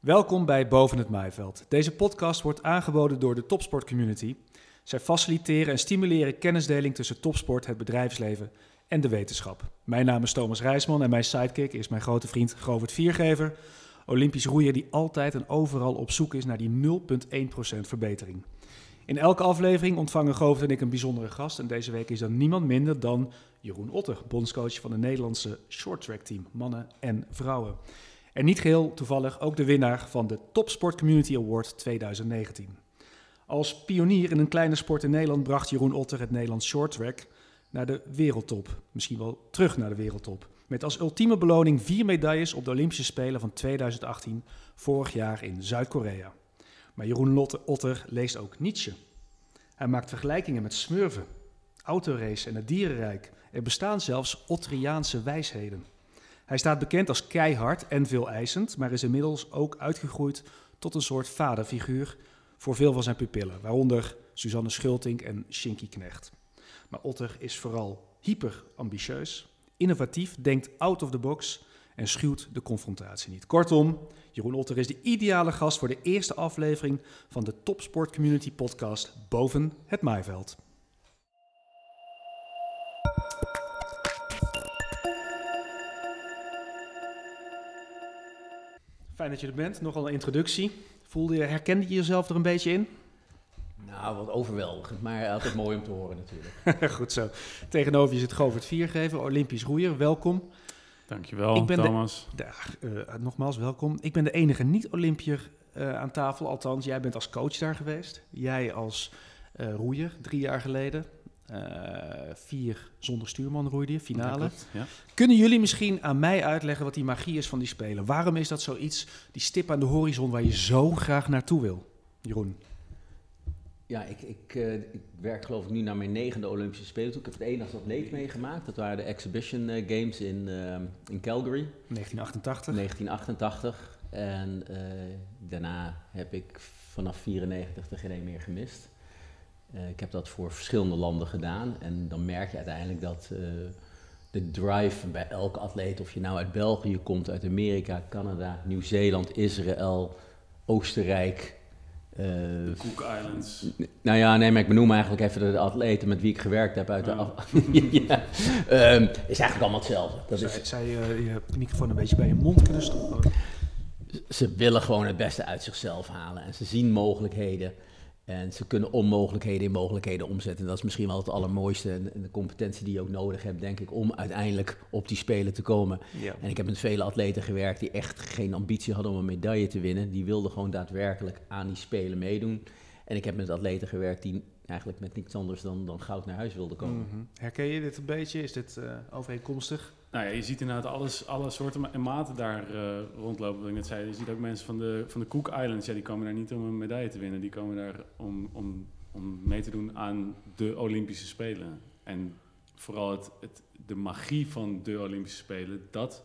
Welkom bij Boven het Maaiveld. Deze podcast wordt aangeboden door de Topsport Community. Zij faciliteren en stimuleren kennisdeling tussen topsport, het bedrijfsleven en de wetenschap. Mijn naam is Thomas Rijsman en mijn sidekick is mijn grote vriend Govert Viergever, Olympisch roeier die altijd en overal op zoek is naar die 0,1% verbetering. In elke aflevering ontvangen Govert en ik een bijzondere gast en deze week is dat niemand minder dan Jeroen Otter, bondscoach van het Nederlandse shorttrack team, mannen en vrouwen. En niet geheel toevallig ook de winnaar van de Topsport Community Award 2019. Als pionier in een kleine sport in Nederland bracht Jeroen Otter het Nederlands shorttrack naar de wereldtop. Misschien wel terug naar de wereldtop. Met als ultieme beloning vier medailles op de Olympische Spelen van 2018, vorig jaar in Zuid-Korea. Maar Jeroen Lotte Otter leest ook Nietzsche. Hij maakt vergelijkingen met smurven, autorace en het dierenrijk. Er bestaan zelfs Otteriaanse wijsheden. Hij staat bekend als keihard en veel eisend, maar is inmiddels ook uitgegroeid tot een soort vaderfiguur voor veel van zijn pupillen, waaronder Suzanne Schultink en Shinky Knecht. Maar Otter is vooral hyper ambitieus, innovatief, denkt out of the box en schuwt de confrontatie niet. Kortom, Jeroen Otter is de ideale gast voor de eerste aflevering van de Topsport Community podcast Boven het Maaiveld. Fijn dat je er bent. Nogal een introductie. Voelde je, herkende je jezelf er een beetje in? Nou, wat overweldigend, maar altijd mooi om te horen natuurlijk. Goed zo. Tegenover je zit Govert Viergever, Olympisch roeier. Welkom. Dankjewel, Ik ben Thomas. De, eh, nogmaals, welkom. Ik ben de enige niet-Olympiër eh, aan tafel. Althans, jij bent als coach daar geweest. Jij als eh, roeier, drie jaar geleden. Eh, vier zonder stuurman roeide finale. klopt, Ja. Kunnen jullie misschien aan mij uitleggen wat die magie is van die Spelen? Waarom is dat zoiets, die stip aan de horizon waar je zo graag naartoe wil? Jeroen. Ja, ik, ik, eh, ik werk geloof ik nu naar mijn negende Olympische Spelen toe. Ik heb het als atleet meegemaakt. Dat waren de Exhibition eh, Games in, in Calgary, 1988. 1988. En eh, daarna heb ik vanaf 94 er geen één meer gemist. Eh, ik heb dat voor verschillende landen gedaan. En dan merk je uiteindelijk dat eh, de drive bij elke atleet, of je nou uit België komt, uit Amerika, Canada, Nieuw-Zeeland, Israël, Oostenrijk. eh, De Cook Islands. nou ja, nee, maar ik benoem eigenlijk even de atleten met wie ik gewerkt heb uit de Ja. af... ja, Ehm, is eigenlijk allemaal hetzelfde. Dat Zij, is, zij je microfoon een beetje bij je mond kunnen stoppen. ze willen gewoon het beste uit zichzelf halen en ze zien mogelijkheden. En ze kunnen onmogelijkheden in mogelijkheden omzetten. En dat is misschien wel het allermooiste en de competentie die je ook nodig hebt, denk ik, om uiteindelijk op die spelen te komen. Ja. En ik heb met vele atleten gewerkt die echt geen ambitie hadden om een medaille te winnen. Die wilden gewoon daadwerkelijk aan die spelen meedoen. En ik heb met atleten gewerkt die eigenlijk met niets anders dan, dan goud naar huis wilden komen. Mhm. Herken je dit een beetje? Is dit eh, overeenkomstig? Nou ja, je ziet inderdaad alles, alle soorten en maten daar eh, rondlopen. Wat ik net zei, je ziet ook mensen van de, van de Cook Islands. Ja, die komen daar niet om een medaille te winnen. Die komen daar om, om, om mee te doen aan de Olympische Spelen. En vooral het, het, de magie van de Olympische Spelen, dat,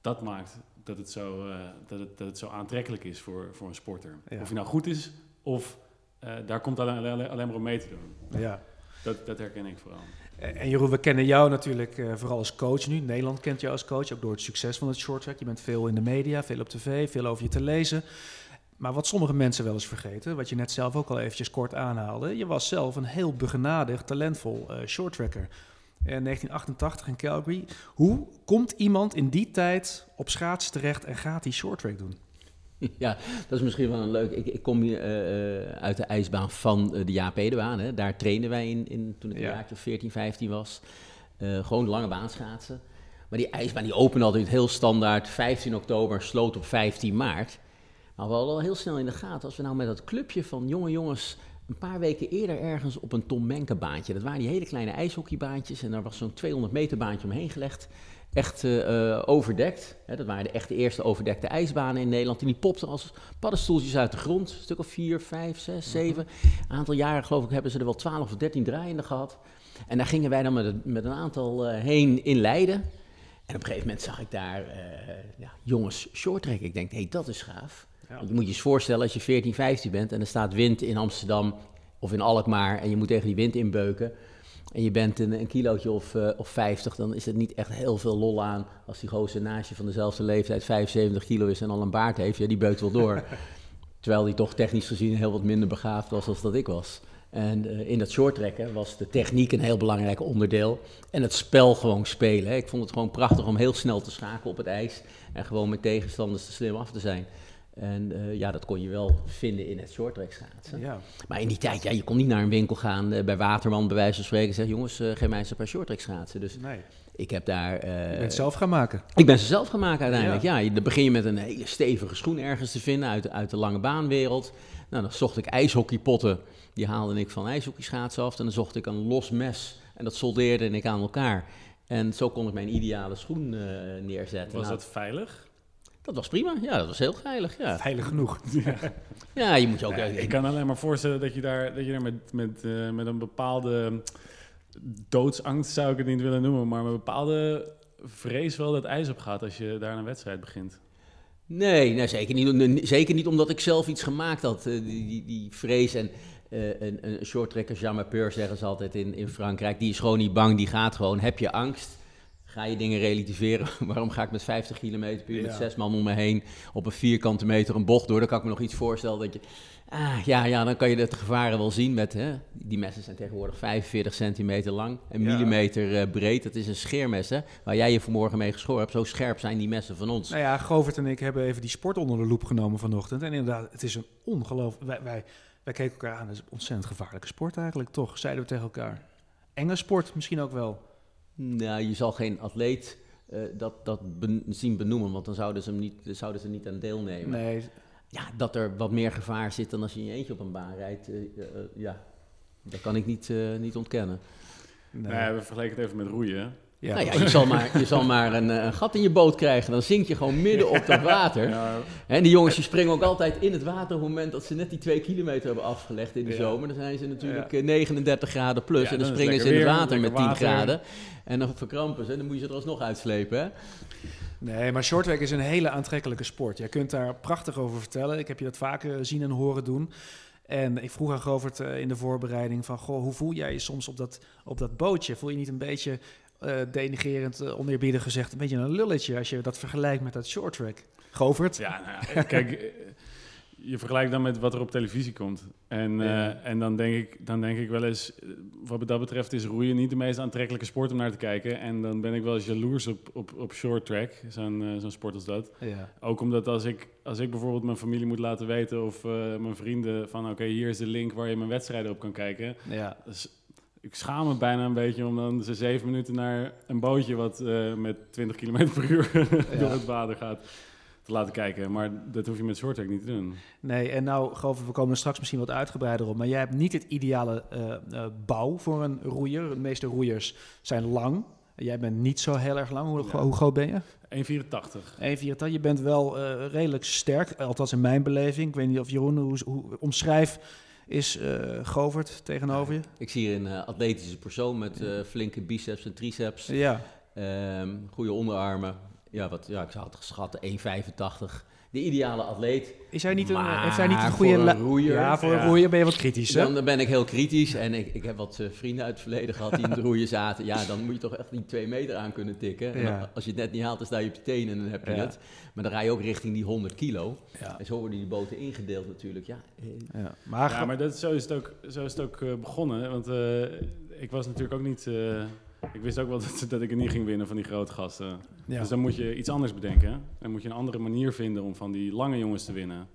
dat maakt dat het, zo, eh, dat, het, dat het zo aantrekkelijk is voor, voor een sporter. Ja. Of je nou goed is, of eh, daar komt alleen, alleen, alleen maar om mee te doen. Ja. Dat, dat herken ik vooral. En en Jeroen, we kennen jou natuurlijk eh, vooral als coach nu. Nederland kent jou als coach, ook door het succes van het shorttrack. Je bent veel in de media, veel op tv, veel over je te lezen. Maar wat sommige mensen wel eens vergeten, wat je net zelf ook al eventjes kort aanhaalde. Je was zelf een heel begenadigd, talentvol eh shorttracker. In 1988 in Calgary. Hoe komt iemand in die tijd op schaatsen terecht en gaat die shorttrack doen? Ja, dat is misschien wel een leuk. Ik, ik kom hier eh, eh, uit de ijsbaan van eh, de Jaap Edebaan. Hè. Daar trainen wij in, in toen ik een Ja. jaartje of 14, 15 was. Gewoon lange baan schaatsen. Maar die ijsbaan die opent altijd heel standaard 15 oktober, sloot op 15 maart. Maar we hadden al heel snel in de gaten, als we nou met dat clubje van jonge jongens een paar weken eerder ergens op een Tom Menke baantje. Dat waren die hele kleine ijshockeybaantjes en daar was zo'n 200 meter baantje omheen gelegd. Echt eh, overdekt. Hè, dat waren de echte eerste overdekte ijsbanen in Nederland. En die popten als paddenstoeltjes uit de grond. Een stuk of vier, vijf, zes, zeven. Een aantal jaren geloof ik hebben ze er wel 12 of 13 draaiende gehad. En daar gingen wij dan met, een- met een aantal eh, heen in Leiden. En op een gegeven moment zag ik daar eh, ja, jongens shorttrack. Ik denk, hé, hey, dat is gaaf. Ja. Je moet je eens voorstellen als je 14, 15 bent en er staat wind in Amsterdam of in Alkmaar en je moet tegen die wind inbeuken. En je bent een, een kilootje of, uh, of 50, dan is het niet echt heel veel lol aan als die gozer naast je van dezelfde leeftijd 75 kilo is en al een baard heeft. Ja, die beukt wel door. Terwijl die toch technisch gezien heel wat minder begaafd was als dat ik was. En uh, in dat shorttrekken was de techniek een heel belangrijk onderdeel. En het spel gewoon spelen. Hè. Ik vond het gewoon prachtig om heel snel te schakelen op het ijs. En gewoon met tegenstanders te slim af te zijn. En uh, ja, dat kon je wel vinden in het shorttrack schaatsen. Ja. Maar in die tijd, ja, je kon niet naar een winkel gaan uh, bij Waterman, bij wijze van spreken, zeggen: jongens, uh, geef mij eens een paar shorttrack schaatsen. Dus nee. ik heb daar. je bent zelf gaan maken. Ik ben ze zelf gaan maken uiteindelijk. Ja. ja, dan begin je met een hele stevige schoen ergens te vinden uit, uit de lange baanwereld. Nou, dan zocht ik ijshockeypotten. Die haalde ik van ijshockeyschaatsen af. En dan zocht ik een los mes. En dat soldeerde ik aan elkaar. En zo kon ik mijn ideale schoen neerzetten. Was nou, dat veilig? Dat was prima, ja, dat was heel veilig. Ja. Veilig genoeg. Ja, ja je moet je ook... Ja, ik kan alleen maar voorstellen dat je daar, dat je daar met, met, uh, met een bepaalde doodsangst, zou ik het niet willen noemen, maar met een bepaalde vrees wel dat ijs op gaat als je daar een wedstrijd begint. Nee, nee zeker, niet, zeker niet omdat ik zelf iets gemaakt had. Die, die, die vrees en uh, een, een shorttrekker, Jean Peur zeggen ze altijd in, in Frankrijk, die is gewoon niet bang, die gaat gewoon. Heb je angst, ga je dingen relativeren. Waarom ga ik met 50 km per uur met zes man om me heen op een vierkante meter een bocht door? Dan kan ik me nog iets voorstellen dat je... Ah, ja, ja, dan kan je het gevaren wel zien met... Hè, die messen zijn tegenwoordig 45 centimeter lang en ja. millimeter uh, breed. Dat is een scheermes, hè, waar jij je vanmorgen mee geschoren hebt. Zo scherp zijn die messen van ons. Nou ja, Govert en ik hebben even die sport onder de loep genomen vanochtend. En inderdaad, het is een ongelooflijk... Wij, wij, wij keken elkaar aan, het is een ontzettend gevaarlijke sport eigenlijk, toch? Zeiden we tegen elkaar. Enge sport misschien ook wel. Nou, je zal geen atleet uh, dat, dat ben, zien benoemen, want dan zouden ze, hem niet, zouden ze niet aan deelnemen. Nee. Ja, dat er wat meer gevaar zit dan als je in je eentje op een baan rijdt, uh, uh, ja, dat kan ik niet, niet ontkennen. Nee. nee. we vergelijken het even met roeien. Ja. Nou ja, je zal maar, je zal maar een, een, gat in je boot krijgen. Dan zink je gewoon midden op dat water. Ja. En die jongens die springen ook altijd in het water op het moment dat ze net die twee kilometer hebben afgelegd in de ja. zomer. Dan zijn ze natuurlijk ja. 39 graden plus. en dan, dan springen ze in het water met 10 water. graden. En dan verkrampen ze en dan moet je ze er alsnog uitslepen. Hè? Nee, maar shorttrack is een hele aantrekkelijke sport. Jij kunt daar prachtig over vertellen. Ik heb je dat vaker zien en horen doen. En ik vroeg aan Govert in de voorbereiding van... Goh, hoe voel jij je soms op dat, op dat bootje? Voel je niet een beetje uh, denigerend, uh, oneerbiedig gezegd, een beetje een lulletje als je dat vergelijkt met dat short track. Govert? Ja, nou ja, kijk, je vergelijkt dan met wat er op televisie komt. En, ja. uh, en dan, denk ik, dan denk ik wel eens, wat dat betreft is roeien niet de meest aantrekkelijke sport om naar te kijken. En dan ben ik wel eens jaloers op, op, op short track, zo'n zo'n sport als dat. Ja. Ook omdat als ik, als ik bijvoorbeeld mijn familie moet laten weten of mijn vrienden van oké, okay, hier is de link waar je mijn wedstrijden op kan kijken. Ja. Dus, ik schaam me bijna een beetje om dan ze zeven minuten naar een bootje wat uh, met 20 km per uur ja. door het water gaat te laten kijken. Maar dat hoef je met shorttrack niet te doen. Nee, en nou, geloof ik, we komen er straks misschien wat uitgebreider op. Maar jij hebt niet het ideale uh, uh, bouw voor een roeier. De meeste roeiers zijn lang. Jij bent niet zo heel erg lang. Hoe, ja. hoe groot ben je? 1,84. 1,84. Je bent wel redelijk sterk, althans in mijn beleving. Ik weet niet of Jeroen, hoe, hoe omschrijf is uh, Govert tegenover je? Ik zie hier een uh, atletische persoon met uh, flinke biceps en triceps. Ja. Um, goede onderarmen. Ja, wat, ja, ik zou het geschatten 1,85. De ideale atleet. Is hij niet een, heeft hij niet een goede een roeier? Ja, voor ja. een roeier ben je wat kritisch. Hè? Dan, dan ben ik heel kritisch. En ik, ik heb wat uh, vrienden uit het verleden gehad die in het roeien zaten. Ja, dan moet je toch echt die twee meter aan kunnen tikken. En ja. dan, als je het net niet haalt, dan sta je op je tenen en dan heb je ja. het. Maar dan rij je ook richting die 100 kilo. Ja. En zo worden die boten ingedeeld natuurlijk. Ja, ja. Maar, ja, maar dat, zo is het ook, zo is het ook uh, begonnen. Want uh, ik was natuurlijk ook niet... Uh, ik wist ook wel dat, dat, ik het niet ging winnen van die grote gasten. Ja. Dus dan moet je iets anders bedenken. Dan moet je een andere manier vinden om van die lange jongens te winnen.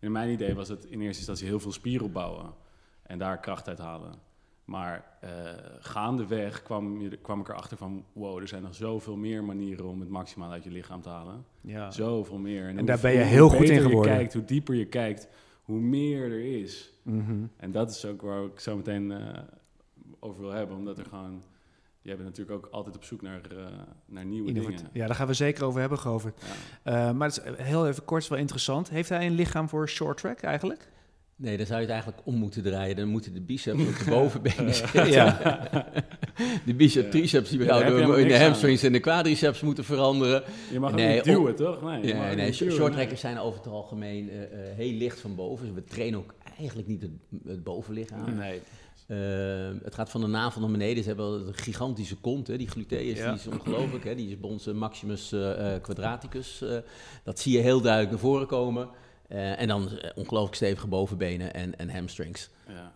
In mijn idee was het in eerste instantie heel veel spier opbouwen. En daar kracht uit halen. Maar uh, gaandeweg kwam, kwam ik erachter van... wow, er zijn nog zoveel meer manieren om het maximaal uit je lichaam te halen. Ja. Zoveel meer. En, en daar ben je heel goed in geworden. Je kijkt, hoe dieper je kijkt, hoe meer er is. Mm -hmm. En dat is ook waar ik zo meteen uh, over wil hebben. Omdat er gewoon... Jij bent natuurlijk ook altijd op zoek naar, uh, naar nieuwe Innovat dingen. Ja, daar gaan we zeker over hebben, Govert. Ja. Uh, maar het is heel even kort, wel interessant. Heeft hij een lichaam voor short track eigenlijk? Nee, dan zou je het eigenlijk om moeten draaien. Dan moeten de biceps op de bovenbenen zitten. ja. de bicep ja. triceps die ja, in de hamstrings en de quadriceps moeten veranderen. Je mag nee, niet duwen, toch? Nee, ja, nee, nee zijn over het algemeen uh, uh, heel licht van boven. Dus we trainen ook eigenlijk niet het, het bovenlichaam. Nee. Eh, het gaat van de navel naar beneden. Ze hebben een gigantische kont. Hè. Die gluteus Ja. die is ongelooflijk. Hè. Die is bij ons Maximus eh, eh, quadraticus. eh. dat zie je heel duidelijk naar voren komen. Eh, en dan ongelooflijk stevige bovenbenen en, en hamstrings. Ja.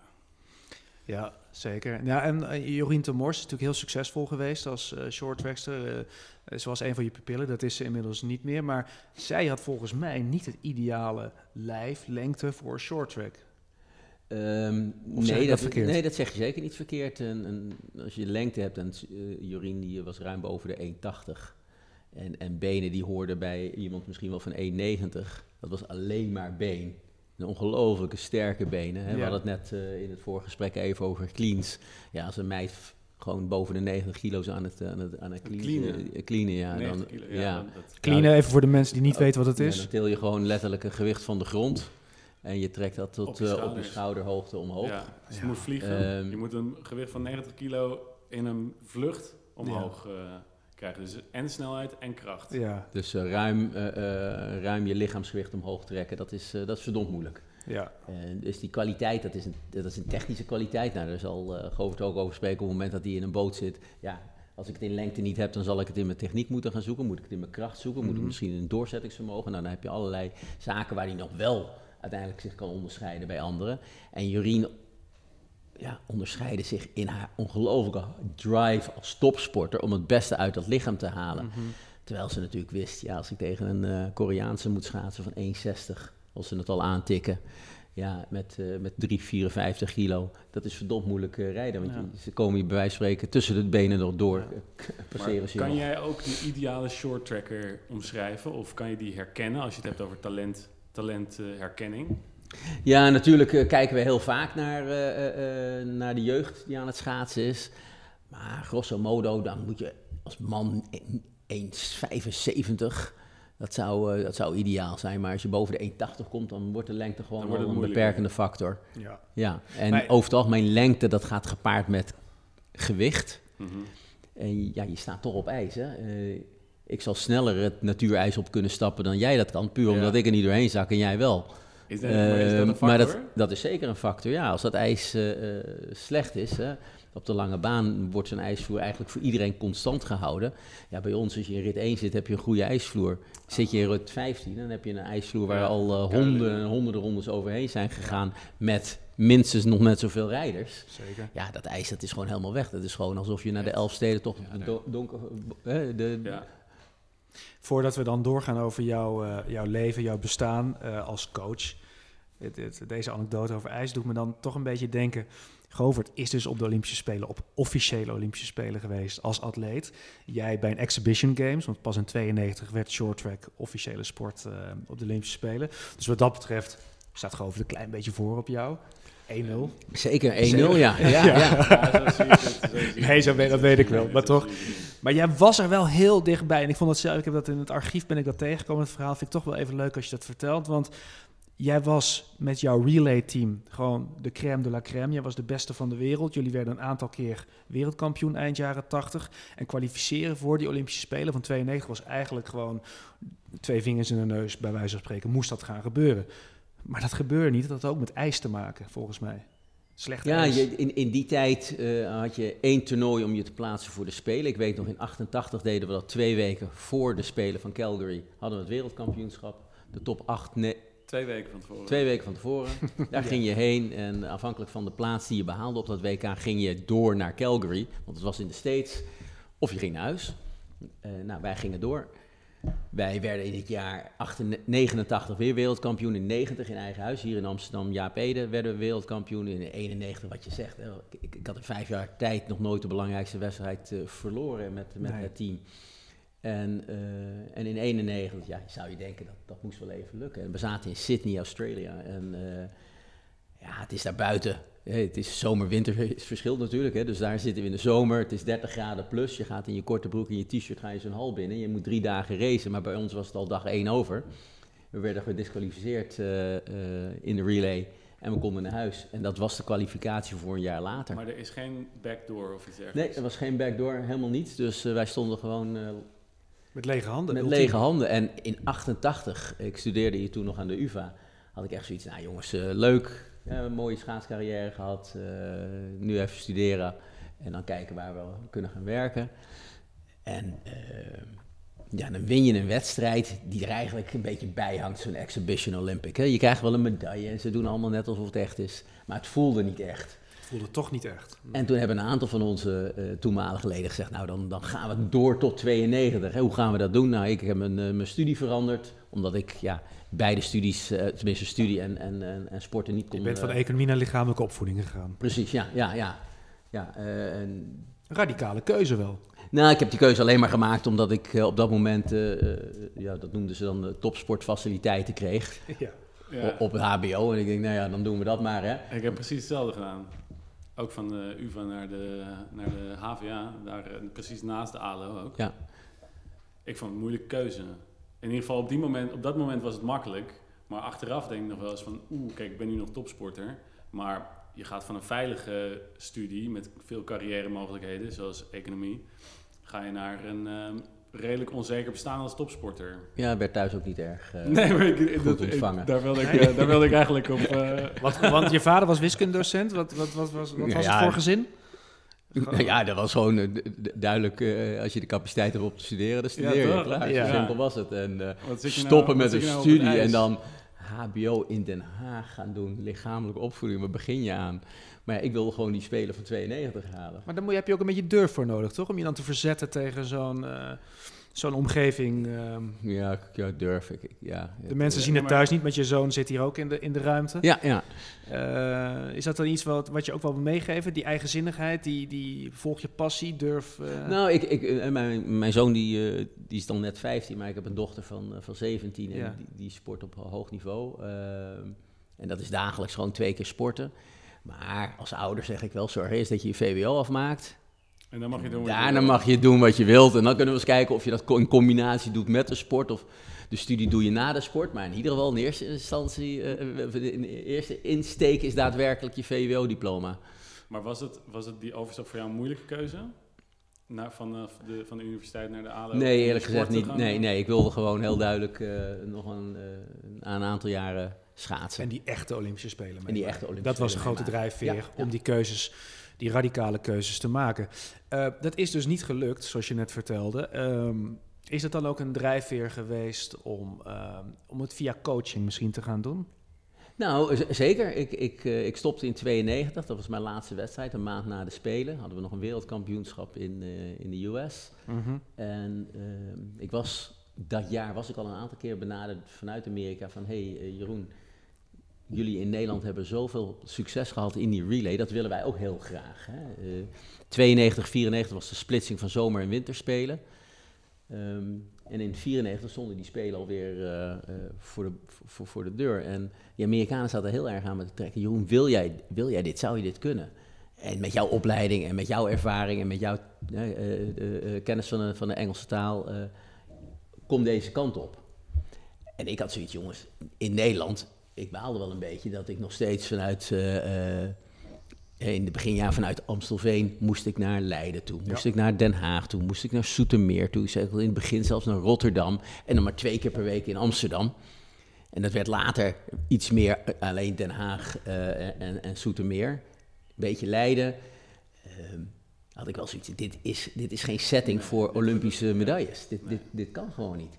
Ja, zeker. Ja, en Jorien de Mors is natuurlijk heel succesvol geweest als shorttrackster. Eh, ze was een van je pupillen, dat is ze inmiddels niet meer. Maar zij had volgens mij niet het ideale lijf, lengte voor shorttrack. Ehm, nee, dat dat, verkeerd? nee, dat zeg je zeker niet verkeerd. En, en als je lengte hebt, en eh, Jorien die was ruim boven de 1,80. En, en benen die hoorden bij iemand misschien wel van 1,90. Dat was alleen maar been. Een ongelooflijke sterke benen. Hè? We hadden het net eh, in het vorige gesprek even over cleans. Ja, als een meid gewoon boven de 90 kilo's aan het, eh, aan het, aan het clean- cleanen. cleanen, ja, 90 dan, kilo, ja, ja, dat- Cleanen, even voor de mensen die niet weten wat het ja, is. dan til je gewoon letterlijk een gewicht van de grond. En je trekt dat tot Op je eh, op je schouders. schouderhoogte omhoog. Ja, dus je Ja. moet vliegen. Ehm, je moet een gewicht van 90 kilo in een vlucht omhoog eh, krijgen. Dus en snelheid en kracht. Ja, Dus eh, ruim, eh, eh, ruim je lichaamsgewicht omhoog trekken, dat is, eh, dat is verdomd moeilijk. ja. En dus die kwaliteit, dat is een, dat is een technische kwaliteit. Nou, daar zal uh, Govert ook over spreken op het moment dat hij in een boot zit. Ja, als ik het in lengte niet heb, dan zal ik het in mijn techniek moeten gaan zoeken. Moet ik het in mijn kracht zoeken? Moet ik Mhm. misschien in een doorzettingsvermogen? Nou, dan heb je allerlei zaken waar hij nog wel uiteindelijk zich kan onderscheiden bij anderen. En Jorien ja, onderscheidde zich in haar ongelooflijke drive als topsporter om het beste uit dat lichaam te halen. Mhm. Terwijl ze natuurlijk wist, ja, als ik tegen een eh, Koreaanse moet schaatsen van 1,60, als ze het al aantikken, ja, met, eh met 3, 54 kilo, dat is verdomd moeilijk eh, rijden. Want Ja. je- ze komen je bij wijze van spreken tussen de benen nog door, Ja. Maar passeren ze je kan nog. jij ook de ideale short tracker omschrijven? Of kan je die herkennen als je het hebt over talent, talentherkenning? Ja, natuurlijk eh, kijken we heel vaak naar, eh, eh, naar de jeugd die aan het schaatsen is. Maar grosso modo, dan moet je als man 1,75. Dat zou, dat zou ideaal zijn. Maar als je boven de 1,80 komt, dan wordt de lengte gewoon een moeilijker. beperkende factor. ja. Ja, en Maar- over het algemeen lengte, dat gaat gepaard met gewicht. Mhm. En ja, je staat toch op ijs, hè. Ik zal sneller het natuurijs op kunnen stappen dan jij dat kan. Puur Ja. omdat ik er niet doorheen zak en jij wel. Is dat, maar is dat een Ehm, factor? maar dat, dat is zeker een factor, ja. Als dat ijs eh, eh, slecht is, hè, op de lange baan wordt zo'n ijsvloer eigenlijk voor iedereen constant gehouden. Ja, bij ons, als je in rit 1 zit, heb je een goede ijsvloer. Zit je in rit 15, dan heb je een ijsvloer waar Ja, al kuilen. honderden en honderden rondes overheen zijn gegaan met minstens nog net zoveel rijders. Zeker. Ja, dat ijs dat is gewoon helemaal weg. Dat is gewoon alsof je naar de Elfsteden toch Ja, donker... de, Ja. Voordat we dan doorgaan over jouw, eh, jouw leven, jouw bestaan eh, als coach. Deze anekdote over ijs doet me dan toch een beetje denken. Govert is dus op de Olympische Spelen, op officiële Olympische Spelen geweest als atleet. Jij bij een exhibition games, want pas in 92 werd short track officiële sport eh, op de Olympische Spelen. Dus wat dat betreft staat Govert een klein beetje voor op jou. 1-0. Zeker 1-0, ja. ja, ja. Ja, zo het, Nee, zo weet- dat weet ik wel, maar toch. Maar jij was er wel heel dichtbij. En ik vond dat zelf, ik heb dat in het archief ben ik dat tegengekomen. Het verhaal vind ik toch wel even leuk als je dat vertelt. Want jij was met jouw relay team gewoon de crème de la crème. Jij was de beste van de wereld. Jullie werden een aantal keer wereldkampioen eind jaren 80. En kwalificeren voor die Olympische Spelen van 92 was eigenlijk gewoon twee vingers in de neus, bij wijze van spreken, moest dat gaan gebeuren. Maar dat gebeurde niet. Dat had ook met ijs te maken, volgens mij. Slecht Ja, ijs. je, in, in die tijd eh, had je één toernooi om je te plaatsen voor de Spelen. Ik weet nog, in 88 deden we dat twee weken voor de Spelen van Calgary. Hadden we het wereldkampioenschap. De top 8, nee, Twee weken van tevoren. twee weken van tevoren. Daar ging je heen en afhankelijk van de plaats die je behaalde op dat WK... ging je door naar Calgary, want het was in de States. Of je ging naar huis. Eh, nou, wij gingen door. Wij werden in het jaar 88 89 weer wereldkampioen. In 90 in eigen huis. Hier in Amsterdam, Jaap Ede, werden we wereldkampioen. In 91, wat je zegt. Ik, ik had in vijf jaar tijd nog nooit de belangrijkste wedstrijd eh, verloren met, met Nee. het team. En, eh, en in 91, ja, zou je denken dat dat moest wel even lukken. En we zaten in Sydney, Australia. En eh, ja, het is daar buiten. Het is zomer-winter, het verschilt natuurlijk. Hè. Dus daar zitten we in de zomer. Het is 30 graden plus. Je gaat in je korte broek en je t-shirt ga je zo'n hal binnen. Je moet drie dagen racen, maar bij ons was het al dag één over. We werden gedisqualificeerd eh, eh, in de relay en we konden naar huis. En dat was de kwalificatie voor een jaar later. Maar er is geen backdoor of iets dergelijks. Nee, er was geen backdoor, helemaal niets. Dus eh, wij stonden gewoon eh, Met lege handen. met lege handen. En in 88, ik studeerde hier toen nog aan de UvA, had ik echt zoiets, nou jongens, eh, leuk, een mooie schaatscarrière gehad. eh, nu even studeren en dan kijken waar we kunnen gaan werken. En eh, ja, dan win je een wedstrijd die er eigenlijk een beetje bij hangt, zo'n Exhibition Olympic. Hè? Je krijgt wel een medaille en ze doen allemaal net alsof het echt is. Maar het voelde niet echt. Voelde toch niet echt. En toen hebben een aantal van onze eh, toenmalige leden gezegd, nou dan, dan gaan we door tot 92. Hè. Hoe gaan we dat doen? Nou, ik heb mijn, eh, mijn studie veranderd, omdat ik ja, beide studies, eh, tenminste studie en, en, en, en sporten niet kon... Je bent van economie naar lichamelijke opvoeding gegaan. Precies, ja, ja, ja. ja eh, en, Een radicale keuze wel. nou, ik heb die keuze alleen maar gemaakt omdat ik op dat moment, ja, dat noemden ze dan de topsportfaciliteiten kreeg Ja. Ja. op het HBO. En ik denk, nou ja, dan doen we dat maar, hè. Ik heb precies hetzelfde gedaan. Ook van de UvA naar de, naar de HVA, daar eh, precies naast de ALO ook. Ja. Ik vond het een moeilijke keuze. In ieder geval op, die moment, op dat moment was het makkelijk. Maar achteraf denk ik nog wel eens van... Oeh, kijk, ik ben nu nog topsporter. Maar je gaat van een veilige studie met veel carrière mogelijkheden, zoals economie... ga je naar een ehm, redelijk onzeker bestaan als topsporter. Ja, werd thuis ook niet erg eh, Nee, maar ik, goed dat- ik- ontvangen. daar, wilde ik, eh, daar wilde ik eigenlijk op... eh, Wat, want je vader was wiskundedocent. Wat, wat, wat, was, wat Ja, was ja. het voor gezin? Ja, dat was gewoon duidelijk, eh, als je de capaciteit hebt om te studeren, dan studeer je. Klaar, Ja. Zo simpel was het. En eh, nou- stoppen met een nou studie en dan HBO in Den Haag gaan doen, lichamelijke opvoeding, waar begin je aan? Maar ja, ik wilde gewoon die Spelen van 92 halen. Maar moet je, heb je ook een beetje durf voor nodig, toch? Om je dan te verzetten tegen zo'n eh, zo'n omgeving. ehm. Ja, ja durf ik. Ja, de mensen zien het thuis niet, met je zoon zit hier ook in de, in de ruimte. Ja, ja. Eh, is dat dan iets wat, wat je ook wel wil meegeven? Die eigenzinnigheid, die, die volg je passie, durf... eh, Nou, ik, ik, mijn, mijn zoon die, die is dan net 15, maar ik heb een dochter van, van 17 en Ja. die, die sport op hoog niveau. Ehm, en dat is dagelijks gewoon twee keer sporten. Maar als ouder zeg ik wel, zorg eerst dat je je VWO afmaakt. En dan mag je doen wat je Daarna mag je doen wat je wilt. En dan kunnen we eens kijken of je dat in combinatie doet met de sport. Of de studie doe je na de sport. Maar in ieder geval in eerste instantie, eh, in de eerste insteek is daadwerkelijk je VWO-diploma. Maar was het, was het die overstap voor jou een moeilijke keuze? Naar, vanaf de, van de universiteit naar de ALO? Nee, eerlijk gezegd niet. Nee, nee, ik wilde gewoon heel duidelijk eh, nog een, eh, een aantal jaren schaatsen. En die echte Olympische Spelen. En die echte Olympische Dat was Spelen grote drijfveer Ja, om die keuzes, die radicale keuzes te maken. Eh, dat is dus niet gelukt, zoals je net vertelde. Ehm, is het dan ook een drijfveer geweest om, ehm, om het via coaching misschien te gaan doen? Nou, zeker. Ik, ik, eh, ik stopte in 92. Dat was mijn laatste wedstrijd. Een maand na de Spelen hadden we nog een wereldkampioenschap in, eh, in de US. En ehm, ik was, dat jaar was ik al een aantal keer benaderd vanuit Amerika van... hey, Jeroen, jullie in Nederland hebben zoveel succes gehad in die relay. Dat willen wij ook heel graag. Hè? Eh, 92, 94 was de splitsing van zomer- en winterspelen. Ehm, en in 94 stonden die spelen alweer eh, eh, voor, de, voor, voor de deur. En die Amerikanen zaten heel erg aan me te trekken. Jeroen, wil jij, wil jij dit? Zou je dit kunnen? En met jouw opleiding en met jouw ervaring en met jouw eh, eh, eh, eh, kennis van de, van de Engelse taal, eh, kom deze kant op. En ik had zoiets, jongens, in Nederland, ik baalde wel een beetje dat ik nog steeds vanuit, eh, eh, in de beginjaar vanuit Amstelveen moest ik naar Leiden toe, moest Ja. ik naar Den Haag toe, moest ik naar Soetermeer toe, ik in het begin zelfs naar Rotterdam en dan maar twee keer per week in Amsterdam. En dat werd later iets meer eh, alleen Den Haag eh, en, en Soetermeer. Een beetje Leiden. Ehm, had ik wel zoiets. Dit is, dit is geen setting voor Olympische medailles. Dit, dit, dit kan gewoon niet.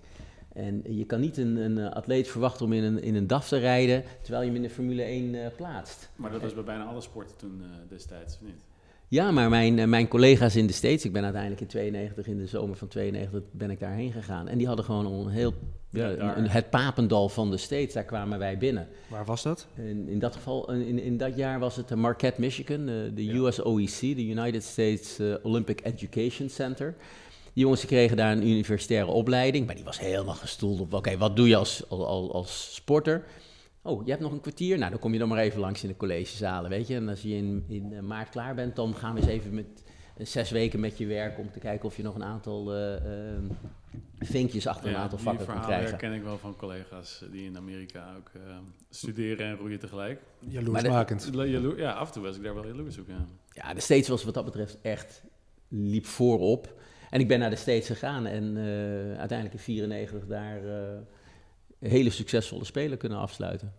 En je kan niet een, een eh, atleet verwachten om in een, in een DAF te rijden terwijl je hem in de Formule 1 eh, plaatst. Maar dat was bij bijna alle sporten toen eh, destijds, of niet? Ja, maar mijn, mijn collega's in de States, ik ben uiteindelijk in 92, in de zomer van 92, ben ik daarheen gegaan. En die hadden gewoon een heel, ja, Ja, daar. een- het papendal van de States, daar kwamen wij binnen. Waar was dat? In, in dat geval, in, in dat jaar was het Marquette, Michigan, de Ja. US OEC, de United States Olympic Education Center. Die jongens die kregen daar een universitaire opleiding, maar die was helemaal gestoeld op, oké, wat doe je als, als, als, sporter? Oh, je hebt nog een kwartier? Nou, dan kom je dan maar even langs in de collegezalen, weet je. En als je in, in eh, maart klaar bent, dan gaan we eens even met eh, zes weken met je werk om te kijken of je nog een aantal eh, vinkjes achter een aantal vakken kan verhalen krijgen. herken ik wel van collega's die in Amerika ook eh, studeren en roeien tegelijk. Jaloersmakend. Jalo- ja, af en toe was ik daar wel jaloers op, ja. Ja, de States was wat dat betreft echt liep voorop. En ik ben naar de States gegaan en eh, uiteindelijk in 94 daar eh, hele succesvolle spelen kunnen afsluiten.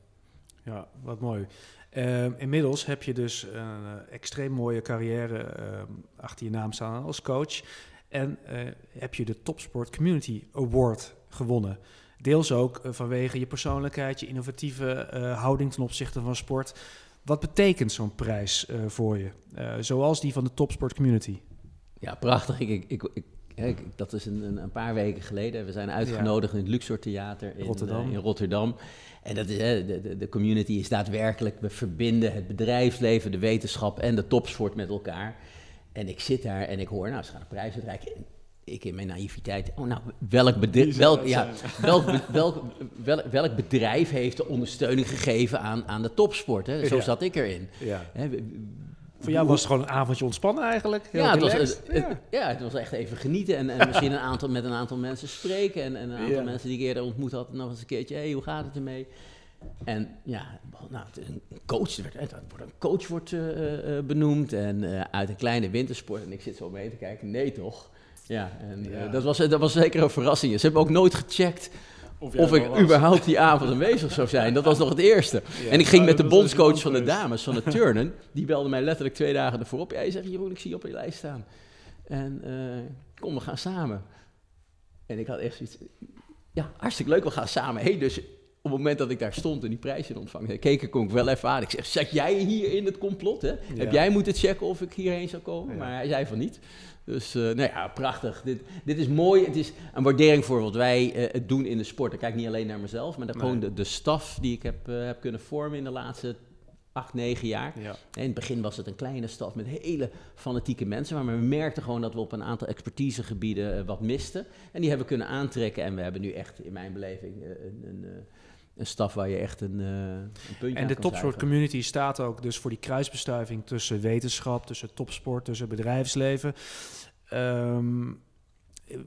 Ja, wat mooi. Ehm, inmiddels heb je dus een uh, extreem mooie carrière ehm, achter je naam staan als coach. En eh, heb je de Topsport Community Award gewonnen. Deels ook eh, vanwege je persoonlijkheid, je innovatieve houding ten opzichte van sport. Wat betekent zo'n prijs voor je? zoals die van de Topsport Community. Ja, prachtig. Ik, ik, ik, dat is een, een, paar weken geleden. We zijn uitgenodigd in het Luxor Theater in Rotterdam. in Rotterdam. En dat is, hè, de, de, community is daadwerkelijk, we verbinden het bedrijfsleven, de wetenschap en de topsport met elkaar. En ik zit daar en ik hoor, nou, ze gaan de prijs uitreiken. Ik in mijn naïviteit, oh nou, welk, bedrijf, welk, ja, welk, welk, welk, welk, bedrijf heeft de ondersteuning gegeven aan, aan de topsport? Hè? Zo zat ik erin. Ja. Voor jou was het gewoon een avondje ontspannen eigenlijk? ja, het was, het, ja. het was echt even genieten en, en misschien een aantal, met een aantal mensen spreken. En, en een aantal mensen die ik eerder ontmoet had, nog eens een keertje, hey, hoe gaat het ermee? En ja, nou, een coach, wordt een coach wordt uh, benoemd en uh, uit een kleine wintersport. En ik zit zo mee te kijken, nee toch? Ja, en ja. dat, was, dat was zeker een verrassing. Ze hebben ook nooit gecheckt of, ik überhaupt die avond aanwezig zou zijn. Dat was nog het eerste. en ik ging met de bondscoach van de dames, van het turnen. Die belde mij letterlijk twee dagen ervoor op. Jij zegt, Jeroen, ik zie je op je lijst staan. En uh, kom, we gaan samen. En ik had echt zoiets... Ja, hartstikke leuk, we gaan samen. Hey, dus op het moment dat ik daar stond en die prijs in ontvang, keek ik ook wel even aan. Ik zeg, zat jij hier in het complot? Hè? Heb jij moeten checken of ik hierheen zou komen? Maar hij zei van niet. Dus uh, nou ja, prachtig. Dit, dit is mooi. Het is een waardering voor wat wij uh, doen in de sport. Ik kijk niet alleen naar mezelf, maar nee. gewoon de, de staf die ik heb, uh, heb kunnen vormen in de laatste acht, negen jaar. Ja. In het begin was het een kleine staf met hele fanatieke mensen, maar we merkten gewoon dat we op een aantal expertisegebieden wat misten. En die hebben we kunnen aantrekken en we hebben nu echt, in mijn beleving, een, een een staf waar je echt een, uh, een puntje En de topsport community staat ook dus voor die kruisbestuiving tussen wetenschap, tussen topsport, tussen bedrijfsleven. Um,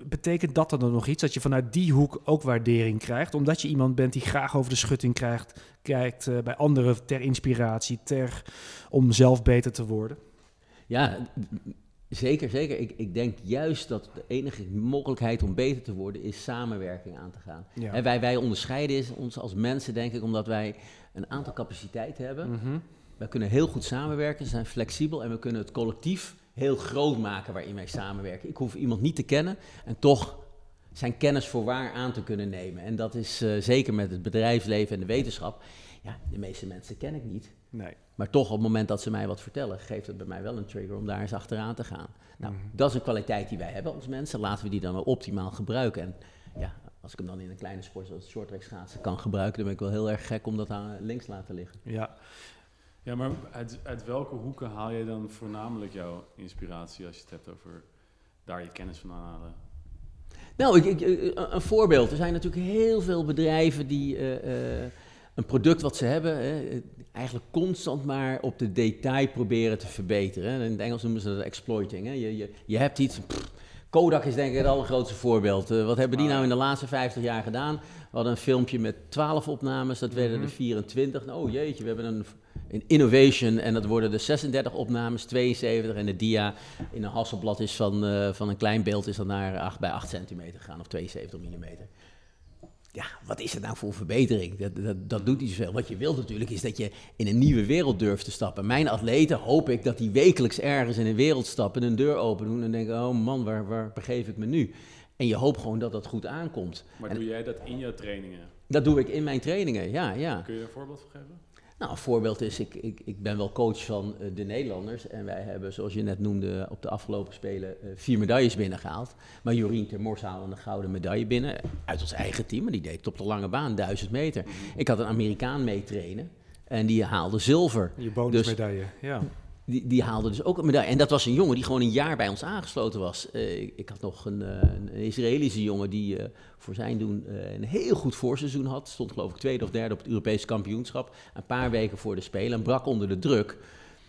betekent dat dan nog iets dat je vanuit die hoek ook waardering krijgt, omdat je iemand bent die graag over de schutting krijgt, kijkt uh, bij anderen ter inspiratie, ter om zelf beter te worden? Ja, Zeker, zeker. Ik, ik denk juist dat de enige mogelijkheid om beter te worden is samenwerking aan te gaan. En wij, wij onderscheiden ons als mensen, denk ik, omdat wij een aantal capaciteiten hebben. Mm Wij kunnen heel goed samenwerken, zijn flexibel en we kunnen het collectief heel groot maken waarin wij samenwerken. Ik hoef iemand niet te kennen en toch zijn kennis voor waar aan te kunnen nemen. En dat is uh, zeker met het bedrijfsleven en de wetenschap. Ja, de meeste mensen ken ik niet. Nee. Maar toch op het moment dat ze mij wat vertellen, geeft het bij mij wel een trigger om daar eens achteraan te gaan. Nou, mhm. dat is een kwaliteit die wij hebben als mensen. Laten we die dan optimaal gebruiken. En ja, als ik hem dan in een kleine sport zoals shorttrack schaatsen kan gebruiken, dan ben ik wel heel erg gek om dat aan links te laten liggen. Ja, ja maar uit, uit welke hoeken haal je dan voornamelijk jouw inspiratie als je het hebt over daar je kennis van halen? Nou, ik, ik, een voorbeeld. Er zijn natuurlijk heel veel bedrijven die uh, uh, een product wat ze hebben, hè, eigenlijk constant maar op de detail proberen te verbeteren. In het Engels noemen ze dat exploiting. Hè. Je, je, je hebt iets. Kodak is denk ik het allergrootste voorbeeld. Uh, wat hebben die nou in de laatste 50 jaar gedaan? We hadden een filmpje met 12 opnames, dat werden er 24. Nou, oh jeetje, we hebben een, een innovation en dat worden er 36 opnames, 72. En de dia in een Hasselblad is van, uh, van een klein beeld is dan naar 8 bij 8 centimeter gegaan of 72 millimeter ja, wat is het nou voor verbetering? Dat, dat, dat doet niet zoveel. Wat je wilt natuurlijk is dat je in een nieuwe wereld durft te stappen. Mijn atleten hoop ik dat die wekelijks ergens in een wereld stappen, een deur open doen en denken, oh man, waar, waar begeef ik me nu? En je hoopt gewoon dat dat goed aankomt. Maar doe jij dat in jouw trainingen? Dat doe ik in mijn trainingen, ja. ja. Kun je een voorbeeld van geven? Nou, een voorbeeld is, ik, ik, ik ben wel coach van uh, de Nederlanders. En wij hebben, zoals je net noemde, op de afgelopen Spelen uh, vier medailles binnengehaald. Maar Jorien Termors haalde een gouden medaille binnen. Uit ons eigen team, maar die deed het op de lange baan, duizend meter. Ik had een Amerikaan meetrainen en die haalde zilver. Je bonusmedaille, dus, ja die, die haalde dus ook een medaille. En dat was een jongen die gewoon een jaar bij ons aangesloten was. Uh, ik had nog een, uh, een Israëlische jongen die uh, voor zijn doen een heel goed voorseizoen had. Stond geloof ik tweede of derde op het Europese kampioenschap. Een paar weken voor de Spelen en brak onder de druk.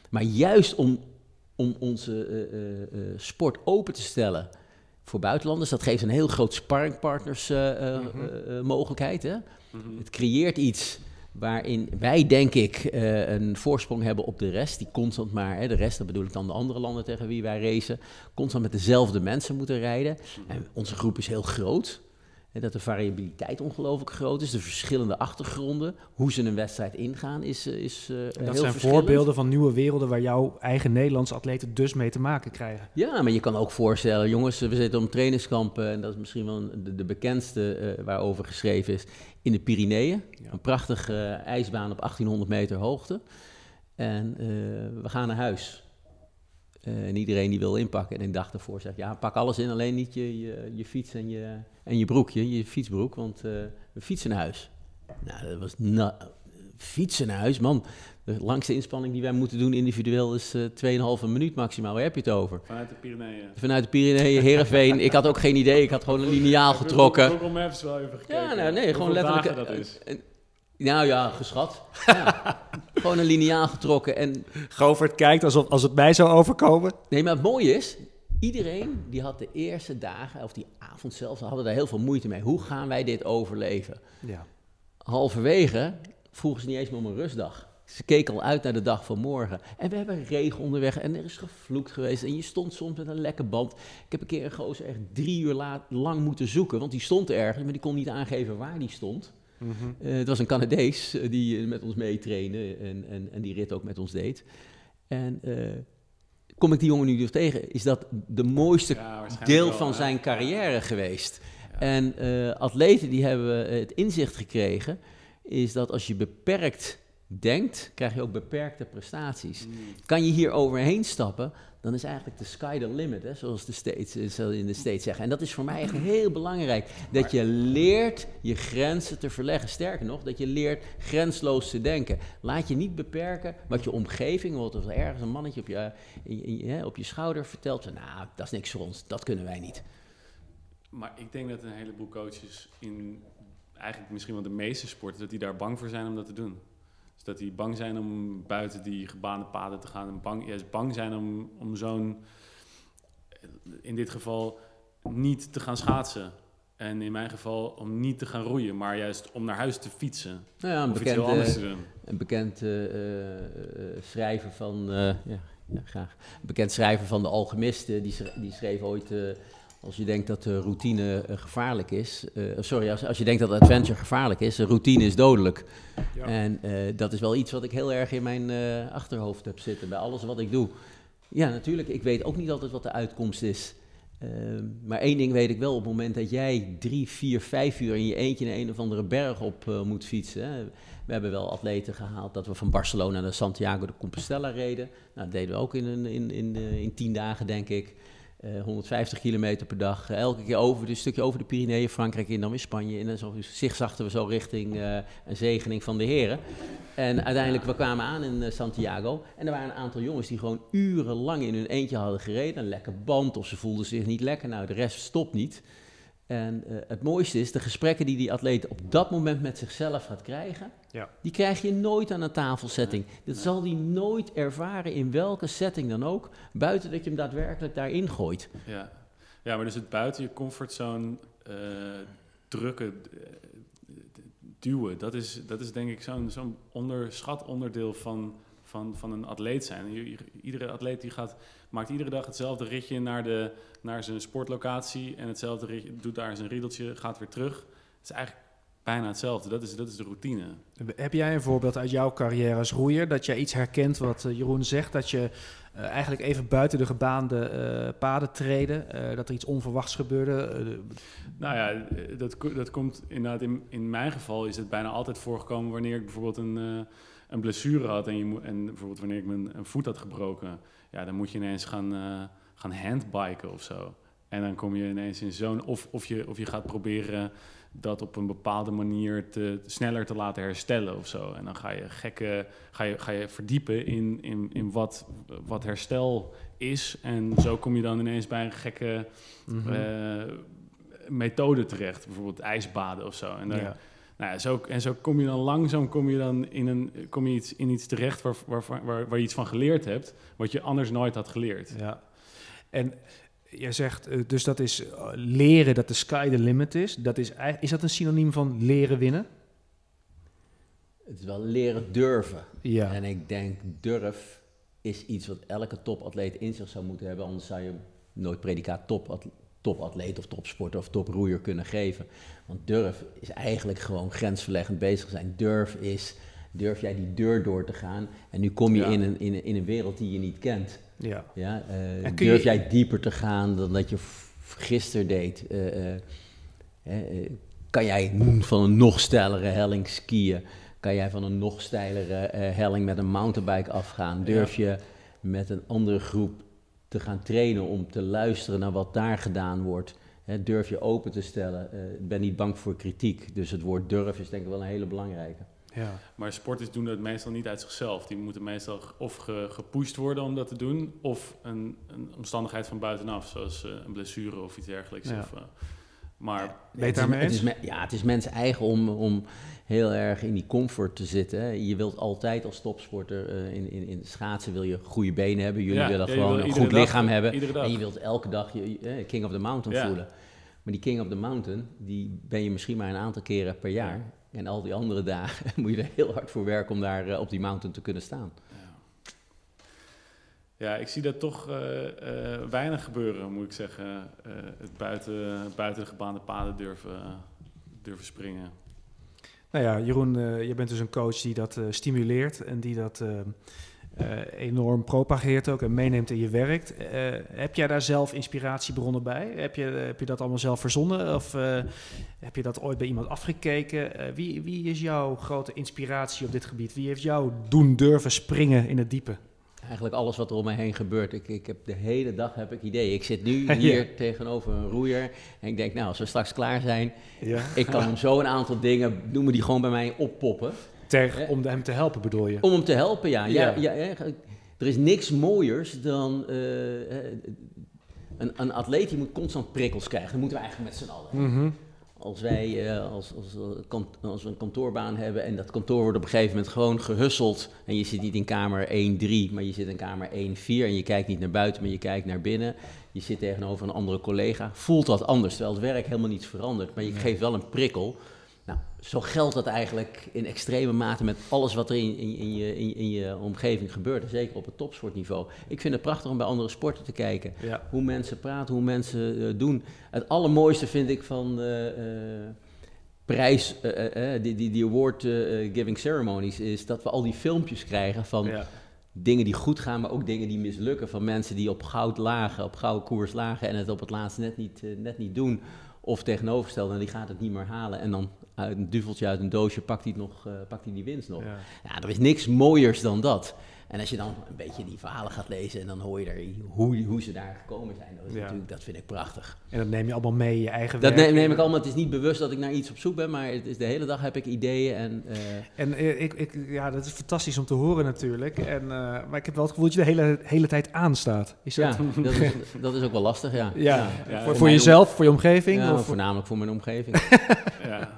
Maar juist om, om onze sport open te stellen voor buitenlanders, dat geeft een heel groot sparringpartners mm mogelijkheid. Hè? Mhm. Het creëert iets waarin wij, denk ik, uh, een voorsprong hebben op de rest, die constant maar, de rest, dat bedoel ik dan de andere landen tegen wie wij racen, constant met dezelfde mensen moeten rijden. En onze groep is heel groot. Dat de variabiliteit ongelooflijk groot is. De verschillende achtergronden, hoe ze een wedstrijd ingaan, is, eh, is uh, dat heel zijn voorbeelden van nieuwe werelden waar jouw eigen Nederlandse atleten dus mee te maken krijgen. Ja, maar je kan ook voorstellen, jongens, we zitten om trainingskampen en dat is misschien wel de, de bekendste uh, waarover geschreven is, in de Pyreneeën. Ja. Een prachtige ijsbaan op 1800 meter hoogte. En we gaan naar huis. Uh, en iedereen die wil inpakken. En een dag ervoor zegt, ja, pak alles in, alleen niet je, je, je fiets en je, en je broekje, je fietsbroek, want uh, we fietsen naar huis. Nou, dat was na, fietsen naar huis, man. De langste inspanning die wij moeten doen individueel is uh, 2,5 minuut maximaal. Waar heb je het over? Vanuit de Pyreneeën. Vanuit de Pyreneeën, Heerenveen. ik had ook geen idee, ik had gewoon een lineaal getrokken. Google Maps wel even gekeken. Ja, nou, nee, gewoon letterlijk. dat is. Nou ja, geschat. Ja. Gewoon een lineaal getrokken en... Govert kijkt alsof als het mij zou overkomen. Nee, maar het mooie is, iedereen die had de eerste dagen, of die avond zelfs, hadden daar heel veel moeite mee. Hoe gaan wij dit overleven? Ja. Halverwege vroegen ze niet eens meer om een rustdag. Ze keken al uit naar de dag van morgen. En we hebben regen onderweg en er is gevloekt geweest. En je stond soms met een lekke band. Ik heb een keer een gozer echt drie uur laat, lang moeten zoeken. Want die stond ergens, maar die kon niet aangeven waar die stond. Mm -hmm. uh, het was een Canadees uh, die met ons meetrainde en, en, en die rit ook met ons deed. En uh, kom ik die jongen nu dus tegen, is dat de mooiste ja, deel wel, van zijn carrière geweest. Ja. En atleten die hebben het inzicht gekregen, is dat als je beperkt denkt, krijg je ook beperkte prestaties. Mm. Kan je hier overheen stappen, dan is eigenlijk de sky the limit, hè, zoals de States, in de States zeggen. En dat is voor mij echt heel belangrijk. Dat je leert je grenzen te verleggen. Sterker nog, dat je leert grensloos te denken. Laat je niet beperken wat je omgeving, wat er ergens een mannetje op je, in, op je schouder vertelt. Nou, dat is niks voor ons, dat kunnen wij niet. Maar ik denk dat een heleboel coaches in eigenlijk misschien wel de meeste sporten, dat die daar bang voor zijn om dat te doen. Dat die bang zijn om buiten die gebaande paden te gaan. En bang, juist bang zijn om, om zo'n, in dit geval, niet te gaan schaatsen. En in mijn geval om niet te gaan roeien, maar juist om naar huis te fietsen. Nou ja, een bekend, te doen. Een bekend uh, uh, schrijver van, ja, ja, graag. Een bekend schrijver van de Alchemisten, die, die schreef ooit als je denkt dat de routine uh, gevaarlijk is, uh, sorry, als, als je denkt dat adventure gevaarlijk is, routine is dodelijk. Ja. En uh, dat is wel iets wat ik heel erg in mijn achterhoofd heb zitten bij alles wat ik doe. Ja, natuurlijk, ik weet ook niet altijd wat de uitkomst is. Ehm, maar één ding weet ik wel, op het moment dat jij drie, vier, vijf uur in je eentje naar een of andere berg op moet fietsen. Hè. We hebben wel atleten gehaald dat we van Barcelona naar Santiago de Compostela reden. Nou, dat deden we ook in, in, in, in, in tien dagen, denk ik. Uh, 150 kilometer per dag. Uh, elke keer over, dus een stukje over de Pyreneeën, Frankrijk in, dan weer Spanje. En zo zigzagten we zo richting uh, een zegening van de heren. En uiteindelijk, we kwamen aan in Santiago. En er waren een aantal jongens die gewoon urenlang in hun eentje hadden gereden. Een lekker band, of ze voelden zich niet lekker. Nou, de rest stopt niet. En uh, het mooiste is, de gesprekken die die atleet op dat moment met zichzelf gaat krijgen, ja. die krijg je nooit aan een tafelsetting. Nee, dat nee. zal hij nooit ervaren in welke setting dan ook, buiten dat je hem daadwerkelijk daarin gooit. Ja, ja maar dus het buiten je comfortzone uh, drukken, uh, duwen, dat is, dat is denk ik zo'n zo'n onderschat onderdeel van, van, van een atleet zijn. Iedere atleet die gaat, maakt iedere dag hetzelfde ritje naar, de, naar zijn sportlocatie en hetzelfde ritje, doet daar zijn riedeltje, gaat weer terug. Het is eigenlijk bijna hetzelfde. Dat is, dat is de routine. Heb jij een voorbeeld uit jouw carrière als roeier dat jij iets herkent wat uh, Jeroen zegt, dat je uh, eigenlijk even buiten de gebaande uh, paden treden, dat er iets onverwachts gebeurde? nou ja, dat, dat komt inderdaad in, in mijn geval is het bijna altijd voorgekomen wanneer ik bijvoorbeeld een een blessure had en, je en bijvoorbeeld wanneer ik mijn een voet had gebroken, ja, dan moet je ineens gaan, uh, gaan handbiken of zo. En dan kom je ineens in zo'n... Of, of, je, of je gaat proberen dat op een bepaalde manier te, sneller te laten herstellen of zo. En dan ga je gekke... Ga je, ga je verdiepen in, in, in wat, wat herstel is. En zo kom je dan ineens bij een gekke mm-hmm. uh, methode terecht. Bijvoorbeeld ijsbaden of zo. En dan, ja. Nou ja, zo, en zo kom je dan langzaam kom je dan in, een, kom je iets, in iets terecht waar, waar, waar, waar je iets van geleerd hebt, wat je anders nooit had geleerd. Ja. En jij zegt dus dat is leren dat de sky the limit is. Dat is, is dat een synoniem van leren winnen? Het is wel leren durven. Ja. En ik denk durf is iets wat elke topatleet in zich zou moeten hebben, anders zou je nooit predicaat topatleet topatleet of topsporter of toproeier kunnen geven. Want durf is eigenlijk gewoon grensverleggend bezig zijn. Durf is, durf jij die deur door te gaan en nu kom je Ja. in, een, in, een, in een wereld die je niet kent. Ja. Ja, eh, durf je- jij dieper te gaan dan dat je gisteren deed? Eh, eh, kan jij van een nog steilere helling skiën? Kan jij van een nog steilere helling met een mountainbike afgaan? Durf je met een andere groep te gaan trainen om te luisteren naar wat daar gedaan wordt? Hè, durf je open te stellen? Eh, Ik ben niet bang voor kritiek. Dus het woord durf is denk ik wel een hele belangrijke. Ja. Maar sporters doen dat meestal niet uit zichzelf. Die moeten meestal of ge- gepusht worden om dat te doen, of een, een omstandigheid van buitenaf, zoals eh, een blessure of iets dergelijks. Ja. Of, eh, maar Ben je het is- het ja, het is mensen eigen om, om heel erg in die comfort te zitten. Je wilt altijd als topsporter eh, in, in, in schaatsen wil je goede benen hebben. Jullie Ja, willen ja, gewoon wil een goed dag- lichaam hebben. En je wilt elke dag je, eh, king of the mountain Ja. voelen. Maar die king of the mountain, die ben je misschien maar een aantal keren per jaar. En al die andere dagen moet je er heel hard voor werken om daar eh, op die mountain te kunnen staan. Ja, ik zie dat toch weinig gebeuren, moet ik zeggen. Het buiten, buiten de gebaande paden durven, durven springen. Nou ja, Jeroen, eh, je bent dus een coach die dat eh, stimuleert en die dat eh, enorm propageert ook en meeneemt in je werk. Heb jij daar zelf inspiratiebronnen bij? Heb je, heb je dat allemaal zelf verzonnen of heb je dat ooit bij iemand afgekeken? Wie, wie is jouw grote inspiratie op dit gebied? Wie heeft jou doen durven springen in het diepe? Eigenlijk alles wat er om me heen gebeurt. Ik, ik heb de hele dag heb ik ideeën. Ik zit nu Ja. hier tegenover een roeier. En ik denk, nou, als we straks klaar zijn, Ja. ik kan hem zo een aantal dingen, noemen die gewoon bij mij oppoppen. Ter, om hem te helpen bedoel je? Om hem te helpen, ja. ja. Ja. er is niks mooiers dan eh, een, een atleet die moet constant prikkels krijgen. Dat moeten we eigenlijk met z'n allen. Mhm. Als wij eh, als, als, eh, als we een kantoorbaan hebben en dat kantoor wordt op een gegeven moment gewoon gehusseld. En je zit niet in kamer 1-3, maar je zit in kamer 1-4 en je kijkt niet naar buiten, maar je kijkt naar binnen. Je zit tegenover een andere collega. Voelt dat anders, terwijl het werk helemaal niets verandert. Maar je geeft wel een prikkel. Nou, zo geldt dat eigenlijk in extreme mate met alles wat er in, in, in, je, in, je omgeving gebeurt. Zeker op het topsportniveau. Ik vind het prachtig om bij andere sporten te kijken Ja. hoe mensen praten, hoe mensen eh, doen. Het allermooiste vind ik van eh, eh, prijs, die, die, die award-giving ceremonies, is dat we al die filmpjes krijgen van Ja. dingen die goed gaan, maar ook dingen die mislukken. Van mensen die op goud lagen, op gouden koers lagen en het op het laatst net niet, net niet doen. Of tegenovergesteld, en die gaat het niet meer halen. En dan uit een duveltje uit een doosje pakt hij, nog, eh, pakt hij die winst nog. Ja. Ja, er is niks mooiers dan dat. En als je dan een beetje die verhalen gaat lezen en dan hoor je daar hoe, hoe ze daar gekomen zijn, dat, is Ja. natuurlijk, dat vind ik prachtig. En dat neem je allemaal mee in je eigen Dat neem, neem ik allemaal, het is niet bewust dat ik naar iets op zoek ben, maar het is de hele dag heb ik ideeën en... eh, En eh, ik, ik, ja, dat is fantastisch om te horen natuurlijk. En, maar ik heb wel het gevoel dat je de hele, hele tijd aanstaat. Is dat? ja, dat is, dat is ook wel lastig, ja. Ja, Ja, voor, voor voor mijn jezelf, voor je omgeving? Ja, of voor- voornamelijk voor mijn omgeving. Ja.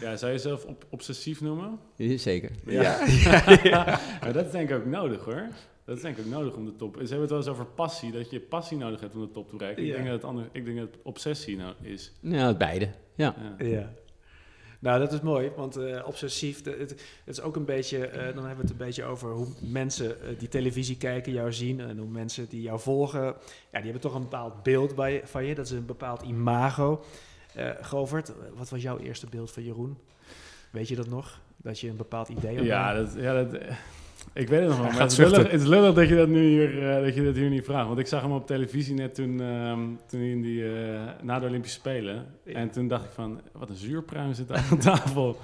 Ja, zou je jezelf op, obsessief noemen? Zeker. Ja. maar dat is denk ik ook nodig hoor. Dat is denk ik ook nodig om de top. Ze hebben het wel eens over passie, dat je passie nodig hebt om de top te bereiken. Ja. Ik denk dat het anders, ik denk dat het obsessie nou is. Ja, het beide. Ja. Ja. Ja. Nou, dat is mooi, want eh, obsessief, het, het is ook een beetje, eh, dan hebben we het een beetje over hoe mensen eh, die televisie kijken jou zien en hoe mensen die jou volgen, ja, die hebben toch een bepaald beeld bij, van je, dat is een bepaald imago. Eh Govert, wat was jouw eerste beeld van Jeroen? Weet je dat nog? Dat je een bepaald idee had? Ja, dat, ja dat, ik weet het nog wel. Maar het is, lullig, het is lullig dat je dat nu hier, eh, dat je dat hier niet vraagt. Want ik zag hem op televisie net toen, ehm, toen hij in die, eh, na de Olympische Spelen. Ja. En toen dacht ik van, wat een zuurpruim zit daar aan tafel.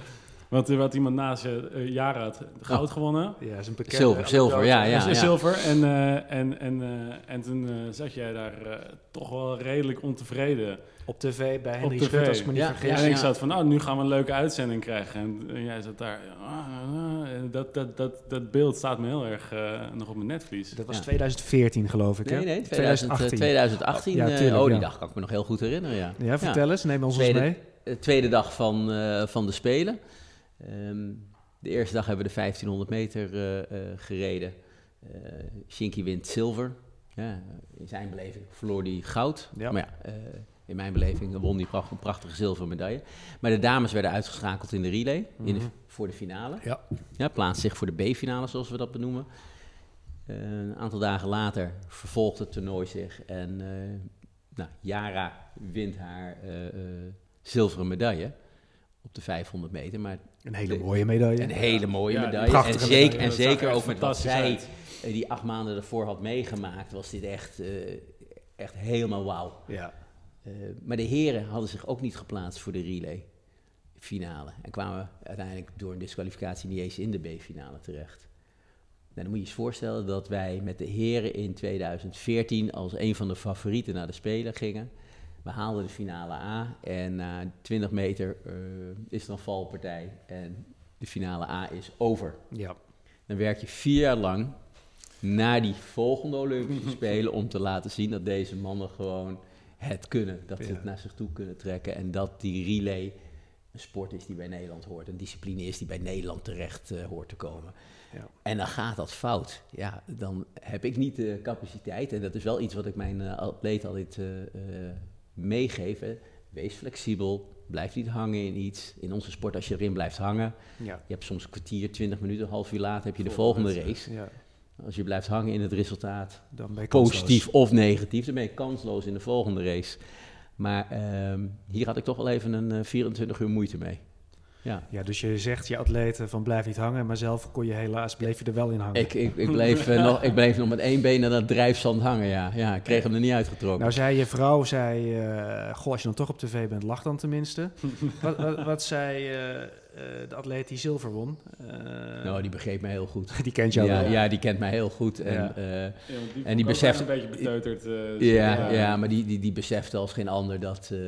Want er had iemand naast je, uh, Jara had goud gewonnen. Ja, is een bekende Zilver, zilver, ja, ja. Ja, zilver. En, eh, en, en, eh, en toen eh, zat jij daar eh, toch wel redelijk ontevreden. Op tv bij Henry tv. Schut, als ik me niet Ja, vergis. en ik ja. zat van, nou, nu gaan we een leuke uitzending krijgen. En, en jij zat daar. ah, ah, ah. En dat, dat, dat, dat beeld staat me heel erg eh, nog op mijn netvlies. Dat was Ja. 2014 geloof ik, hè? Nee, nee, 2018. 2018 Ja, eh, tuurlijk, oh, die ja. dag kan ik me nog heel goed herinneren, ja. Ja, vertel eens, neem ons eens mee. De tweede dag van, eh, van de Spelen. Ehm, de eerste dag hebben we de 1500 meter eh, eh, gereden. Eh Shinky wint zilver. Ja, in zijn beleving verloor hij goud. Ja. Maar ja, in mijn beleving won hij pracht, een prachtige zilveren medaille. Maar de dames werden uitgeschakeld in de relay in de- Mhm. voor de finale. Ja. Ja, plaatst zich voor de B-finale, zoals we dat benoemen. Een aantal dagen later vervolgt het toernooi zich. En Nou, Yara wint haar zilveren medaille op de 500 meter. Maar Een hele mooie medaille. een hele mooie Ja, medaille. En prachtige zeker, medaille. en zeker er ook met wat zij uit. eh, die acht maanden ervoor had meegemaakt, was dit echt, eh, echt helemaal wauw. Ja. Eh, maar de heren hadden zich ook niet geplaatst voor de relay finale. En kwamen uiteindelijk door een disqualificatie niet eens in de B-finale terecht. Nou, dan moet je je eens voorstellen dat wij met de heren in 2014 als een van de favorieten naar de Spelen gingen. We haalden de finale A en na 20 meter eh, is er een valpartij en de finale A is over. ja. Dan werk je vier jaar lang naar die volgende Olympische Spelen om te laten zien dat deze mannen gewoon het kunnen. Dat ze het naar zich toe kunnen trekken en dat die relay een sport is die bij Nederland hoort. Een discipline is die bij Nederland terecht eh, hoort te komen. Ja. En dan gaat dat fout. Ja, dan heb ik niet de capaciteit. En dat is wel iets wat ik mijn uh, atleet altijd uh, Hè. Wees flexibel. Blijf niet hangen in iets. In onze sport, als je erin blijft hangen, Ja. je hebt soms een kwartier, twintig minuten, een half uur later heb je de volgende race. ja. Als je blijft hangen in het resultaat, Dan ben je kansloos. positief of negatief, dan ben je kansloos in de volgende race. Maar uh, hier had ik toch wel even een uh, 24 uur moeite mee. Ja. ja, dus je zegt je atleten van blijf niet hangen, maar zelf kon je helaas, bleef je er wel in hangen. Ik, ik, ik, bleef, uh, nog, ik bleef nog met één been aan dat drijfzand hangen, ja. Ja, ik kreeg hem er niet uitgetrokken. Nou zei je vrouw, zei, uh, goh, als je dan toch op tv bent, lach dan tenminste. wat, wat, wat, zei uh, de atleet die zilver won? nou, die begreep mij heel goed. die kent jou ja, wel. Ja, die kent mij heel goed. En, Ja. Ja, die en die beseft... een beetje beteuterd. uh, ja, ja, maar die, die, die besefte als geen ander dat, uh,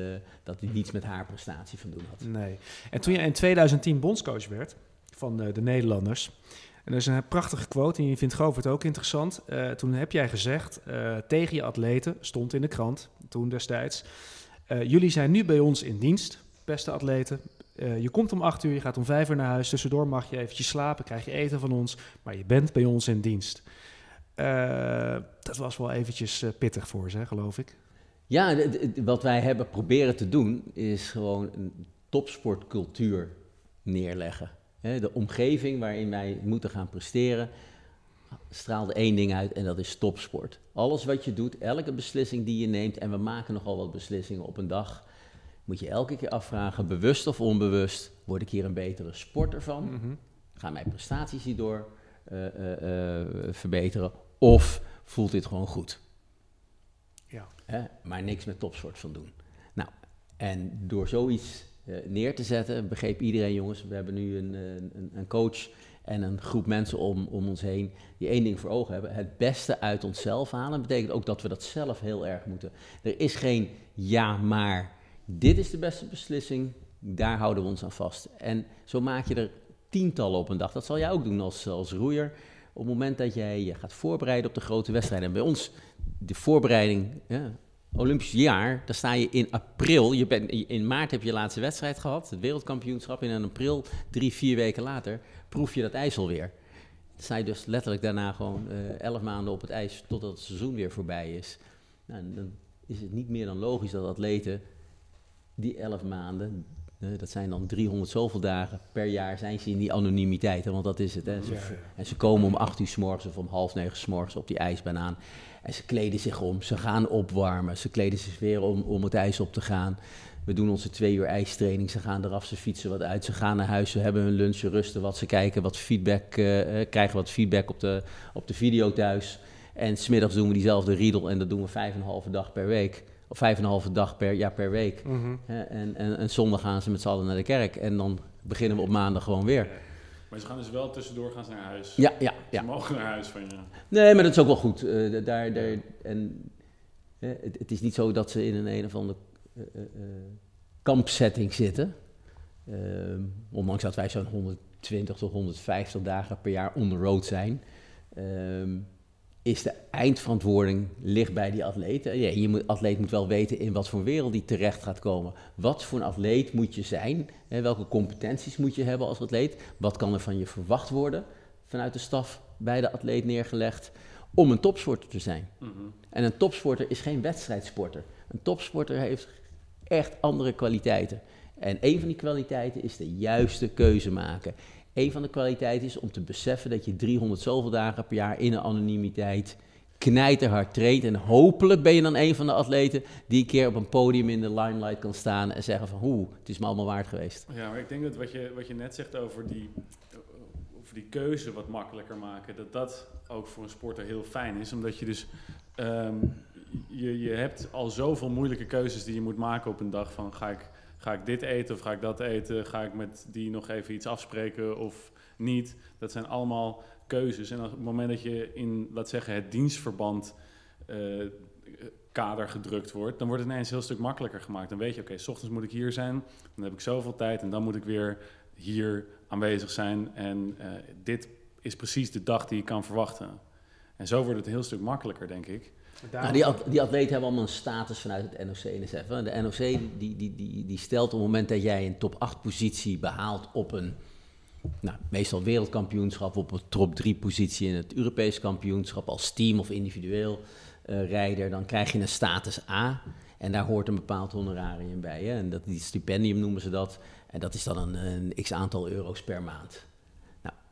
dat hij niets met haar prestatie van doen had. Nee. En toen je in 2010 bondscoach werd van uh, de Nederlanders... En er is een prachtige quote, en je vindt Govert ook interessant. Uh, toen heb jij gezegd uh, tegen je atleten, stond in de krant toen destijds... Uh, jullie zijn nu bij ons in dienst, beste atleten. Uh, je komt om acht uur, je gaat om vijf uur naar huis. Tussendoor mag je eventjes slapen, krijg je eten van ons. Maar je bent bij ons in dienst. Uh, dat was wel eventjes uh, pittig voor ze, geloof ik. Ja, wat wij hebben proberen te doen, is gewoon een topsportcultuur neerleggen. De omgeving waarin wij moeten gaan presteren, straalde één ding uit en dat is topsport. Alles wat je doet, elke beslissing die je neemt, en we maken nogal wat beslissingen op een dag, moet je elke keer afvragen, bewust of onbewust, word ik hier een betere sporter van? Mm -hmm. Gaan mijn prestaties hierdoor uh, uh, uh, verbeteren? Of voelt dit gewoon goed? Ja. Hè? Maar niks met topsport van doen. Nou, en door zoiets neer te zetten, begreep iedereen, jongens, we hebben nu een, een, een, coach en een groep mensen om, om ons heen die één ding voor ogen hebben: het beste uit onszelf halen. Dat betekent ook dat we dat zelf heel erg moeten. Er is geen ja, maar. Dit is de beste beslissing, daar houden we ons aan vast. En zo maak je er tientallen op een dag. Dat zal jij ook doen als, als roeier. Op het moment dat jij je gaat voorbereiden op de grote wedstrijden. En bij ons, de voorbereiding, ja, Olympisch jaar, daar sta je in april. Je bent, in maart heb je je laatste wedstrijd gehad, het wereldkampioenschap. En in april, drie, vier weken later, proef je dat ijs alweer. Dan sta je dus letterlijk daarna gewoon uh, elf maanden op het ijs totdat het seizoen weer voorbij is. Nou, dan is het niet meer dan logisch dat atleten die elf maanden, dat zijn dan 300 zoveel dagen per jaar, zijn ze in die anonimiteit. Hè, want dat is het. Hè. Ze, ja, ja. En ze komen om acht uur s morgens of om half negen s morgens op die ijsbaan aan. En ze kleden zich om, ze gaan opwarmen, ze kleden zich weer om, om het ijs op te gaan. We doen onze twee uur ijstraining, ze gaan eraf, ze fietsen wat uit, ze gaan naar huis, ze hebben hun lunch, ze rusten wat, ze kijken wat feedback, uh, krijgen wat feedback op de, op de video thuis. En smiddags doen we diezelfde riedel en dat doen we vijf en een halve dag per week. Of vijf en een halve dag per, ja, per week. Mm -hmm. en, en, en zondag gaan ze met z'n allen naar de kerk. En dan beginnen we op maandag gewoon weer. Maar ze gaan dus wel tussendoor gaan ze naar huis. Ja, ja, ja. Ze mogen naar huis van je. Nee, maar dat is ook wel goed. Uh, daar, daar, en, uh, het, het, is niet zo dat ze in een een of andere uh, kampsetting zitten. Ehm, ondanks dat wij zo'n 120 tot 150 dagen per jaar on the road zijn. Is de eindverantwoording ligt bij die atleet. Ja, je moet, atleet moet wel weten in wat voor wereld die terecht gaat komen. Wat voor een atleet moet je zijn? Hè, welke competenties moet je hebben als atleet? Wat kan er van je verwacht worden vanuit de staf bij de atleet neergelegd om een topsporter te zijn? Mm -hmm. En een topsporter is geen wedstrijdsporter. Een topsporter heeft echt andere kwaliteiten. En een van die kwaliteiten is de juiste keuze maken. Een van de kwaliteiten is om te beseffen dat je 300 zoveel dagen per jaar in een anonimiteit knijterhard traint. En hopelijk ben je dan een van de atleten die een keer op een podium in de limelight kan staan en zeggen van hoe, het is me allemaal waard geweest. Ja, maar ik denk dat wat je, wat je net zegt over die, over die keuze wat makkelijker maken, dat dat ook voor een sporter heel fijn is. Omdat je dus, ehm, je, je hebt al zoveel moeilijke keuzes die je moet maken op een dag van ga ik, ga ik dit eten of ga ik dat eten, ga ik met die nog even iets afspreken of niet. Dat zijn allemaal keuzes. En op het moment dat je in, laat zeggen, het dienstverband eh, kader gedrukt wordt, dan wordt het ineens een heel stuk makkelijker gemaakt. Dan weet je, oké, s ochtends moet ik hier zijn, dan heb ik zoveel tijd en dan moet ik weer hier aanwezig zijn. En uh, dit is precies de dag die je kan verwachten. En zo wordt het een heel stuk makkelijker, denk ik. Nou, die, die atleten hebben allemaal een status vanuit het NOC-NSF. De NOC die, die, die, die stelt op het moment dat jij een top 8 positie behaalt op een nou, meestal wereldkampioenschap, op een top 3 positie in het Europees kampioenschap als team of individueel uh, rijder, dan krijg je een status A. En daar hoort een bepaald honorarium bij. Hè? En dat, die stipendium noemen ze dat. En dat is dan een, een x aantal euro's per maand.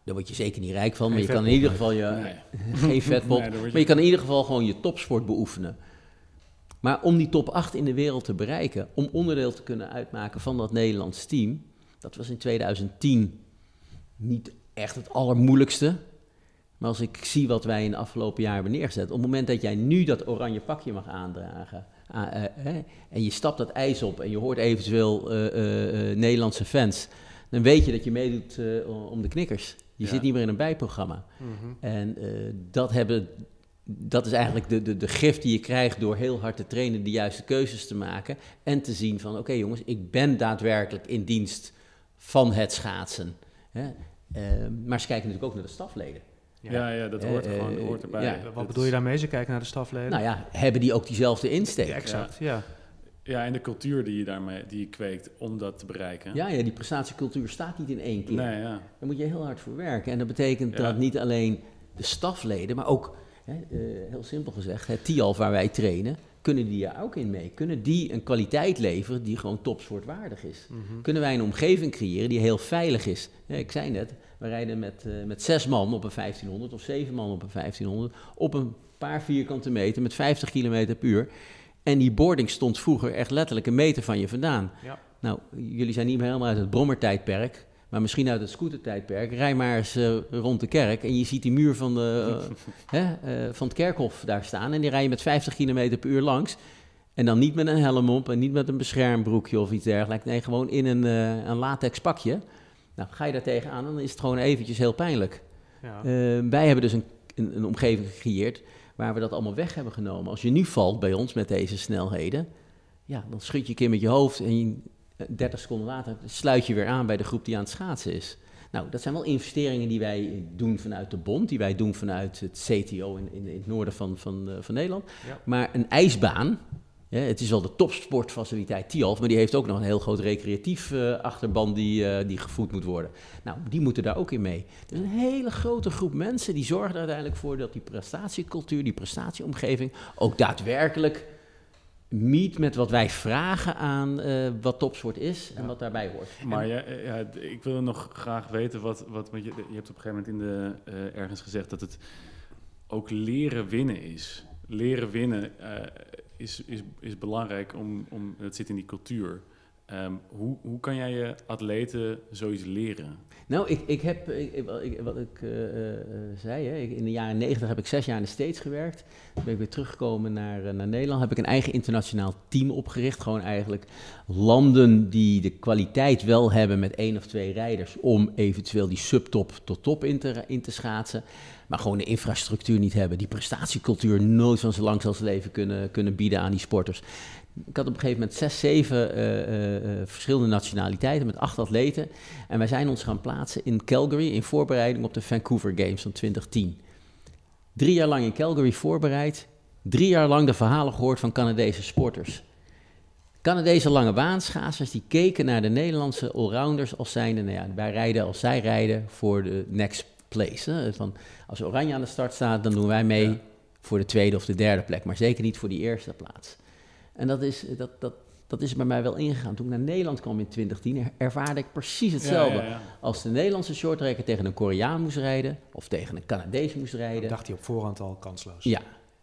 Daar word je zeker niet rijk van, maar je kan in ieder geval je. Nee. geen vetpot. Nee, maar je kan in ieder geval gewoon je topsport beoefenen. Maar om die top 8 in de wereld te bereiken, om onderdeel te kunnen uitmaken van dat Nederlands team, dat was in 2010 niet echt het allermoeilijkste. Maar als ik zie wat wij in de afgelopen jaar hebben neergezet, op het moment dat jij nu dat oranje pakje mag aandragen, uh, uh, en je stapt dat ijs op en je hoort eventueel uh, Nederlandse fans, dan weet je dat je meedoet om de knikkers. Je ja. zit niet meer in een bijprogramma. Mm -hmm. En dat, hebben, dat is eigenlijk de, de, de gift die je krijgt door heel hard te trainen, de juiste keuzes te maken en te zien van oké okay, jongens, ik ben daadwerkelijk in dienst van het schaatsen. Hè? maar ze kijken natuurlijk ook naar de stafleden. Ja, ja, ja dat hoort, uh, gewoon, hoort erbij. Ja, wat bedoel je daarmee? Ze kijken naar de stafleden? Nou ja, hebben die ook diezelfde insteek? Ja, exact, ja. Ja. en de cultuur die je daarmee die je kweekt om dat te bereiken. Ja, ja, die prestatiecultuur staat niet in één keer. Nee, ja. Daar moet je heel hard voor werken. En dat betekent dat niet alleen de stafleden, maar ook, hè, uh, heel simpel gezegd, het TIALF waar wij trainen, kunnen die er ook in mee? Kunnen die een kwaliteit leveren die gewoon topsportwaardig is? Mm -hmm. Kunnen wij een omgeving creëren die heel veilig is? Ja, ik zei net, we rijden met, uh, met zes man op een 1500 of zeven man op een 1500 op een paar vierkante meter met 50 km per uur. En die boarding stond vroeger echt letterlijk een meter van je vandaan. Ja. Nou, jullie zijn niet meer helemaal uit het brommertijdperk, maar misschien uit het scootertijdperk. Rij maar eens uh, rond de kerk en je ziet die muur van, de, uh, hè, uh, van het kerkhof daar staan. En die rij je met 50 km per uur langs. En dan niet met een helm op en niet met een beschermbroekje of iets dergelijks. Nee, gewoon in een, een latex pakje. Nou, ga je daar tegenaan, dan is het gewoon eventjes heel pijnlijk. Ja. wij hebben dus een, een, een omgeving gecreëerd waar we dat allemaal weg hebben genomen. Als je nu valt bij ons met deze snelheden, ja, dan schud je een keer met je hoofd en je, 30 seconden later sluit je weer aan bij de groep die aan het schaatsen is. Nou, dat zijn wel investeringen die wij doen vanuit de bond, die wij doen vanuit het CTO in, in, in het noorden van, van, uh, van Nederland. Ja. Maar een ijsbaan, ja, het is wel de topsportfaciliteit Tialf, maar die heeft ook nog een heel groot recreatief uh, achterban die, uh, die gevoed moet worden. Nou, die moeten daar ook in mee. Dus een hele grote groep mensen die zorgen er uiteindelijk voor dat die prestatiecultuur, die prestatieomgeving ook daadwerkelijk meet met wat wij vragen aan uh, wat topsport is en ja. wat daarbij hoort. Maar ja, ja, ik wil nog graag weten wat, wat want je, je hebt op een gegeven moment in de, uh, ergens gezegd dat het ook leren winnen is. Leren winnen uh, is, is, is belangrijk, om, om, dat zit in die cultuur. Um, hoe, hoe kan jij je atleten zoiets leren? Nou, ik, ik heb, ik, wat ik uh, uh, zei, hè, in de jaren negentig heb ik zes jaar in de States gewerkt. Toen ben ik weer teruggekomen naar, naar Nederland. Heb ik een eigen internationaal team opgericht. Gewoon eigenlijk landen die de kwaliteit wel hebben met één of twee rijders... om eventueel die subtop tot top in te, in te schaatsen. Maar gewoon de infrastructuur niet hebben. Die prestatiecultuur nooit van zo lang als leven kunnen, kunnen bieden aan die sporters. Ik had op een gegeven moment zes, zeven uh, uh, verschillende nationaliteiten met acht atleten. En wij zijn ons gaan plaatsen in Calgary in voorbereiding op de Vancouver Games van 2010. Drie jaar lang in Calgary voorbereid. Drie jaar lang de verhalen gehoord van Canadese sporters. Canadese lange baanschaatsers die keken naar de Nederlandse allrounders als zijnde, nou ja, wij rijden als zij rijden voor de next place. Hè? Van, als Oranje aan de start staat, dan doen wij mee ja. voor de tweede of de derde plek, maar zeker niet voor die eerste plaats. En dat is, dat, dat, dat is bij mij wel ingegaan. Toen ik naar Nederland kwam in 2010, ervaarde ik precies hetzelfde. Ja, ja, ja. Als de Nederlandse shorttrekker tegen een Koreaan moest rijden, of tegen een Canadees moest rijden. Dan dacht hij op voorhand al kansloos. Ja,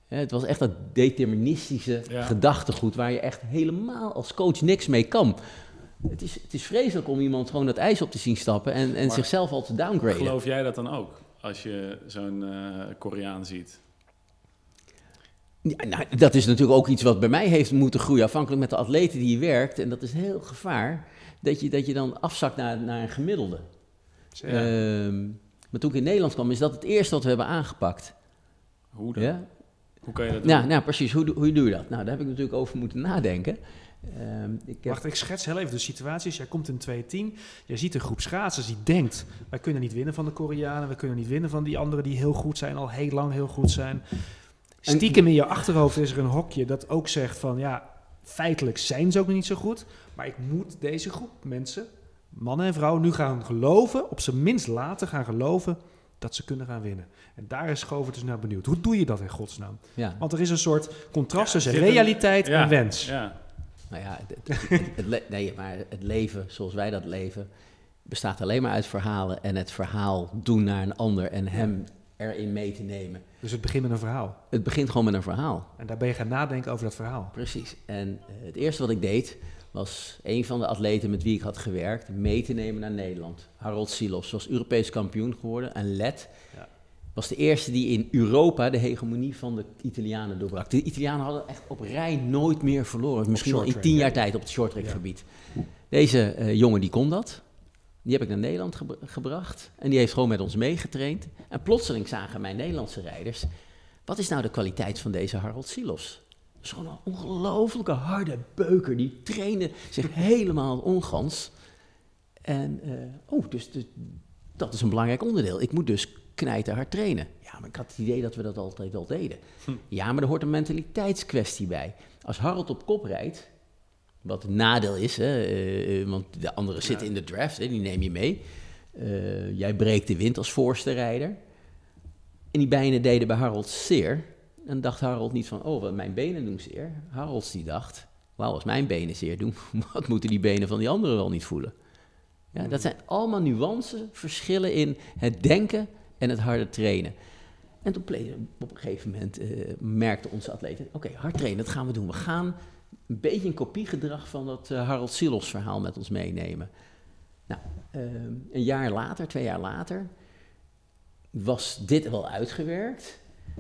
het was echt dat deterministische gedachtegoed waar je echt helemaal als coach niks mee kan. Het is, het is vreselijk om iemand gewoon dat ijs op te zien stappen en, en Maar zichzelf al te downgraden. Geloof jij dat dan ook? Als je zo'n eh, Koreaan ziet. Ja, nou, dat is natuurlijk ook iets wat bij mij heeft moeten groeien, afhankelijk met de atleten die je werkt. En dat is heel gevaar, dat je, dat je dan afzakt naar, naar een gemiddelde. Ja. Ehm, maar toen ik in Nederland kwam, is dat het eerste wat we hebben aangepakt. Hoe dan? Ja? Hoe kan je dat doen? Nou, nou, precies. Hoe, doe- hoe doe je dat? Nou, daar heb ik natuurlijk over moeten nadenken. Ehm, ik heb, Wacht, ik schets heel even de situaties. Jij komt in 210. Jij ziet een groep schaatsers die denkt... wij kunnen niet winnen van de Koreanen. We kunnen niet winnen van die anderen die heel goed zijn. Al heel lang heel goed zijn. Stiekem in je achterhoofd is er een hokje dat ook zegt van... ja, feitelijk zijn ze ook nog niet zo goed. Maar ik moet deze groep mensen, mannen en vrouwen... nu gaan geloven, op zijn minst laten gaan geloven... dat ze kunnen gaan winnen. En daar is Govert dus naar benieuwd. Hoe doe je dat in godsnaam? ja, Want er is een soort contrast Ja, tussen realiteit Ja, en wens. Ja. Nou ja, het, het, het- nee, maar het leven zoals wij dat leven bestaat alleen maar uit verhalen. En het verhaal doen naar een ander en hem erin mee te nemen. Dus het begint met een verhaal. Het begint gewoon met een verhaal. En daar ben je gaan nadenken over dat verhaal. Precies. En eh, het eerste wat ik deed, was een van de atleten met wie ik had gewerkt, mee te nemen naar Nederland. Harold Silos was Europees kampioen geworden en led. Ja. Was de eerste die in Europa de hegemonie van de Italianen doorbrak. De Italianen hadden echt op rij nooit meer verloren. Misschien wel in tien jaar tijd op het shorttrack Ja. gebied. Deze eh, jongen die kon dat. Die heb ik naar Nederland gebra- gebracht. En die heeft gewoon met ons meegetraind. En plotseling zagen mijn Nederlandse rijders... wat is nou de kwaliteit van deze Harold Silos? Dat is gewoon een ongelofelijke harde beuker. Die trainde zich helemaal ongans. En, eh, oh, dus, dus dat is een belangrijk onderdeel. Ik moet dus knijterhard trainen. Ja, maar ik had het idee dat we dat altijd al deden. Ja, maar er hoort een mentaliteitskwestie bij. Als Harold op kop rijdt, wat een nadeel is, hè, eh, eh, want de anderen zitten in de draft, hè, die neem je mee. Eh, jij breekt de wind als voorste rijder. En die benen deden bij Harold zeer. En dacht Harold niet van, oh, wat mijn benen doen zeer. Harold die dacht, wauw, als mijn benen zeer doen, wat moeten die benen van die anderen wel niet voelen? Ja, dat zijn allemaal nuance, verschillen in het denken en het harde trainen. En toen op een gegeven moment eh, merkten onze atleten, oké, hard trainen, dat gaan we doen. We gaan een beetje een kopiegedrag van dat eh, Harold Silos verhaal met ons meenemen. Nou, eh, een jaar later, twee jaar later, was dit wel uitgewerkt.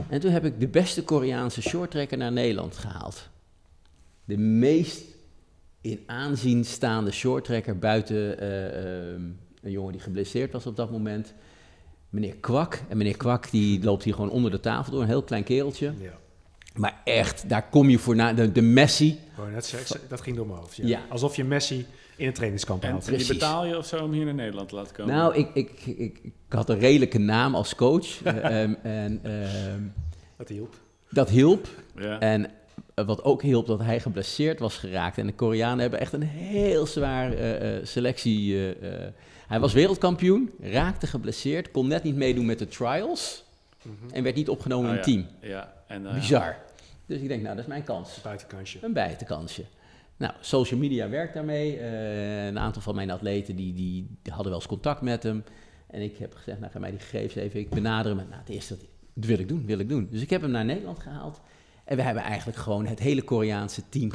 En toen heb ik de beste Koreaanse shorttrekker naar Nederland gehaald. De meest in aanzien staande shorttrekker buiten eh, ehm, een jongen die geblesseerd was op dat moment. Meneer Kwak. En meneer Kwak die loopt hier gewoon onder de tafel door, een heel klein kereltje. Ja. Maar echt, daar kom je voor na. De, de Messi. Net zeggen, dat ging door mijn hoofd. Ja. Ja. Alsof je Messi in het trainingskamp haalt. en die betaal je of zo om hier naar Nederland te laten komen? Nou, ik, ik, ik, ik had een redelijke naam als coach. eh, ehm, en ehm, Dat hielp. dat hielp. ja. En eh, wat ook hielp, dat hij geblesseerd was geraakt. En de Koreanen hebben echt een heel zwaar eh, eh, selectie. eh, eh. Hij was wereldkampioen, raakte geblesseerd, kon net niet meedoen met de trials. En werd niet opgenomen Oh, in het team. Ja, en, eh, Bizar. Dus ik denk, nou, dat is mijn kans. Buitenkansje. Een buitenkansje. Nou, social media werkt daarmee. Eh, een aantal van mijn atleten die, die, die hadden wel eens contact met hem. En ik heb gezegd, nou, ga mij die gegevens even. Ik benader hem. Nou, het eerste, dat wil ik doen, wil ik doen. Dus ik heb hem naar Nederland gehaald. En we hebben eigenlijk gewoon het hele Koreaanse team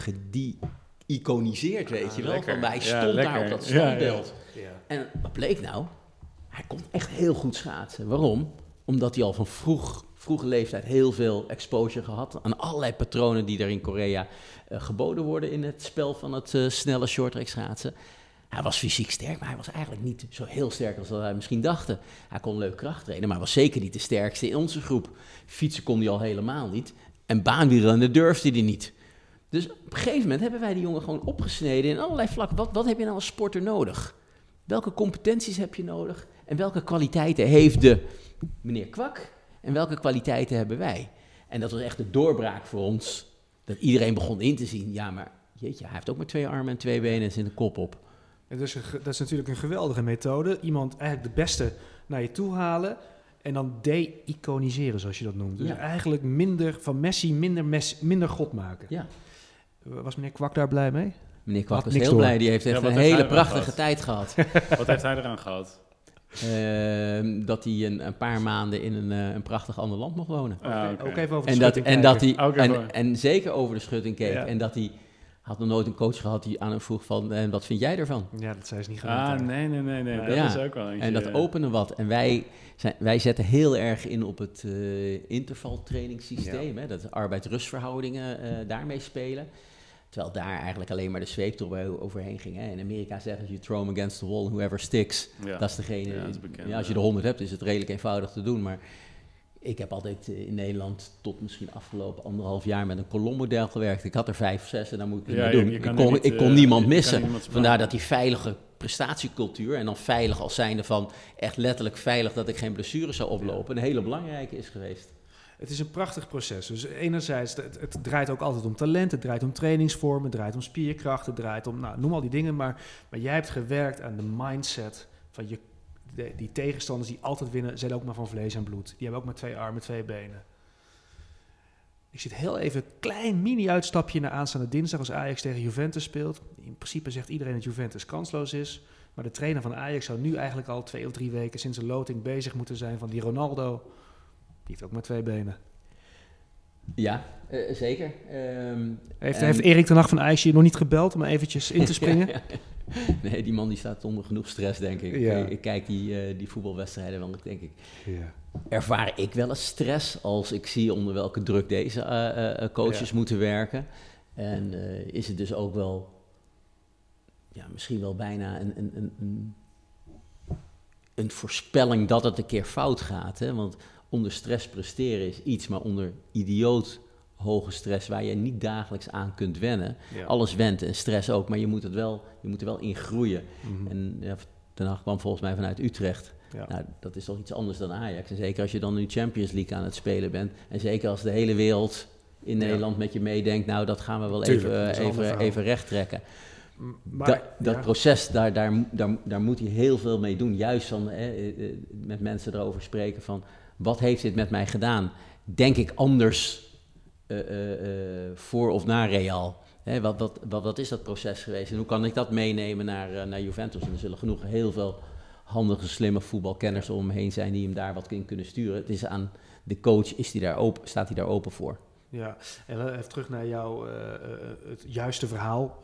gedi-iconiseerd, weet je wel. lekker. Want hij Ja, stond daar op dat standbeeld. Ja. En wat bleek nou? Hij kon echt heel goed schaatsen. Waarom? Omdat hij al van vroeg, vroege leeftijd heel veel exposure gehad aan allerlei patronen die er in Korea eh, geboden worden in het spel van het eh, snelle shorttrack schaatsen. Hij was fysiek sterk, maar hij was eigenlijk niet zo heel sterk als dat wij misschien dachten. Hij kon leuk kracht trainen, maar was zeker niet de sterkste in onze groep. Fietsen kon hij al helemaal niet. En baanwielrennen durfde hij niet. Dus op een gegeven moment hebben wij die jongen gewoon opgesneden in allerlei vlakken. Wat, wat heb je nou als sporter nodig? Welke competenties heb je nodig? En welke kwaliteiten heeft de meneer Kwak? En welke kwaliteiten hebben wij? En dat was echt de doorbraak voor ons. Dat iedereen begon in te zien. Ja, maar jeetje, hij heeft ook maar twee armen en twee benen en zit een kop op. Dat, is dat is natuurlijk een geweldige methode. Iemand eigenlijk de beste naar je toe halen en dan de-iconiseren, zoals je dat noemt. Dus Ja. eigenlijk minder van Messi, minder, Messi, minder God maken. Ja. Was meneer Kwak daar blij mee? Meneer Kwak was heel door. blij. Die heeft echt Ja, een heeft hele prachtige gehad? tijd gehad. Wat heeft hij eraan gehad? ehm, dat hij een, een paar maanden in een, eh, een prachtig ander land mocht wonen. Ah, oké. Ook even over de En, dat, schutting en, dat hij, en, en zeker over de schutting keek. Ja. En dat hij had nog nooit een coach gehad die aan hem vroeg van, en wat vind jij ervan? Ja, dat zijn ze niet gewend. Ah, daar. nee, nee, nee, nee. Ja. Dat Ja. is ook wel eentje. En dat eh, opende wat. En wij, zijn, wij zetten heel erg in op het eh intervaltrainingssysteem. Hè, dat arbeid-rustverhoudingen eh, daarmee spelen. Terwijl daar eigenlijk alleen maar de zweep er overheen ging. Hè. In Amerika zeggen ze, you throw 'em against the wall, whoever sticks. Ja. Dat is degene. Ja, dat is bekend, ja, als je er 100 hebt, is het redelijk eenvoudig te doen. Maar ik heb altijd eh, in Nederland tot misschien afgelopen anderhalf jaar met een kolommodel gewerkt. Ik had er vijf of zes en dan moet ik het Ja, doen. ik kon, niet, ik kon eh, niemand je kan missen. niemand Vandaar dat die veilige prestatiecultuur, en dan veilig als zijnde van echt letterlijk veilig dat ik geen blessures zou oplopen, een hele belangrijke is geweest. Het is een prachtig proces. Dus enerzijds, het, het draait ook altijd om talent, het draait om trainingsvormen, het draait om spierkracht, het draait om, nou, noem al die dingen. Maar, maar jij hebt gewerkt aan de mindset van je, de- die tegenstanders die altijd winnen, zijn ook maar van vlees en bloed. Die hebben ook maar twee armen, twee benen. Ik zit heel even een klein mini-uitstapje naar aanstaande dinsdag als Ajax tegen Juventus speelt. In principe zegt iedereen dat Juventus kansloos is. Maar de trainer van Ajax zou nu eigenlijk al twee of drie weken sinds een loting bezig moeten zijn van die Ronaldo. Die heeft ook maar twee benen. Ja, eh, zeker. Ehm, Heeft, en- heeft Erik ten Hag van IJsje nog niet gebeld om eventjes in te springen? nee, die man die staat onder genoeg stress, denk ik. Ja. Ik, ik kijk die, eh, die voetbalwedstrijden wel, denk ik. ja. Ervaar ik wel eens stress als ik zie onder welke druk deze eh, coaches moeten werken. En is het dus ook wel, ja, misschien wel bijna een, een, een, een, een voorspelling dat het een keer fout gaat. Hè? Want onder stress presteren is iets, maar onder idioot hoge stress waar je niet dagelijks aan kunt wennen. Ja. Alles went en stress ook, maar je moet, het wel, je moet er wel in groeien. Mhm. En ja, Haag kwam volgens mij vanuit Utrecht. Ja. Nou, dat is toch iets anders dan Ajax. En zeker als je dan nu Champions League aan het spelen bent. En zeker als de hele wereld in. Nederland met je meedenkt. Nou, dat gaan we wel Tuurlijk, even, even, even recht trekken. Maar, Da- dat ja. proces, daar, daar, daar, daar moet hij heel veel mee doen. Juist van, hè, eh, eh, met mensen erover spreken van... wat heeft dit met mij gedaan? Denk ik anders eh, eh, eh, voor of na Real? Wat, wat, wat, is dat proces geweest? En hoe kan ik dat meenemen naar, naar Juventus? En er zullen genoeg heel veel handige, slimme voetbalkenners om heen zijn... die hem daar wat in kunnen sturen. Het is aan de coach, is die daar open, staat hij daar open voor? Ja, en even terug naar eh, het juiste verhaal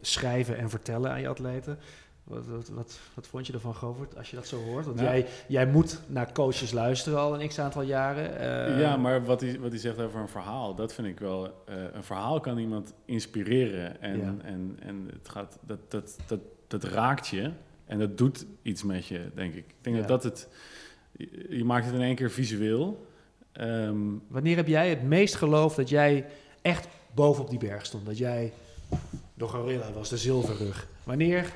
schrijven en vertellen aan je atleten. Wat, wat, wat, wat vond je ervan, Govert, als je dat zo hoort? Want Nou. jij, jij moet naar coaches luisteren al een x-aantal jaren. eh, ja, maar wat hij, wat hij zegt over een verhaal, dat vind ik wel. eh, een verhaal kan iemand inspireren. En, Ja. en, en het gaat, dat, dat, dat, dat raakt je. En dat doet iets met je, denk ik. Ik denk Ja. dat dat het. Je je maakt het in één keer visueel. Ehm, Wanneer heb jij het meest geloofd dat jij echt bovenop die berg stond? Dat jij de gorilla was, de zilverrug. Wanneer,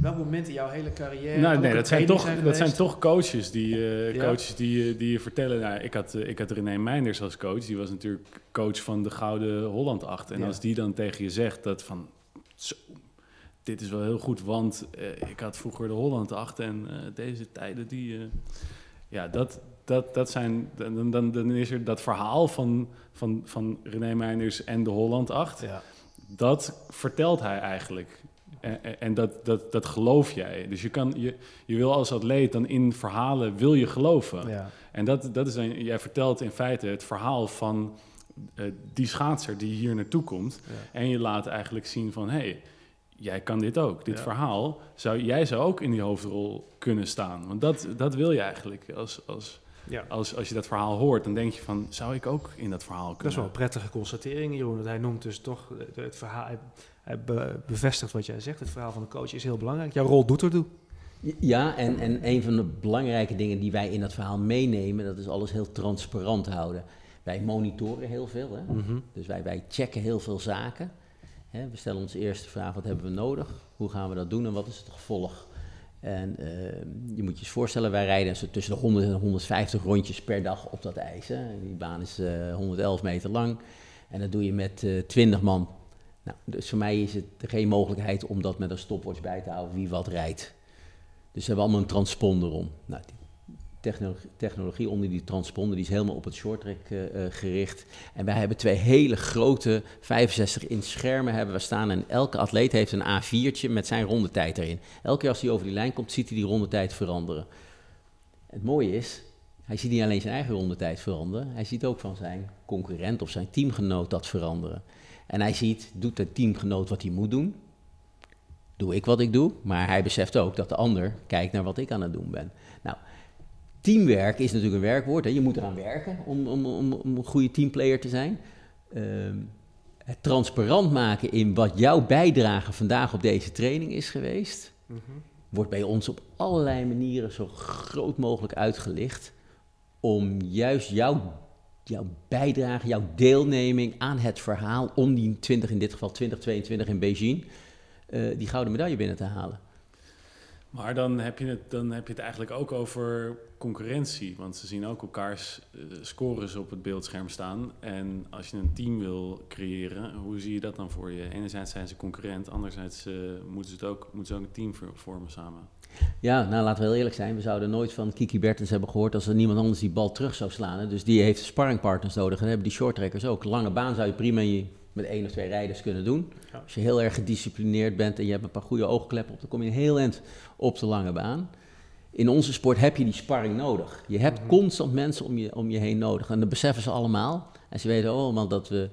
welk moment in jouw hele carrière? nou, nee, dat zijn, toch, dat zijn toch coaches die, eh, Ja. coaches die, eh, die je vertellen. Nou, ik, had, eh, ik had René Meinders als coach. Die was natuurlijk coach van de Gouden Holland 8. En Ja. als die dan tegen je zegt dat van... Zo, dit is wel heel goed, want ik had vroeger de Holland 8 en deze tijden die... ja, dat, dat, dat zijn... Dan, dan, dan is er dat verhaal van, van, van René Meinders en de Holland 8 Ja, dat vertelt hij eigenlijk. En, dat, dat, dat geloof jij. Dus je, kan, je, je wil als atleet dan in verhalen wil je geloven. ja, En dat, dat is dan, jij vertelt in feite het verhaal van eh, die schaatser die hier naartoe komt. ja. En je laat eigenlijk zien van, hé, hey, jij kan dit ook. Dit Ja. verhaal, zou, jij zou ook in die hoofdrol kunnen staan. Want dat, dat wil je eigenlijk als, als, ja. als, als je dat verhaal hoort. Dan denk je van, zou ik ook in dat verhaal kunnen? Dat is wel een prettige constatering, Jeroen. Dat hij noemt dus toch het verhaal. Be- bevestigt wat jij zegt. Het verhaal van de coach is heel belangrijk. Jouw rol doet ertoe. Ja, en, en een van de belangrijke dingen die wij in dat verhaal meenemen, dat is alles heel transparant houden. Wij monitoren heel veel, hè? dus wij, wij checken heel veel zaken. Hè? We stellen ons eerst de vraag, wat hebben we nodig? Hoe gaan we dat doen en wat is het gevolg? En eh, je moet je eens voorstellen, wij rijden zo tussen de 100 en 150 rondjes per dag op dat ijs. Hè? Die baan is eh, 111 meter lang en dat doe je met eh 20 man. Nou, dus voor mij is het geen mogelijkheid om dat met een stopwatch bij te houden wie wat rijdt. Dus ze hebben allemaal een transponder om. Nou, technologie, onder die transponder, die is helemaal op het shorttrack uh, gericht. En wij hebben twee hele grote 65 inch schermen hebben we staan. En elke atleet heeft een A4'tje met zijn rondetijd erin. Elke keer als hij over die lijn komt, ziet hij die rondetijd veranderen. Het mooie is, hij ziet niet alleen zijn eigen rondetijd veranderen, hij ziet ook van zijn concurrent of zijn teamgenoot dat veranderen. En hij ziet, doet de teamgenoot wat hij moet doen? Doe ik wat ik doe, maar hij beseft ook dat de ander kijkt naar wat ik aan het doen ben. Nou, teamwerk is natuurlijk een werkwoord. Hè. Je moet eraan werken om, om, om, om een goede teamplayer te zijn. Ehm, het transparant maken in wat jouw bijdrage vandaag op deze training is geweest, mhm. wordt bij ons op allerlei manieren zo groot mogelijk uitgelicht. Om juist jouw, jouw bijdrage, jouw deelneming aan het verhaal om die 20, in dit geval 2022 in Beijing, uh, die gouden medaille binnen te halen. Maar dan heb, je het, dan heb je het eigenlijk ook over concurrentie. Want ze zien ook elkaars uh, scores op het beeldscherm staan. En als je een team wil creëren, hoe zie je dat dan voor je? Enerzijds zijn ze concurrent, anderzijds uh, moeten, ze het ook, moeten ze een team vormen samen. Ja, nou laten we heel eerlijk zijn. We zouden nooit van Kiki Bertens hebben gehoord als er niemand anders die bal terug zou slaan. Dus die heeft sparringpartners nodig. En hebben die shorttrekkers ook. Lange baan zou je prima in je met één of twee rijders kunnen doen. Als je heel erg gedisciplineerd bent en je hebt een paar goede oogkleppen op, dan kom je heel eind op de lange baan. In onze sport heb je die sparring nodig. Je hebt mhm. constant mensen om je, om je heen nodig. En dat beseffen ze allemaal. En ze weten allemaal dat we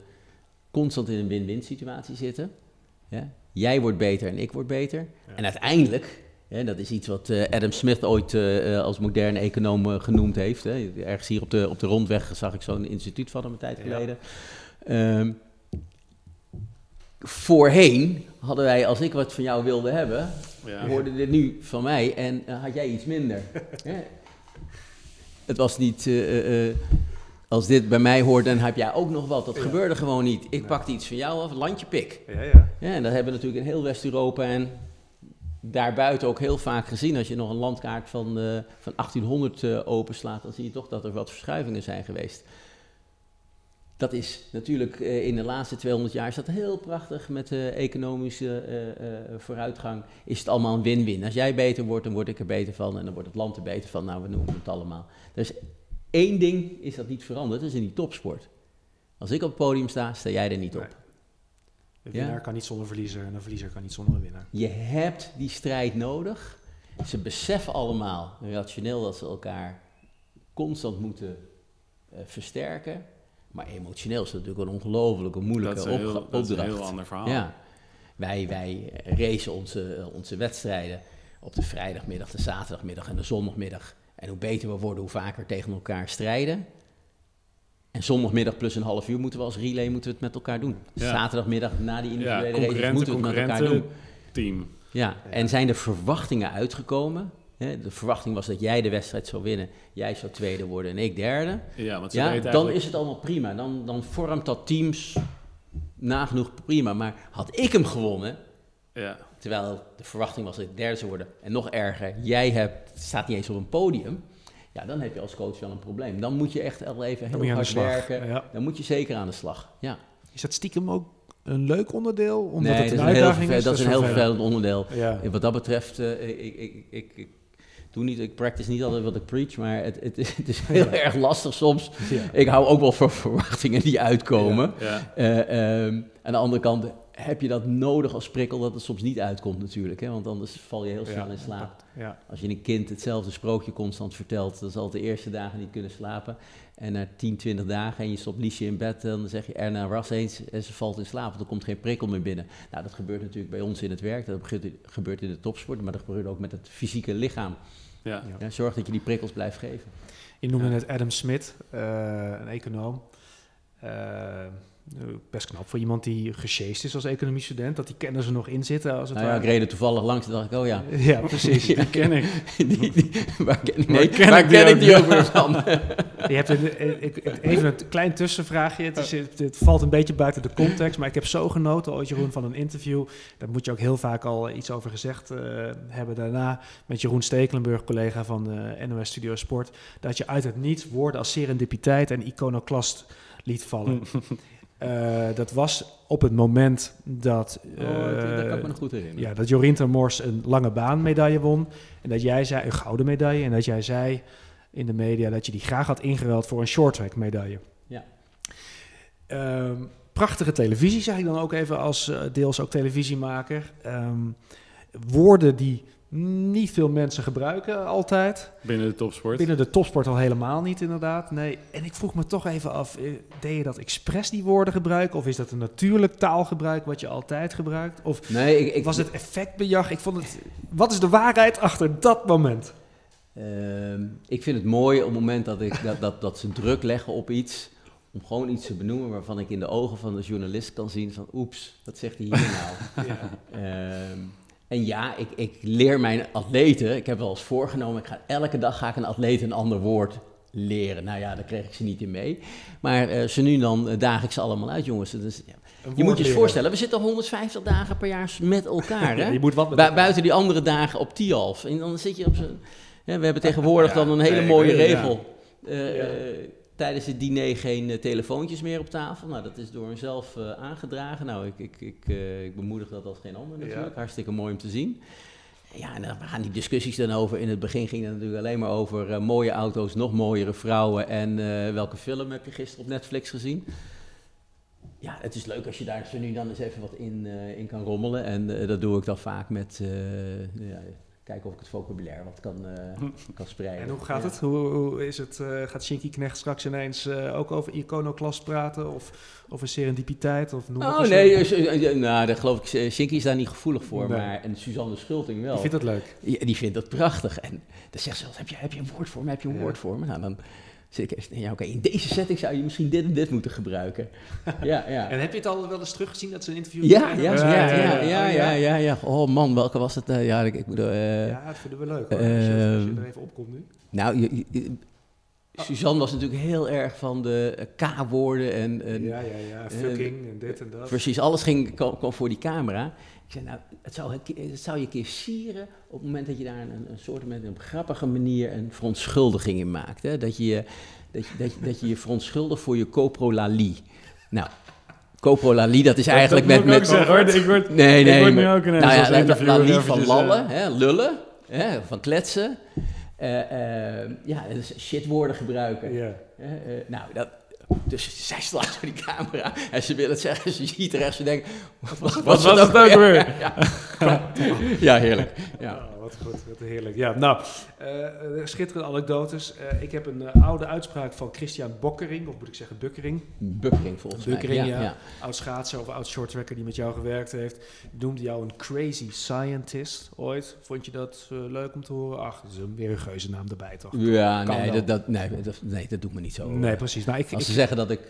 constant in een win-win situatie zitten. Ja? Jij wordt beter en ik word beter. En uiteindelijk, dat is iets wat uh, Adam Smith ooit uh, als moderne econoom uh, genoemd heeft. Hè. Ergens hier op de, op de rondweg zag ik zo'n instituut van hem een tijd geleden. Ja. Um, voorheen hadden wij, als ik wat van jou wilde hebben, ja. hoorde dit nu van mij en uh, had jij iets minder. Het was niet, uh, uh, als dit bij mij hoort, dan heb jij ook nog wat. Dat gebeurde gewoon niet. Ik pakte iets van jou af, landje pik. Ja, ja. ja en dat hebben we natuurlijk in heel West-Europa en daarbuiten ook heel vaak gezien. Als je nog een landkaart van, van 1800 openslaat, dan zie je toch dat er wat verschuivingen zijn geweest dat is natuurlijk uh, in de laatste 200 jaar is dat heel prachtig met de economische uh, vooruitgang. Is het allemaal een win-win. Als jij beter wordt, dan word ik er beter van en dan wordt het land er beter van. Nou, we noemen het allemaal. Dus één ding is dat niet veranderd, dat is in die topsport. Als ik op het podium sta, sta jij er niet op. De winnaar kan niet zonder verliezer en een verliezer kan niet zonder een winnaar. Je hebt die strijd nodig. Ze beseffen allemaal, rationeel, dat ze elkaar constant moeten versterken. Maar emotioneel is dat natuurlijk een ongelofelijke moeilijke dat heel, opdracht. Dat is een heel ander verhaal. Ja. Wij, wij racen onze, onze wedstrijden op de vrijdagmiddag, de zaterdagmiddag en de zondagmiddag. En hoe beter we worden, hoe vaker tegen elkaar strijden. En zondagmiddag plus een half uur moeten we als relay moeten we het met elkaar doen. Zaterdagmiddag na die individuele ja, races moeten we het met elkaar doen. Team. Ja, en zijn de verwachtingen uitgekomen? De verwachting was dat jij de wedstrijd zou winnen, jij zou tweede worden en ik derde. Ja, want ja, dan is het allemaal prima. Dan, dan vormt dat teams nagenoeg prima. Maar had ik hem gewonnen, ja. terwijl de verwachting was dat ik derde zou worden, en nog erger, jij hebt, staat niet eens op een podium. Ja, dan heb je als coach wel een probleem. Dan moet je echt al even heel hard werken. Dan moet je zeker aan de slag. Ja. Is dat stiekem ook een leuk onderdeel? Omdat nee, het een dat uitdaging is? Dat is een heel vervelend onderdeel. Ja. Wat dat betreft, uh, ik, ik, ik, ik doe niet, ik practice niet altijd wat ik preach, maar het, het, het is heel erg lastig soms. Ik hou ook wel voor verwachtingen die uitkomen. Ja, uh, aan de andere kant heb je dat nodig als prikkel dat het soms niet uitkomt natuurlijk. Hè? Want anders val je heel snel in slaap. Als je een kind hetzelfde sprookje constant vertelt, dan zal het de eerste dagen niet kunnen slapen. En na 10, 20 dagen en je stopt Liesje in bed, dan zeg je Erna ras eens en ze valt in slaap. Want er komt geen prikkel meer binnen. Nou, dat gebeurt natuurlijk bij ons in het werk. Dat gebeurt in de topsport, maar dat gebeurt ook met het fysieke lichaam. Ja. ja. zorg dat je die prikkels blijft geven. Je noemde net Adam Smith, uh, een econoom. Uh, best knap voor iemand die gesjeest is als economiestudent, dat die kennis er nog in zitten. Als het nou ja, ik reed er toevallig langs en dacht ik, oh ja. Ja, precies. Die ken ik. die, die, waar ken, nee, ken, waar ik, ken ik die ook weer van? je hebt een, even een klein tussenvraagje. Het, is, het, valt een beetje buiten de context, maar ik heb zo genoten ooit, Jeroen, van een interview. Daar moet je ook heel vaak al iets over gezegd uh, hebben daarna. Met Jeroen Stekelenburg, collega van NOS Studio Sport. Dat je uit het niets woorden als serendipiteit en iconoclast liet vallen. Uh, dat was op het moment dat, uh, oh, dat kan ik me nog goed herinneren. Ja, dat Jorien Termors een lange baan medaille won. En dat jij zei, een gouden medaille. En dat jij zei, in de media dat je die graag had ingeruild voor een shorttrack medaille. Ja. Ehm, prachtige televisie, zeg ik dan ook even als eh, deels ook televisiemaker. Ehm, woorden die niet veel mensen gebruiken altijd. Binnen de topsport. Binnen de topsport al helemaal niet, inderdaad. Nee. En ik vroeg me toch even af, eh, deed je dat expres die woorden gebruiken? Of is dat een natuurlijk taalgebruik wat je altijd gebruikt? Of Nee, ik, ik, was het effectbejag? Ik vond het... Wat is de waarheid achter dat moment? Ehm, ik vind het mooi op het moment dat, ik, dat, dat, dat ze druk leggen op iets, om gewoon iets te benoemen waarvan ik in de ogen van de journalist kan zien van oeps, wat zegt hij hier nou? Ja. Ehm, en ja, ik, ik leer mijn atleten, ik heb wel eens voorgenomen, ik ga, elke dag ga ik een atleet een ander woord leren. Nou ja, daar kreeg ik ze niet in mee. Maar eh, ze nu dan eh, daag ik ze allemaal uit, jongens. Dus, ja. Je moet je eens voorstellen, we zitten 150 dagen per jaar met elkaar. Hè? je moet wat buiten die andere dagen op Tialf. En dan zit je op zo'n... Ja, we hebben tegenwoordig dan een hele mooie regel. Eh, tijdens het diner geen eh, telefoontjes meer op tafel. Nou, dat is door mezelf eh, aangedragen. Nou, ik, ik, ik, eh, ik bemoedig dat als geen ander natuurlijk. Ja. Hartstikke mooi om te zien. Ja, en dan gaan die discussies dan over. In het begin ging het natuurlijk alleen maar over mooie auto's, nog mooiere vrouwen. En welke film heb je gisteren op Netflix gezien? Ja, het is leuk als je daar zo nu dan eens even wat in, in kan rommelen. En dat doe ik dan vaak met ja, kijken of ik het vocabulaire wat kan, eh, kan spreiden. En hoe gaat Ja. het? Hoe, hoe is het? eh, gaat Shinky Knecht straks ineens eh, ook over iconoclast praten? Of over serendipiteit? Of noem Oh nee, nou, daar geloof ik, Shinky is daar niet gevoelig voor, Nee. maar en Suzanne Schulting wel. Ik vind dat leuk. Ja, die vindt dat prachtig. En dan zegt ze heb je, heb je een woord voor me, heb je een Ja. woord voor me? Nou, dan zit ik eerst, ja oké, in deze setting zou je misschien dit en dit moeten gebruiken. ja, ja. En heb je het al wel eens teruggezien dat ze een interview Ja, ja, hebben? ja, Ja, ja, ja, ja, Oh, ja, ja, ja. Oh man, welke was het? eh, ja, ik, ik bedoel, eh, Ja, dat vinden we leuk hoor. Als je, als je Ehm, er even opkomt nu. nou, je, je- je- Suzanne was natuurlijk heel erg van de eh, K-woorden en, en ja, ja, ja. Fucking en dit en dat. precies alles ging, kwam, kwam voor die camera. Ik zei, nou, het zou, een het zou je een keer sieren op het moment dat je daar een, een soort met een grappige manier een verontschuldiging in maakt. Hè? Dat, je, je- dat, je, dat, je, dat je je verontschuldigt voor je coprolalie. Nou, coprolalie, dat is eigenlijk dat met... moet ik met zeggen, hoor. Ik word, Nee, ik nee. word nu ook ineens nou ja, la- van lallen, hè, lullen, hè, van kletsen. Eh, eh, ja, dus shitwoorden gebruiken. Eh, nou, dat, dus zij slaat voor die camera en ze wil het zeggen. Ze ziet er echt, ze denkt... Wat, Wat was het ook weer? Ja, ja, heerlijk. Ja. Wat goed, wat heerlijk. Ja, nou, eh, eh, schitterende anekdotes. Eh, ik heb een oude uitspraak van Christian Bokkering, of moet ik zeggen Bukkering, Bukkering volgens Bukkering, mij. ja. oud schaatser of oud shorttracker die met jou gewerkt heeft. Noemde jou een crazy scientist ooit. Vond je dat leuk om te horen? Ach, dat is een, weer een geuzennaam erbij, toch? Ja, Kan nee dat, dat, nee, dat, nee, dat doet me niet zo. Nee, precies. Nou, ik, Als ik- ze zeggen dat ik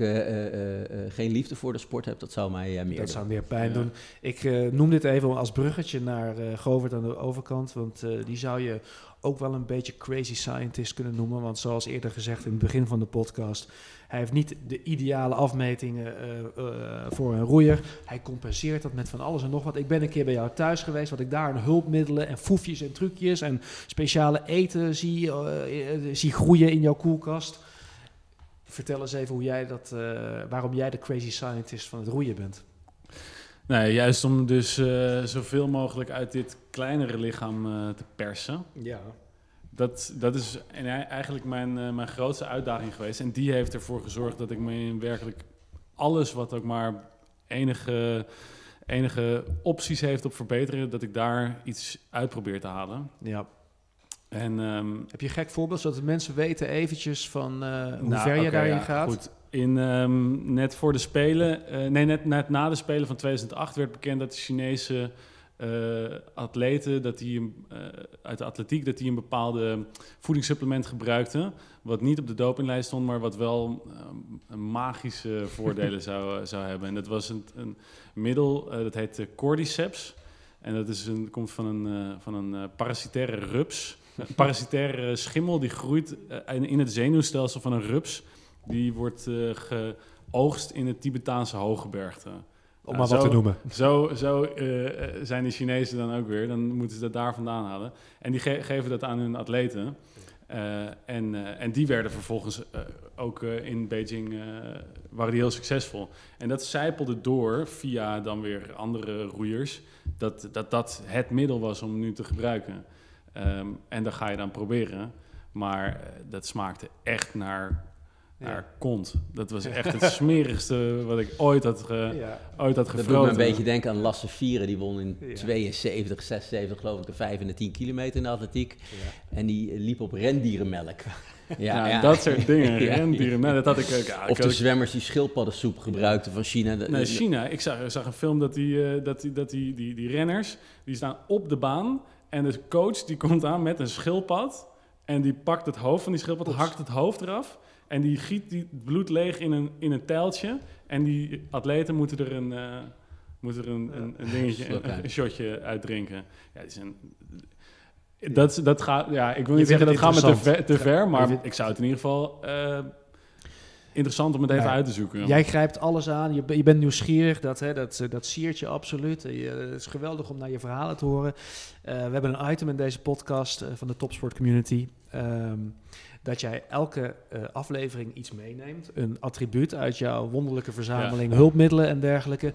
geen liefde voor de sport heb, dat zou mij meer Dat doen. zou meer pijn Ja. doen. Ik noem dit even als bruggetje naar Govert aan de overkant. Want eh, die zou je ook wel een beetje crazy scientist kunnen noemen. Want zoals eerder gezegd in het begin van de podcast... hij heeft niet de ideale afmetingen eh, eh, voor een roeier. Hij compenseert dat met van alles en nog wat. Ik ben een keer bij jou thuis geweest... wat ik daar aan hulpmiddelen en foefjes en trucjes... en speciale eten zie, zie groeien in jouw koelkast... Vertel eens even hoe jij dat, waarom jij de crazy scientist van het roeien bent. Nee, juist om dus eh, zoveel mogelijk uit dit kleinere lichaam eh, te persen. Ja. Dat, dat is en ei- eigenlijk mijn, eh, mijn grootste uitdaging geweest. En die heeft ervoor gezorgd dat ik me in werkelijk alles wat ook maar enige, enige opties heeft op verbeteren, dat ik daar iets uit probeer te halen. ja. En, ehm, Heb je een gek voorbeeld, zodat mensen weten eventjes van hoe nou, ver je daarin ja, gaat? Goed. In, ehm, net voor de Spelen, eh, nee, net, net na de Spelen van 2008 werd bekend dat de Chinese eh, atleten dat die, eh, uit de atletiek dat die een bepaalde voedingssupplement gebruikten. Wat niet op de dopinglijst stond, maar wat wel ehm, magische voordelen zou, zou hebben. En dat was een, een middel, dat heet cordyceps. En dat is een, komt van een, van een parasitaire rups. Een parasitaire schimmel die groeit in- in het zenuwstelsel van een rups. Die wordt eh, geoogst in het Tibetaanse hooggebergte. Om Nou, maar wat zo- te noemen. Zo, zo eh, eh, zijn de Chinezen dan ook weer. Dan moeten ze dat daar vandaan halen. En die ge- geven dat aan hun atleten. Eh, en, eh, en die werden vervolgens eh, ook eh, in Beijing eh, waren die heel succesvol. En dat zijpelde door via dan weer andere roeiers. Dat dat, dat het middel was om nu te gebruiken. Ehm, en dat ga je dan proberen. Maar eh, dat smaakte echt naar, Ja. naar kont. Dat was echt het smerigste wat ik ooit had, ge, Ja. ooit had Dat doet me gefroten. een beetje denken aan Lasse Vieren. Die won in Ja. 72, 76 geloof ik de 5 en de 10 kilometer in de atletiek. Ja. En die liep op rendierenmelk. Ja, dat soort dingen. Ja. rendieren. Nou, dat had ik ook. Ja, Of de zwemmers die schildpaddensoep gebruikten van China. Nee, China. Ik zag, ik zag een film dat, die, eh, dat, die, dat die, die, die renners, die staan op de baan. En de coach die komt aan met een schildpad. En die pakt het hoofd van die schildpad, Ops. hakt het hoofd eraf. En die giet die bloed leeg in een, in een tijltje. En die atleten moeten er een, eh, moeten er een, een, een dingetje, een, shotje uitdrinken. Ja, het is een... Dat, dat gaat, ja, ik wil niet zeggen dat gaat het me te ver, te ver Je maar vindt- ik zou het in ieder geval eh, interessant om het even Ja. uit te zoeken. Jij grijpt alles aan, je, je bent nieuwsgierig, dat, hè, dat, eh, dat siert je absoluut. Je- het is geweldig om naar je verhalen te horen. Eh, we hebben een item in deze podcast van de Topsport Community. ehm, dat jij elke eh, aflevering iets meeneemt. Een attribuut uit jouw wonderlijke verzameling, hulpmiddelen en dergelijke.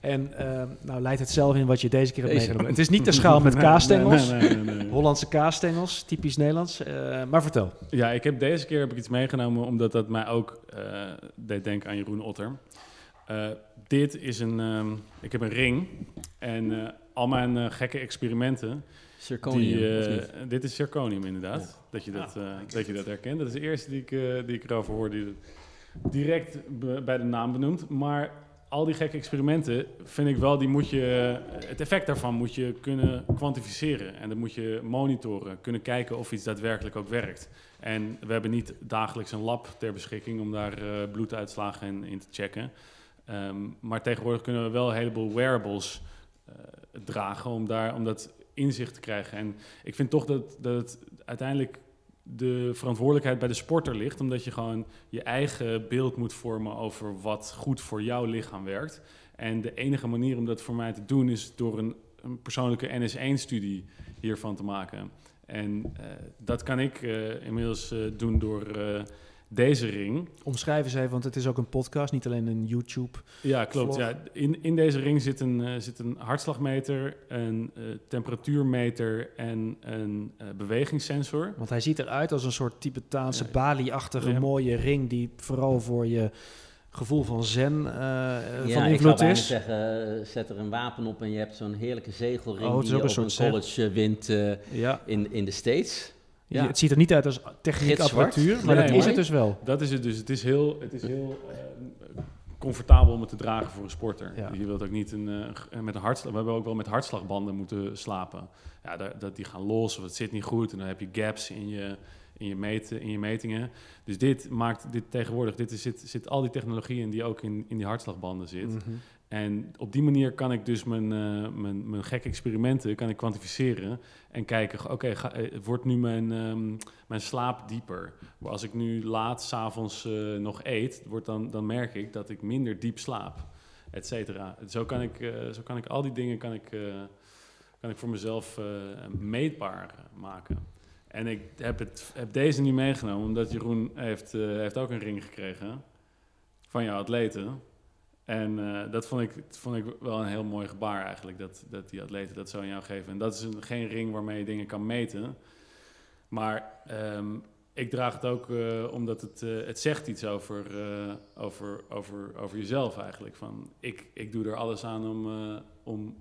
En ehm, nou leidt het zelf in wat je deze keer hebt meegenomen. Het is niet de schaal met Nee, kaasstengels. nee, nee, nee. Hollandse kaasstengels, typisch Nederlands. Eh, maar vertel. Ja, ik heb deze keer heb ik iets meegenomen omdat dat mij ook eh, deed denken aan Jeroen Otter. Eh, dit is een, ehm, ik heb een ring en eh, al mijn eh, gekke experimenten. Zirconium, die, eh, dit is zirconium inderdaad, dat, je dat, eh, dat je dat herkent. Dat is de eerste die ik, eh, die ik erover hoorde, die het direct bij de naam benoemt. Maar al die gekke experimenten vind ik wel, die moet je, het effect daarvan moet je kunnen kwantificeren. En dan moet je monitoren, kunnen kijken of iets daadwerkelijk ook werkt. En we hebben niet dagelijks een lab ter beschikking om daar eh, bloeduitslagen in, in te checken. Ehm, maar tegenwoordig kunnen we wel een heleboel wearables eh, dragen om, daar, om dat inzicht te krijgen. En ik vind toch dat, dat uiteindelijk de verantwoordelijkheid bij de sporter ligt, omdat je gewoon je eigen beeld moet vormen over wat goed voor jouw lichaam werkt. En de enige manier om dat voor mij te doen is door een, een persoonlijke NS1-studie hiervan te maken. En eh, dat kan ik eh, inmiddels eh, doen door deze ring. Omschrijf eens even, want het is ook een podcast, niet alleen een YouTube. Ja, klopt. Vlog. Ja. In, in deze ring zit een, eh, zit een hartslagmeter, een eh, temperatuurmeter en een eh, bewegingssensor. Want hij ziet eruit als een soort Tibetaanse Ja. Bali-achtige Ja. mooie ring die vooral voor je gevoel van zen eh, ja, van ik zou invloed bijna is. zeggen, zet er een wapen op en je hebt zo'n heerlijke zegelring Oh, het is die ook je een op soort een college wint eh, Ja. in, in de States. Ja. Het ziet er niet uit als techniek apparatuur, maar Nee, dat is het dus wel. Dat is het dus. Het is heel, het is heel eh, comfortabel om het te dragen voor een sporter. Ja. Je wilt ook niet een, eh, met een hartslag... We hebben ook wel met hartslagbanden moeten slapen. Ja, daar- dat, die gaan los of het zit niet goed. En dan heb je gaps in je, in je, meten, in je metingen. Dus dit maakt dit tegenwoordig... Dit is, zit, zit al die technologie in die ook in, in die hartslagbanden zit. Mhm. En op die manier kan ik dus mijn, eh, mijn, mijn gekke experimenten kan ik kwantificeren en kijken, oké, eh, wordt nu mijn, ehm, mijn slaap dieper? Als ik nu laat s'avonds avonds nog eet, wordt dan, dan merk ik dat ik minder diep slaap, et cetera. Zo kan ik, zo kan ik al die dingen kan ik, kan ik voor mezelf meetbaar maken. En ik heb, het, heb deze nu meegenomen, omdat Jeroen heeft, heeft ook een ring gekregen van jouw atleten. En eh, dat vond ik, vond ik wel een heel mooi gebaar eigenlijk, dat, dat die atleten dat zo aan jou geven. En dat is een, geen ring waarmee je dingen kan meten. Maar ehm, ik draag het ook eh, omdat het, eh, het zegt iets over, over, over, over jezelf eigenlijk. Van, ik, ik doe er alles aan om, om,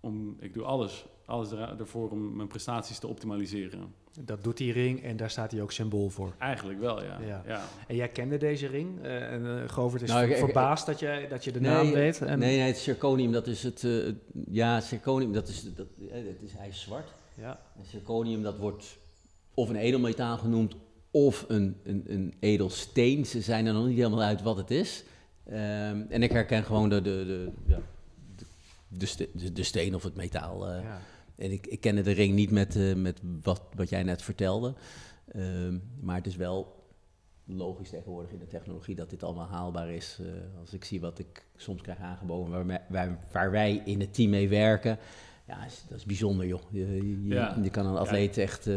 om ik doe alles, alles er, ervoor om mijn prestaties te optimaliseren. Dat doet die ring en daar staat hij ook symbool voor. Eigenlijk wel, ja. Ja. ja. En jij kende deze ring eh, en eh Govert is Nou, ik- ik- verbaasd dat, jij, dat je de naam weet. En, Nee, nee, het zirconium, dat is het... eh, ja, zirconium, dat is, dat, het is, hij is zwart. Ja. En zirconium, dat wordt of een edelmetaal genoemd of een, een, een edelsteen. Ze zijn er nog niet helemaal uit wat het is. Ehm, en ik herken gewoon de, de, de, ja, de, de, ste- de, de steen of het metaal. eh. Ja. En ik, ik kende de ring niet met, eh, met wat, wat jij net vertelde. Ehm, maar het is wel logisch tegenwoordig in de technologie dat dit allemaal haalbaar is. Eh, als ik zie wat ik soms krijg aangeboden waar, wij- waar, waar wij in het team mee werken. Ja, is, dat is bijzonder joh. Je, je, Ja. je kan een atleet echt, eh,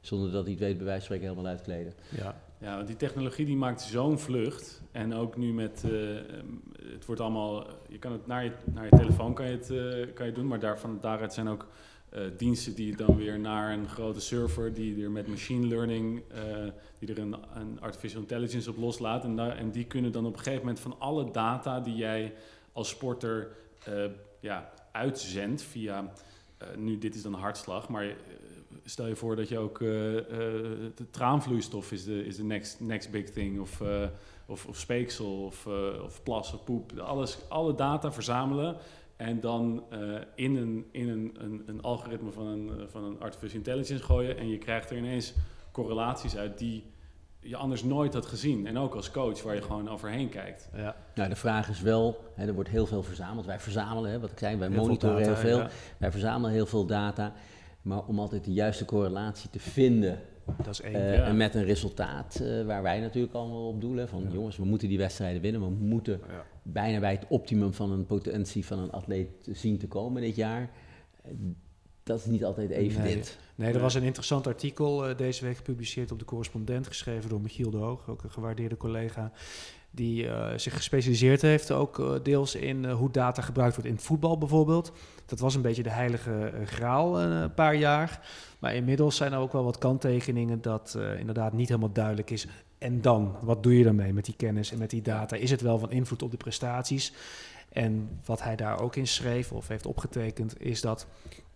zonder dat hij het weet, bij wijze van spreken helemaal uitkleden. Ja. Ja, want die technologie die maakt zo'n vlucht. En ook nu met, eh, ehm, het wordt allemaal, je kan het naar je, naar je telefoon kan je het, eh, kan je doen, maar daarvan, daaruit zijn ook eh, diensten die dan weer naar een grote server die er met machine learning, die er een, artificial intelligence op loslaat. En, daar, en die kunnen dan op een gegeven moment van alle data die jij als sporter ja, uitzendt via, nu dit is dan hartslag, maar stel je voor dat je ook de traanvloeistof is de, is de next, next big thing of, of, of speeksel of, eh, of plas of poep. Alles, alle data verzamelen en dan eh, in, een, in een, een, een algoritme van een, eh, van een artificial intelligence gooien. En je krijgt er ineens correlaties uit die je anders nooit had gezien. En ook als coach waar je gewoon overheen kijkt. Ja. Nou, de vraag is wel, hè, er wordt heel veel verzameld. Wij verzamelen, hè, wat ik zei, wij Heel veel monitoren data, heel veel. ja. Wij verzamelen heel veel data. Maar om altijd de juiste correlatie te vinden Dat is één. eh, Ja. en met een resultaat eh, waar wij natuurlijk allemaal op doelen. Van Ja. jongens, we moeten die wedstrijden winnen. We moeten Ja. bijna bij het optimum van een potentie van een atleet zien te komen dit jaar. Eh, Dat is niet altijd evident. Nee, er was een interessant artikel eh, deze week gepubliceerd op de correspondent, geschreven door Michiel de Hoog, ook een gewaardeerde collega, die eh, zich gespecialiseerd heeft, ook eh, deels in eh, hoe data gebruikt wordt in het voetbal bijvoorbeeld. Dat was een beetje de heilige eh, graal eh, een paar jaar. Maar inmiddels zijn er ook wel wat kanttekeningen dat eh, inderdaad niet helemaal duidelijk is. En dan, wat doe je daarmee met die kennis en met die data? Is het wel van invloed op de prestaties? En wat hij daar ook in schreef of heeft opgetekend, is dat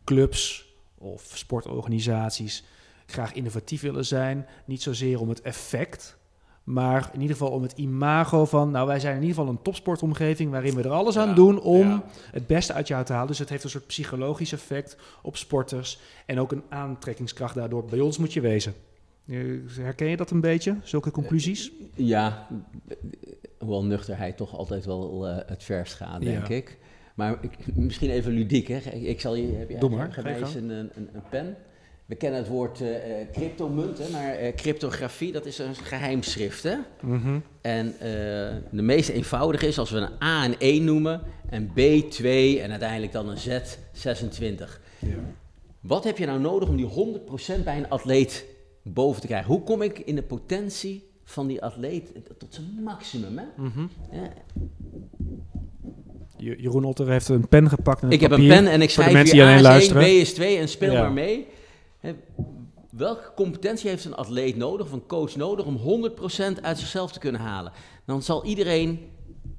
clubs of sportorganisaties graag innovatief willen zijn. Niet zozeer om het effect, maar in ieder geval om het imago van... nou, wij zijn in ieder geval een topsportomgeving... waarin we er alles aan Ja, doen om ja. het beste uit jou te halen. Dus het heeft een soort psychologisch effect op sporters... en ook een aantrekkingskracht daardoor. Bij ons moet je wezen. Herken je dat een beetje, zulke conclusies? Ja, eh, hoewel nuchterheid toch altijd wel eh, het verst gaat, denk Ja. ik. Maar ik, misschien even ludiek, hè. Ik, ik zal je, heb Doe maar, jij eens een, een, een pen? We kennen het woord cryptomunt, hè, maar eh, cryptografie, dat is een geheimschrift, hè? Mhm. En de meest eenvoudige is als we een A en 1 noemen, en B 2 en uiteindelijk dan een Z 26. Ja. Wat heb je nou nodig om die 100% bij een atleet boven te krijgen? Hoe kom ik in de potentie van die atleet tot zijn maximum? Hè? Mhm. Ja, Jeroen Otter heeft een pen gepakt en een ik heb een pen en ik schrijf hier A is 1, B is 2 en speel Ja. maar mee. Welke competentie heeft een atleet nodig, of een coach nodig, om 100% uit zichzelf te kunnen halen? Dan zal iedereen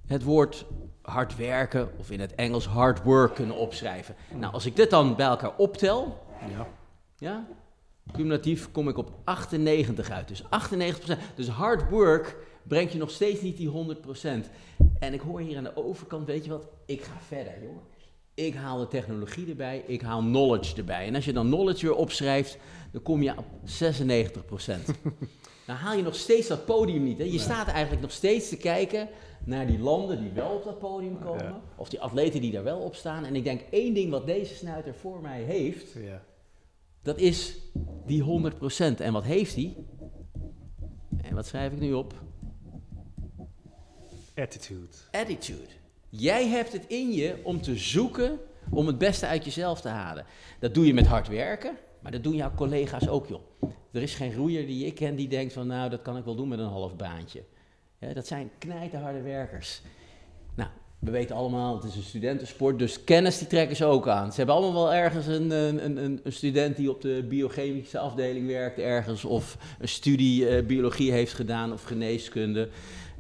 het woord hard werken, of in het Engels hard work, kunnen opschrijven. Nou, als ik dit dan bij elkaar optel, Ja. Ja? Cumulatief kom ik op 98 uit. Dus 98%. Dus hard work brengt je nog steeds niet die 100%. En ik hoor hier aan de overkant, weet je wat? Ik ga verder, jongen. Ik haal de technologie erbij, ik haal knowledge erbij. En als je dan knowledge weer opschrijft, dan kom je op 96%. dan haal je nog steeds dat podium niet. Hè? Je staat eigenlijk nog steeds te kijken naar die landen die wel op dat podium komen. Ja. Of die atleten die daar wel op staan. En ik denk één ding wat deze snuiter voor mij heeft, Ja. dat is die 100%. En wat heeft hij? En wat schrijf ik nu op? Attitude. Attitude. Jij hebt het in je om te zoeken om het beste uit jezelf te halen. Dat doe je met hard werken, maar dat doen jouw collega's ook, joh. Er is geen roeier die ik ken die denkt van, nou, dat kan ik wel doen met een half baantje. Dat zijn knijterharde werkers. Nou, we weten allemaal, het is een studentensport, dus kennis die trekken ze ook aan. Ze hebben allemaal wel ergens een, een, een, een student die op de biochemische afdeling werkt ergens, of een studie eh, biologie heeft gedaan of geneeskunde.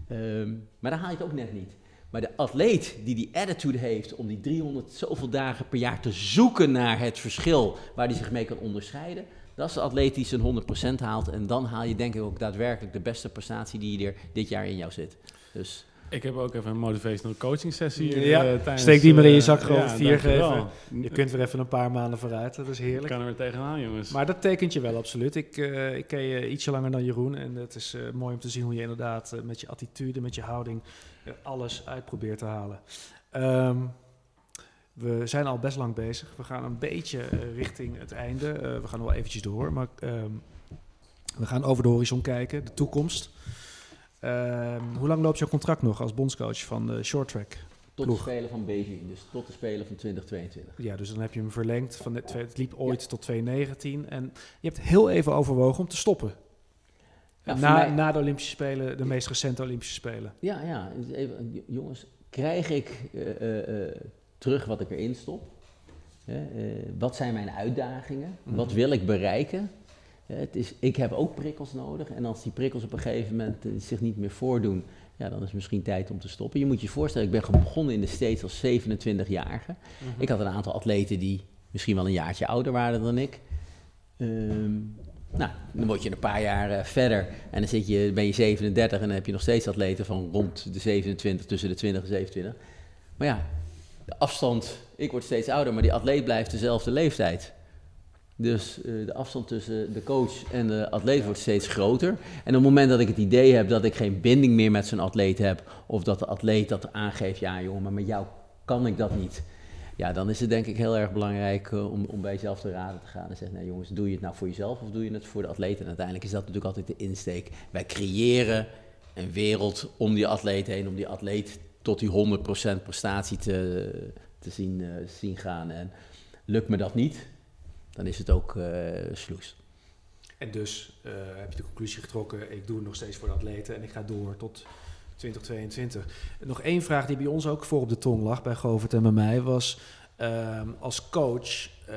Ehm, maar daar haal je het ook net niet. Maar de atleet die die attitude heeft om die 300 zoveel dagen per jaar te zoeken naar het verschil waar hij zich mee kan onderscheiden, dat is de atleet die zijn 100% haalt. En dan haal je denk ik ook daadwerkelijk de beste prestatie die er dit jaar in jou zit. Dus Ik heb ook even een motivational coaching sessie hier, Ja, eh, tijdens... steek die maar in je eh, zak, gewoon ja, vier dankjewel. Je kunt weer even een paar maanden vooruit, dat is Ik heerlijk. kan er weer tegenaan, jongens. Maar dat tekent je wel absoluut. Ik, eh, ik ken je ietsje langer dan Jeroen. En het is eh, mooi om te zien hoe je inderdaad met je attitude, met je houding, alles uit probeert te halen. Ehm, we zijn al best lang bezig. We gaan een beetje eh, richting het einde. Eh, we gaan nog wel eventjes door. Maar ehm, we gaan over de horizon kijken, de toekomst. Ehm, hoe lang loopt jouw contract nog als bondscoach van de short track? tot de Spelen van Beijing, dus tot de Spelen van 2022. Ja, dus dan heb je hem verlengd. Van het, het liep ooit tot 2019. En je hebt heel even overwogen om te stoppen. Ja, na, mij- na de Olympische Spelen, de meest recente Olympische Spelen. Ja, ja. dus Even, jongens, krijg ik eh, eh, eh, terug wat ik erin stop? Wat zijn mijn uitdagingen? Mhm. Wat wil ik bereiken? Het is, ik heb ook prikkels nodig. En als die prikkels op een gegeven moment zich niet meer voordoen, ja, dan is het misschien tijd om te stoppen. Je moet je voorstellen, ik ben begonnen in de States als 27-jarige. Mhm. Ik had een aantal atleten die misschien wel een jaartje ouder waren dan ik. Ehm, nou, dan word je een paar jaar eh, verder en dan zit je, ben je 37 en dan heb je nog steeds atleten van rond de 27, tussen de 20 en 27. Maar ja, de afstand, ik word steeds ouder, maar die atleet blijft dezelfde leeftijd. Dus eh, de afstand tussen de coach en de atleet wordt steeds groter. En op het moment dat ik het idee heb dat ik geen binding meer met zo'n atleet heb, of dat de atleet dat aangeeft, ja jongen, maar met jou kan ik dat niet. Ja, dan is het denk ik heel erg belangrijk eh, om, om bij jezelf te raden te gaan en zeggen, nee jongens, doe je het nou voor jezelf of doe je het voor de atleet? En uiteindelijk is dat natuurlijk altijd de insteek. Wij creëren een wereld om die atleet heen, om die atleet tot die 100% prestatie te, te zien, eh, zien gaan. En lukt me dat niet, dan is het ook uh, sloes. En dus heb je de conclusie getrokken, ik doe het nog steeds voor de atleten en ik ga door tot 2022. Nog één vraag die bij ons ook voor op de tong lag, bij Govert en bij mij, was uh, als coach uh,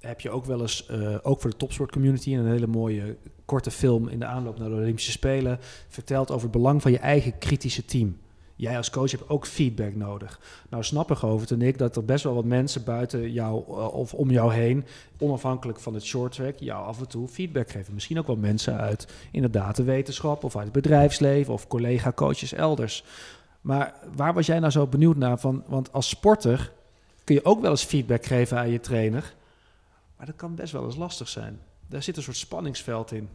heb je ook wel eens, uh, ook voor de topsportcommunity, een hele mooie korte film in de aanloop naar de Olympische Spelen, verteld over het belang van je eigen kritische team. Jij als coach hebt ook feedback nodig. Nou snappen Govert en ik dat er best wel wat mensen buiten jou uh, of om jou heen, onafhankelijk van het short track, jou af en toe feedback geven. Misschien ook wel mensen uit inderdaad de wetenschap of uit het bedrijfsleven of collega-coaches elders. Maar waar was jij nou zo benieuwd naar? Van, want als sporter kun je ook wel eens feedback geven aan je trainer. Maar dat kan best wel eens lastig zijn. Daar zit een soort spanningsveld in.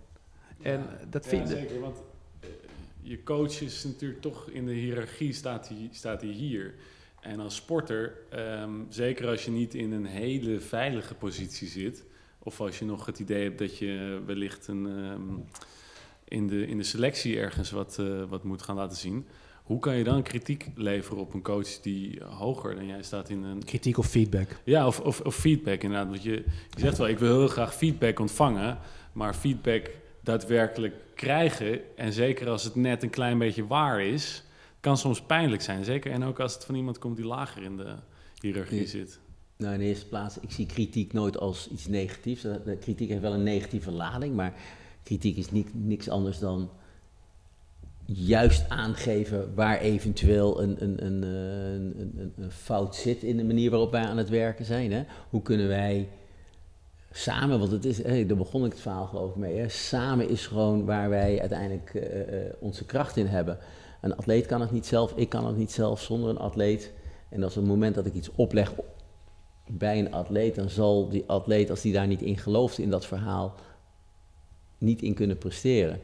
En ja, dat ja, vind zeker, want je coach is natuurlijk toch in de hiërarchie staat hij, staat hij hier. En als sporter, um, zeker als je niet in een hele veilige positie zit, of als je nog het idee hebt dat je wellicht een, um, in, de, in de selectie ergens wat, uh, wat moet gaan laten zien, hoe kan je dan kritiek leveren op een coach die hoger dan jij staat in een... Kritiek of feedback? Ja, of, of, of feedback inderdaad. Want je, je zegt wel, ik wil heel graag feedback ontvangen, maar feedback daadwerkelijk krijgen, en zeker als het net een klein beetje waar is, kan soms pijnlijk zijn. Zeker en ook als het van iemand komt die lager in de hiërarchie zit. Nou, in de eerste plaats, ik zie kritiek nooit als iets negatiefs. De de kritiek heeft wel een negatieve lading, maar kritiek is ni niks anders dan juist aangeven waar eventueel een, een, een, eh, een, een, een fout zit in de manier waarop wij aan het werken zijn. Hè? Hoe kunnen wij samen, want het is, daar begon ik het verhaal geloof ik mee, samen is gewoon waar wij uiteindelijk uh, uh, onze kracht in hebben. Een atleet kan het niet zelf, ik kan het niet zelf zonder een atleet. En als op het moment dat ik iets opleg bij een atleet, dan zal die atleet, als die daar niet in gelooft in dat verhaal, niet in kunnen presteren.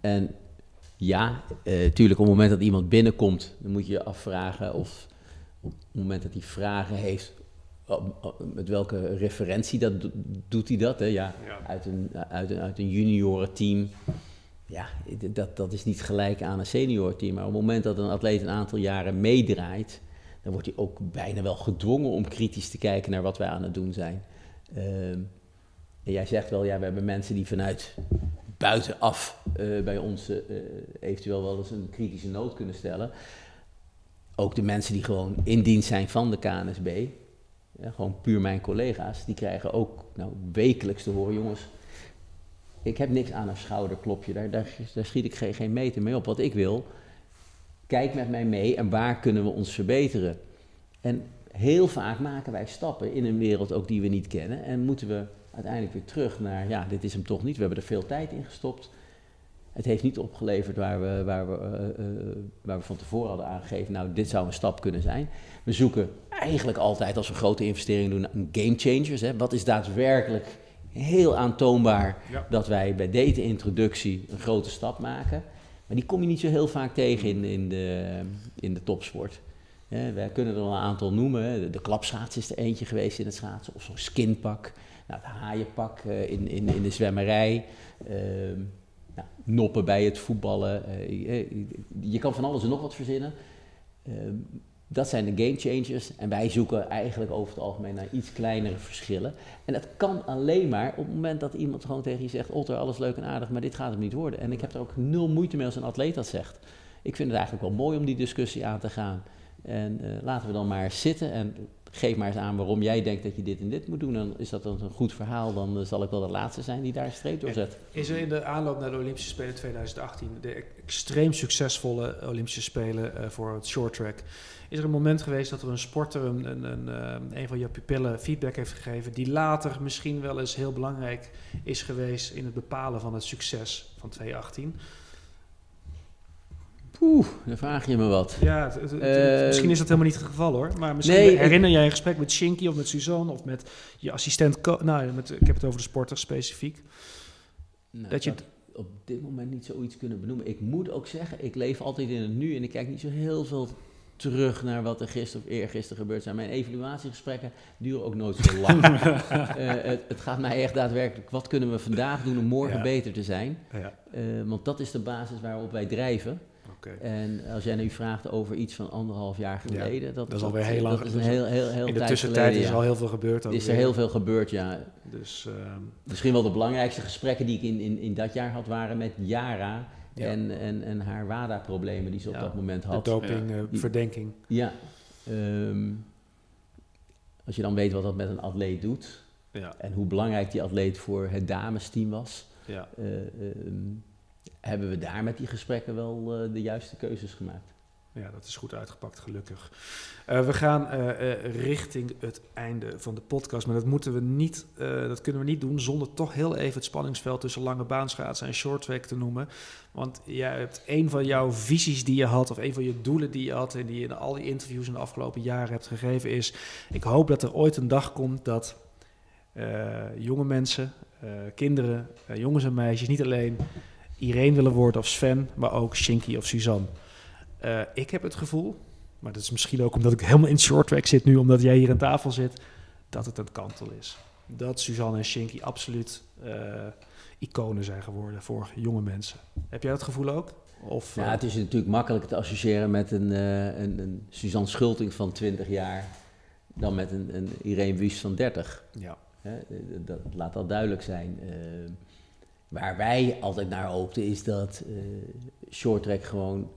En ja, uh, op het moment dat iemand binnenkomt, dan moet je je afvragen of op het moment dat hij vragen heeft, met welke referentie dat, doet hij dat? Hè? Ja, ja. Uit, een, uit, een, uit een juniorenteam. Ja, dat, dat is niet gelijk aan een seniorteam. Maar op het moment dat een atleet een aantal jaren meedraait, dan wordt hij ook bijna wel gedwongen om kritisch te kijken naar wat wij aan het doen zijn. Um, en jij zegt wel, ja, we hebben mensen die vanuit buitenaf uh, bij ons uh, eventueel wel eens een kritische noot kunnen stellen. Ook de mensen die gewoon in dienst zijn van de KNSB, gewoon puur mijn collega's, die krijgen ook nou, wekelijks te horen, jongens, ik heb niks aan een schouderklopje, daar, daar, daar schiet ik geen, geen meter mee op. Wat ik wil, kijk met mij mee en waar kunnen we ons verbeteren. En heel vaak maken wij stappen in een wereld ook die we niet kennen en moeten we uiteindelijk weer terug naar, ja, dit is hem toch niet, we hebben er veel tijd in gestopt. Het heeft niet opgeleverd waar we, waar, we, uh, uh, waar we van tevoren hadden aangegeven, nou, dit zou een stap kunnen zijn. We zoeken eigenlijk altijd, als we grote investeringen doen, een game changers. Hè. Wat is daadwerkelijk heel aantoonbaar ja. dat wij bij deze introductie een grote stap maken. Maar die kom je niet zo heel vaak tegen in, in, de, in de topsport. Ja, wij kunnen er wel een aantal noemen. De, de klapschaats is er eentje geweest in het schaatsen. Of zo'n skinpak. Nou, het haaienpak uh, in, in, in de zwemmerij. Uh, nou, noppen bij het voetballen. Uh, je kan van alles en nog wat verzinnen. Dat zijn de game changers. En wij zoeken eigenlijk over het algemeen naar iets kleinere verschillen. En dat kan alleen maar op het moment dat iemand gewoon tegen je zegt: Otter, alles leuk en aardig, maar dit gaat hem niet worden. En ik heb er ook nul moeite mee als een atleet dat zegt. Ik vind het eigenlijk wel mooi om die discussie aan te gaan. En eh, laten we dan maar zitten en geef maar eens aan waarom jij denkt dat je dit en dit moet doen. Dan is dat een goed verhaal, dan eh, zal ik wel de laatste zijn die daar een streep door zet. Is er in de aanloop naar de Olympische Spelen 2018, de extreem succesvolle Olympische Spelen eh, voor het short track, is er een moment geweest dat er een sporter een, een, een, eh, van je pupillen feedback heeft gegeven, die later misschien wel eens heel belangrijk is geweest in het bepalen van het succes van 2018? Oeh, dan vraag je me wat. Ja, het- het- het- Eh, misschien is dat helemaal niet het geval hoor. Maar misschien nee, herinner jij een gesprek met Shinky of met Suzanne of met je assistent. Nou, met, ik heb het over de sporter specifiek. Nou, Dat je op dit moment niet zoiets kunnen benoemen. Ik moet ook zeggen, ik leef altijd in het nu en ik kijk niet zo heel veel terug naar wat er gisteren of eergisteren gebeurd zijn. Mijn evaluatiegesprekken duren ook nooit zo lang. Eh, het, het gaat mij echt daadwerkelijk, wat kunnen we vandaag doen om morgen Ja. beter te zijn? Ja, Eh, want dat is de basis waarop wij drijven. En als jij nu vraagt over iets van anderhalf jaar Ja, geleden, dat, dat is alweer heel lang Dat is een geleden. heel, heel, heel In de tijd tussentijd geleden, is er al heel veel gebeurd. is er weer. heel veel gebeurd, ja. Dus ehm, Misschien wel de belangrijkste gesprekken die ik in, in, in dat jaar had, waren met Yara Ja. en, en, en haar WADA-problemen die ze op Ja, dat moment de had. doping, eh, Die- verdenking. Ja. ehm, als je dan weet wat dat met een atleet doet Ja, en hoe belangrijk die atleet voor het damesteam was, ja. eh, ehm, hebben we daar met die gesprekken wel eh, de juiste keuzes gemaakt. ja, dat is goed uitgepakt, gelukkig. Eh, we gaan eh, richting het einde van de podcast. Maar dat, moeten we niet, dat kunnen we niet doen zonder toch heel even het spanningsveld tussen lange baanschaatsen en shorttrack te noemen. Want jij hebt een van jouw visies die je had, of een van je doelen die je had en die je in al die interviews in de afgelopen jaren hebt gegeven, is: ik hoop dat er ooit een dag komt dat jonge mensen, kinderen, jongens en meisjes, niet alleen Irene willen worden of Sven, maar ook Shinky of Suzanne. Eh, ik heb het gevoel, maar dat is misschien ook omdat ik helemaal in short track zit nu, omdat jij hier aan tafel zit, dat het een kantel is. Dat Suzanne en Shinky absoluut eh, iconen zijn geworden voor jonge mensen. Heb jij dat gevoel ook? Of, Ja, eh, het is natuurlijk makkelijker te associëren met een, een, een Suzanne Schulting van 20 jaar dan met een, een Irene Wüst van 30. ja. Dat, laat al duidelijk zijn. Waar wij altijd naar hoopten is dat eh shorttrack gewoon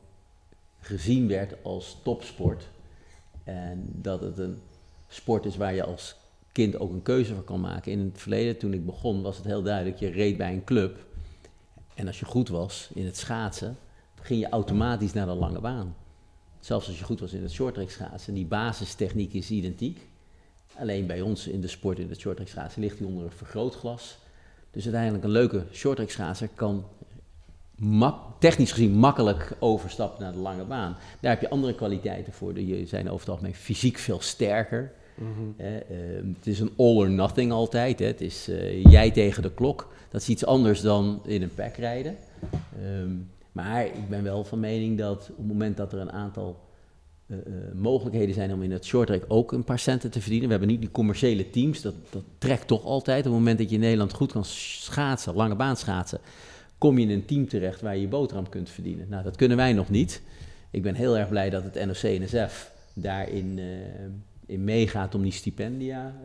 gezien werd als topsport. En dat het een sport is waar je als kind ook een keuze voor kan maken. In het verleden, toen ik begon, was het heel duidelijk. Je reed bij een club. En als je goed was in het schaatsen, ging je automatisch naar de lange baan. Zelfs als je goed was in het shorttrack schaatsen. Die basistechniek is identiek. Alleen bij ons in de sport, in het shorttrack schaatsen, ligt die onder een vergrootglas. Dus uiteindelijk een leuke shorttrack schaatser kan mak- technisch gezien makkelijk overstappen naar de lange baan. Daar heb je andere kwaliteiten voor. Die zijn over het algemeen fysiek veel sterker. Ehm, het is een all or nothing altijd. Hè. Het is eh, jij tegen de klok. Dat is iets anders dan in een pack rijden. Ehm, maar ik ben wel van mening dat op het moment dat er een aantal eh, eh, mogelijkheden zijn om in het shorttrack ook een paar centen te verdienen. We hebben niet die commerciële teams, dat, dat trekt toch altijd. Op het moment dat je in Nederland goed kan schaatsen, lange baan schaatsen, kom je in een team terecht waar je je boterham kunt verdienen. Nou, dat kunnen wij nog niet. Ik ben heel erg blij dat het NOC-NSF daarin eh, in meegaat om die stipendia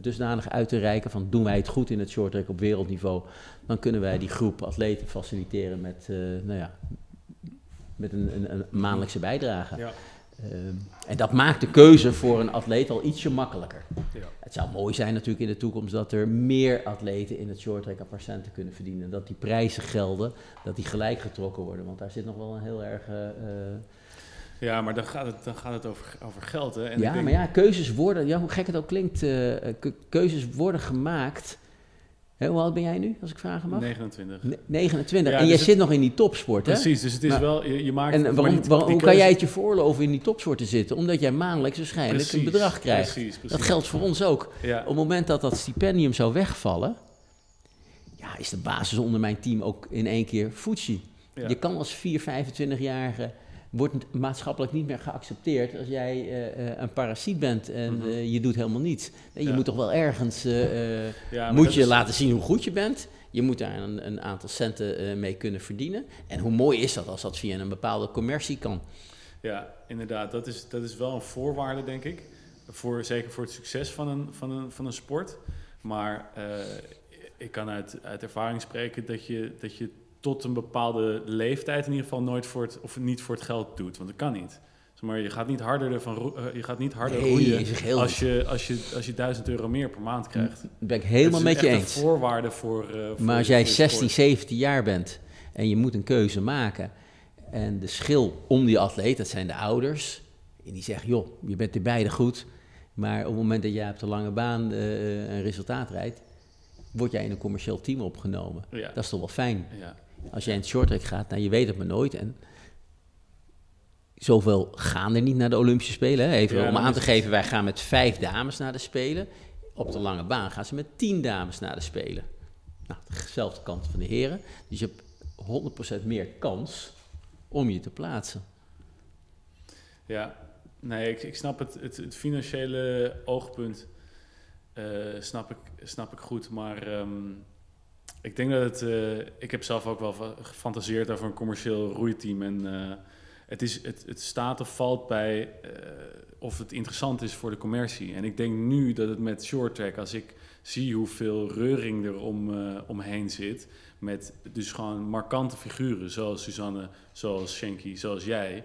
dusdanig uit te reiken. Van doen wij het goed in het shorttrack op wereldniveau, dan kunnen wij die groep atleten faciliteren met, nou ja, met een, een, een maandelijkse bijdrage. Ja. Ehm, en dat maakt de keuze voor een atleet al ietsje makkelijker. Ja. Het zou mooi zijn natuurlijk in de toekomst dat er meer atleten in het shorttrack centen kunnen verdienen. Dat die prijzen gelden, dat die gelijk getrokken worden. Want daar zit nog wel een heel erg... eh, eh, Ja, maar dan gaat het, dan gaat het over, over geld. Hè? En ja, denk- maar ja, keuzes worden, ja, hoe gek het ook klinkt, eh, ke- keuzes worden gemaakt. Hè, hoe oud ben jij nu, als ik vragen mag? 29. Ne- 29. Ja, en jij dus het- zit nog in die topsport, hè? Precies, dus het is Maar- wel, je, je maakt... En waarom, die- waarom- die hoe kan jij het je veroorloven in die topsport te zitten? Omdat jij maandelijks waarschijnlijk een Precies, bedrag krijgt. Precies, precies. Dat geldt voor ons ook. Ja, Op het moment dat dat stipendium zou wegvallen, ja, is de basis onder mijn team ook in één keer Fuji. ja. Je kan als 4, 25-jarige, wordt maatschappelijk niet meer geaccepteerd als jij eh, eh, een parasiet bent en Mhm. eh, je doet helemaal niets. Nee, je Ja. moet toch wel ergens, Ja, moet je is- laten zien hoe goed je bent. Je moet daar een, een aantal centen mee kunnen verdienen. En hoe mooi is dat als dat via een bepaalde commercie kan. Ja, inderdaad. Dat is, dat is wel een voorwaarde, denk ik. Voor, zeker voor het succes van een, van een, van een sport. Maar ik kan uit, uit ervaring spreken dat je, dat je tot een bepaalde leeftijd in ieder geval nooit voor het, of niet voor het geld doet. Want dat kan niet. zeg maar, je gaat niet harder, ervan eh, je gaat niet harder Nee, roeien als je, als, je, als je 1000 euro meer per maand krijgt. Dat ben ik helemaal met is je eens. een voorwaarde voor, eh, voor Maar als jij je 16, sport. 17 jaar bent en je moet een keuze maken. En de schil om die atleet, dat zijn de ouders. En die zeggen, joh, je bent er beide goed. Maar op het moment dat jij op de lange baan eh, een resultaat rijdt, word jij in een commercieel team opgenomen. Ja. Dat is toch wel fijn. Ja. Als jij in het shorttrack gaat, nou je weet het maar nooit. En zoveel gaan er niet naar de Olympische Spelen. Hè? Even Ja, om aan te geven, wij gaan met vijf dames naar de Spelen. Op de lange baan gaan ze met tien dames naar de Spelen. Nou, dezelfde kant van de heren. Dus je hebt 100% meer kans om je te plaatsen. Ja, nee, ik, ik snap het, het, het financiële oogpunt eh, snap, ik, snap ik goed, maar ehm, ik denk dat het, eh, ik heb zelf ook wel gefantaseerd over een commercieel roeiteam en eh, het, is, het, het staat of valt bij eh, of het interessant is voor de commercie. En ik denk nu dat het met short track, als ik zie hoeveel reuring er om, omheen zit, met dus gewoon markante figuren zoals Suzanne, zoals Shanky, zoals jij,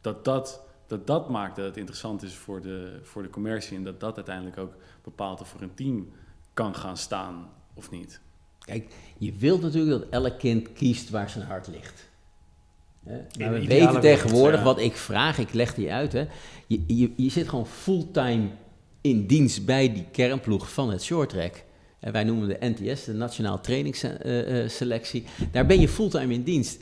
dat dat, dat dat maakt dat het interessant is voor de, voor de commercie en dat dat uiteindelijk ook bepaalt of er een team kan gaan staan of niet. Kijk, je wilt natuurlijk dat elk kind kiest waar zijn hart ligt. Hè? Maar we weten tegenwoordig, wat ik vraag, ik leg die uit. Hè? Je, je, je zit gewoon fulltime in dienst bij die kernploeg van het shorttrack. En wij noemen de NTS, de Nationaal Trainingsselectie. Daar ben je fulltime in dienst.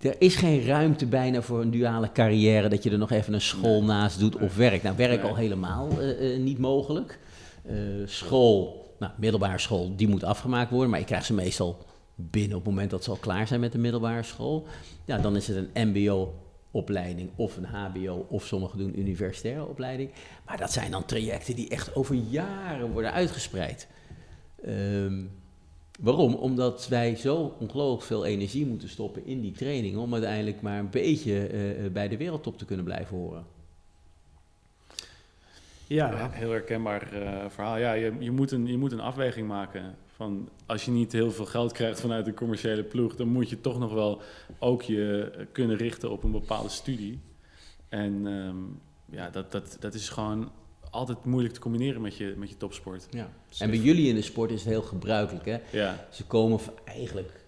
Er is geen ruimte bijna voor een duale carrière, dat je er nog even een school Nee. naast doet of werk. Nou, werk al helemaal eh, eh, niet mogelijk. Eh, school, nou, middelbare school, die moet afgemaakt worden, maar je krijgt ze meestal binnen op het moment dat ze al klaar zijn met de middelbare school. Ja, dan is het een MBO-opleiding of een HBO of sommigen doen universitaire opleiding. Maar dat zijn dan trajecten die echt over jaren worden uitgespreid. Ehm, waarom? Omdat wij zo ongelooflijk veel energie moeten stoppen in die training om uiteindelijk maar een beetje eh, eh, bij de wereldtop te kunnen blijven horen. Ja, Ja, heel herkenbaar eh, verhaal. Ja, je, je, moet een, je moet een afweging maken. Van als je niet heel veel geld krijgt vanuit een commerciële ploeg, dan moet je toch nog wel ook je kunnen richten op een bepaalde studie. En ehm, ja, dat, dat, dat is gewoon altijd moeilijk te combineren met je, met je topsport. Ja. En bij jullie in de sport is het heel gebruikelijk. Hè? Ja, Ze komen eigenlijk,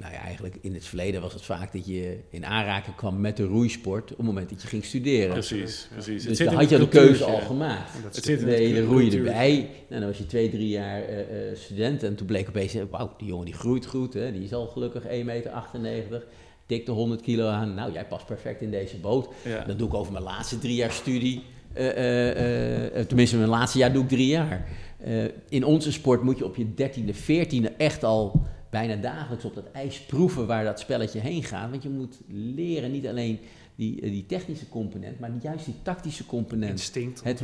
nou ja, eigenlijk in het verleden was het vaak dat je in aanraking kwam met de roeisport op het moment dat je ging studeren. precies. precies. Het Dus zit dan in had je de keuze al gemaakt. En dat Het zit- Nee, het dan roei je erbij. Nou, dan was je twee, drie jaar eh, eh, student en toen bleek opeens, eh, wauw, die jongen die groeit goed, hè? die is al gelukkig 1,98 meter, tikte 100 kilo aan. Nou, jij past perfect in deze boot. Ja. Dan doe ik over mijn laatste drie jaar studie, eh, eh, eh, tenminste mijn laatste jaar doe ik drie jaar. Eh, in onze sport moet je op je dertiende, veertiende echt al bijna dagelijks op dat ijs proeven waar dat spelletje heen gaat. Want je moet leren niet alleen die, eh, die technische component, maar juist die tactische component. instinct Het,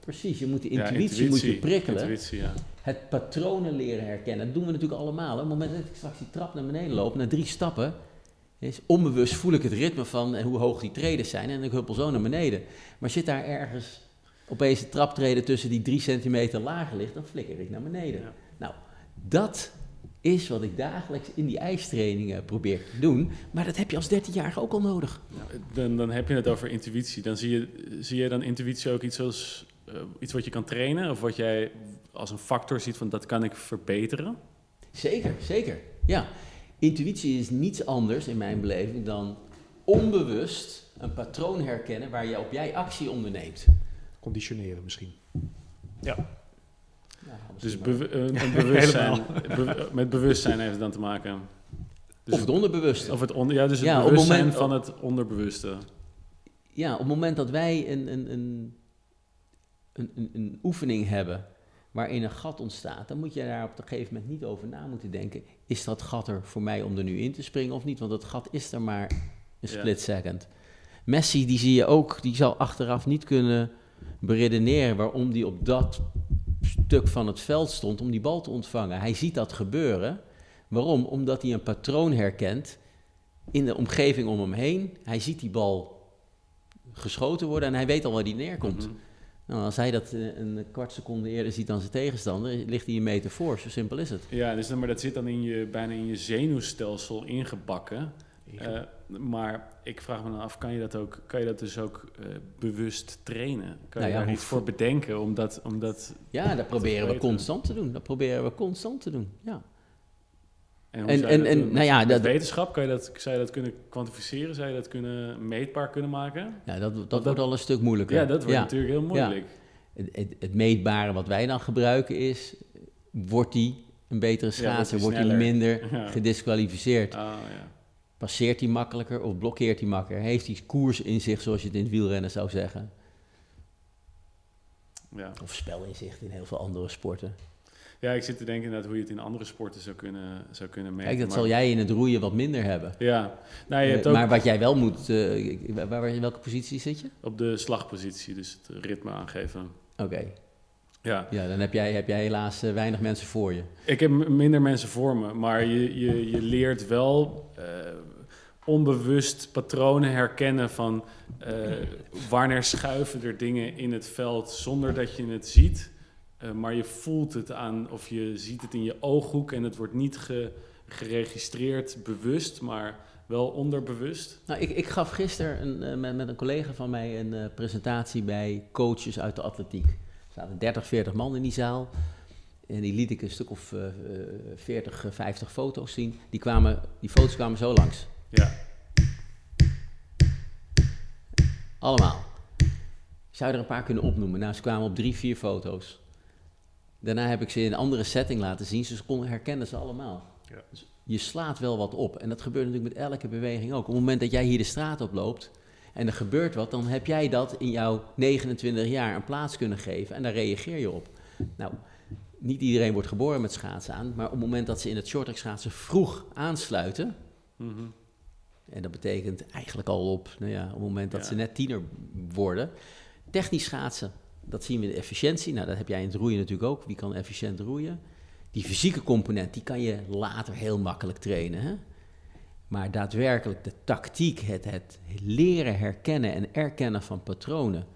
precies, je moet de Ja, intuïtie, moet je prikkelen. Intuïtie, ja. Het patronen leren herkennen. Dat doen we natuurlijk allemaal. Op het moment dat ik straks die trap naar beneden loop, na drie stappen, is onbewust voel ik het ritme van en hoe hoog die treden zijn en ik huppel zo naar beneden. Maar zit daar ergens opeens een traptreden tussen die drie centimeter lager ligt, dan flikker ik naar beneden. Ja. Nou, dat is wat ik dagelijks in die ijstrainingen probeer te doen. Maar dat heb je als 13-jarige ook al nodig. Dan, dan heb je het over intuïtie. Dan zie je, zie je dan intuïtie ook iets als eh, iets wat je kan trainen? Of wat jij als een factor ziet van dat kan ik verbeteren? Zeker, zeker. Ja, intuïtie is niets anders in mijn beleving dan onbewust een patroon herkennen waar je op jij actie onderneemt. Conditioneren misschien. Ja, Dus een, een bewustzijn, be- met bewustzijn heeft het dan te maken. Dus of het onderbewuste. Of het onder, ja, dus het Ja, bewustzijn moment- van het onderbewuste. Ja, op het moment dat wij een, een, een, een, een, oefening hebben waarin een gat ontstaat, dan moet je daar op een gegeven moment niet over na moeten denken. Is dat gat er voor mij om er nu in te springen of niet? Want dat gat is er maar een Ja. split second. Messi, die zie je ook, die zal achteraf niet kunnen beredeneren waarom die op dat stuk van het veld stond om die bal te ontvangen. Hij ziet dat gebeuren. Waarom? Omdat hij een patroon herkent in de omgeving om hem heen. Hij ziet die bal geschoten worden en hij weet al waar die neerkomt. Mhm. Nou, als hij dat eh, een kwart seconde eerder ziet dan zijn tegenstander, ligt hij een meter voor. Zo simpel is het. Ja, dus maar dat zit dan in je, bijna in je zenuwstelsel ingebakken. Eh, maar ik vraag me dan af, kan je dat, ook, kan je dat dus ook eh, bewust trainen? Kan Nou je ja, daar iets voor bedenken? Omdat, omdat, Ja, dat proberen we constant te doen. Dat proberen we constant te doen, ja. en En- en- nou ja, dat- wetenschap, kan je dat, zou je dat kunnen kwantificeren? Zou je dat kunnen meetbaar kunnen maken? ja dat dat dat- wordt al een stuk moeilijker. Ja, dat wordt natuurlijk heel moeilijk. Het, het, het meetbare wat wij dan gebruiken is, wordt die een betere Ja, schaatser, wordt sneller. minder Ja. gedisqualificeerd, ja. Passeert hij makkelijker of blokkeert hij makkelijker, heeft hij koers in zich zoals je het in het wielrennen zou zeggen, Ja. of spelinzicht in heel veel andere sporten. ja, ik zit te denken inderdaad hoe je het in andere sporten zou kunnen, zou kunnen meten. Kijk, dat maar- zal jij in het roeien wat minder hebben. Ja, nou, je Eh, hebt ook Maar wat jij wel moet, eh, waar, waar- in welke positie zit je? op de slagpositie, dus het ritme aangeven. Oké, Ja, ja, dan heb jij, heb jij helaas eh, weinig mensen voor je. ik heb minder mensen voor me, maar je, je, je leert wel onbewust patronen herkennen van eh, wanneer schuiven er dingen in het veld zonder dat je het ziet. Eh, maar je voelt het aan, of je ziet het in je ooghoek en het wordt niet ge- geregistreerd bewust, maar wel onderbewust. Nou, ik, ik gaf gisteren een, eh, met, met een collega van mij een presentatie bij coaches uit de atletiek. Er zaten 30, 40 man in die zaal. En die liet ik een stuk of eh, eh, 40, eh, 50 foto's zien. Die, kwamen, die foto's kwamen zo langs. Ja, Allemaal. Ik zou er een paar kunnen opnoemen. Nou, ze kwamen op drie, vier foto's. Daarna heb ik ze in een andere setting laten zien. Ze konden herkennen ze allemaal. Ja. Dus je slaat wel wat op. En dat gebeurt natuurlijk met elke beweging ook. Op het moment dat jij hier de straat op loopt en er gebeurt wat, dan heb jij dat in jouw 29 jaar een plaats kunnen geven en daar reageer je op. Nou, niet iedereen wordt geboren met schaatsen aan, maar op het moment dat ze in het shorttrack schaatsen vroeg aansluiten, Mhm. En dat betekent eigenlijk al op, nou ja, op het moment dat Ja. ze net tiener worden. Technisch schaatsen, dat zien we in de efficiëntie. Nou, dat heb jij in het roeien natuurlijk ook. Wie kan efficiënt roeien? Die fysieke component, die kan je later heel makkelijk trainen. Hè? Maar daadwerkelijk de tactiek, het, het leren herkennen en erkennen van patronen.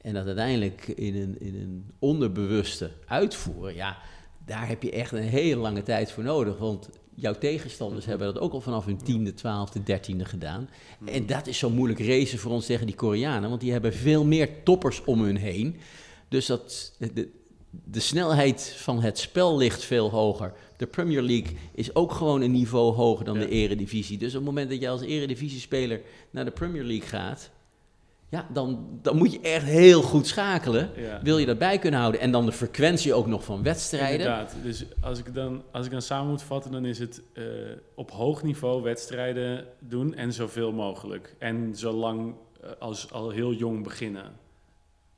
En dat uiteindelijk in een, in een onderbewuste uitvoeren, ja, daar heb je echt een hele lange tijd voor nodig. Want jouw tegenstanders hebben dat ook al vanaf hun tiende, twaalfde, dertiende gedaan. En dat is zo moeilijk racen voor ons tegen die Koreanen, want die hebben veel meer toppers om hun heen. Dus dat, de, de snelheid van het spel ligt veel hoger. De Premier League is ook gewoon een niveau hoger dan Ja. de Eredivisie. Dus op het moment dat je als Eredivisiespeler naar de Premier League gaat, ja, dan, dan moet je echt heel goed schakelen. Ja. Wil je dat bij kunnen houden? En dan de frequentie ook nog van wedstrijden. Inderdaad. Dus als ik, dan, als ik dan samen moet vatten, dan is het eh, op hoog niveau wedstrijden doen en zoveel mogelijk. En zolang eh, als al heel jong beginnen.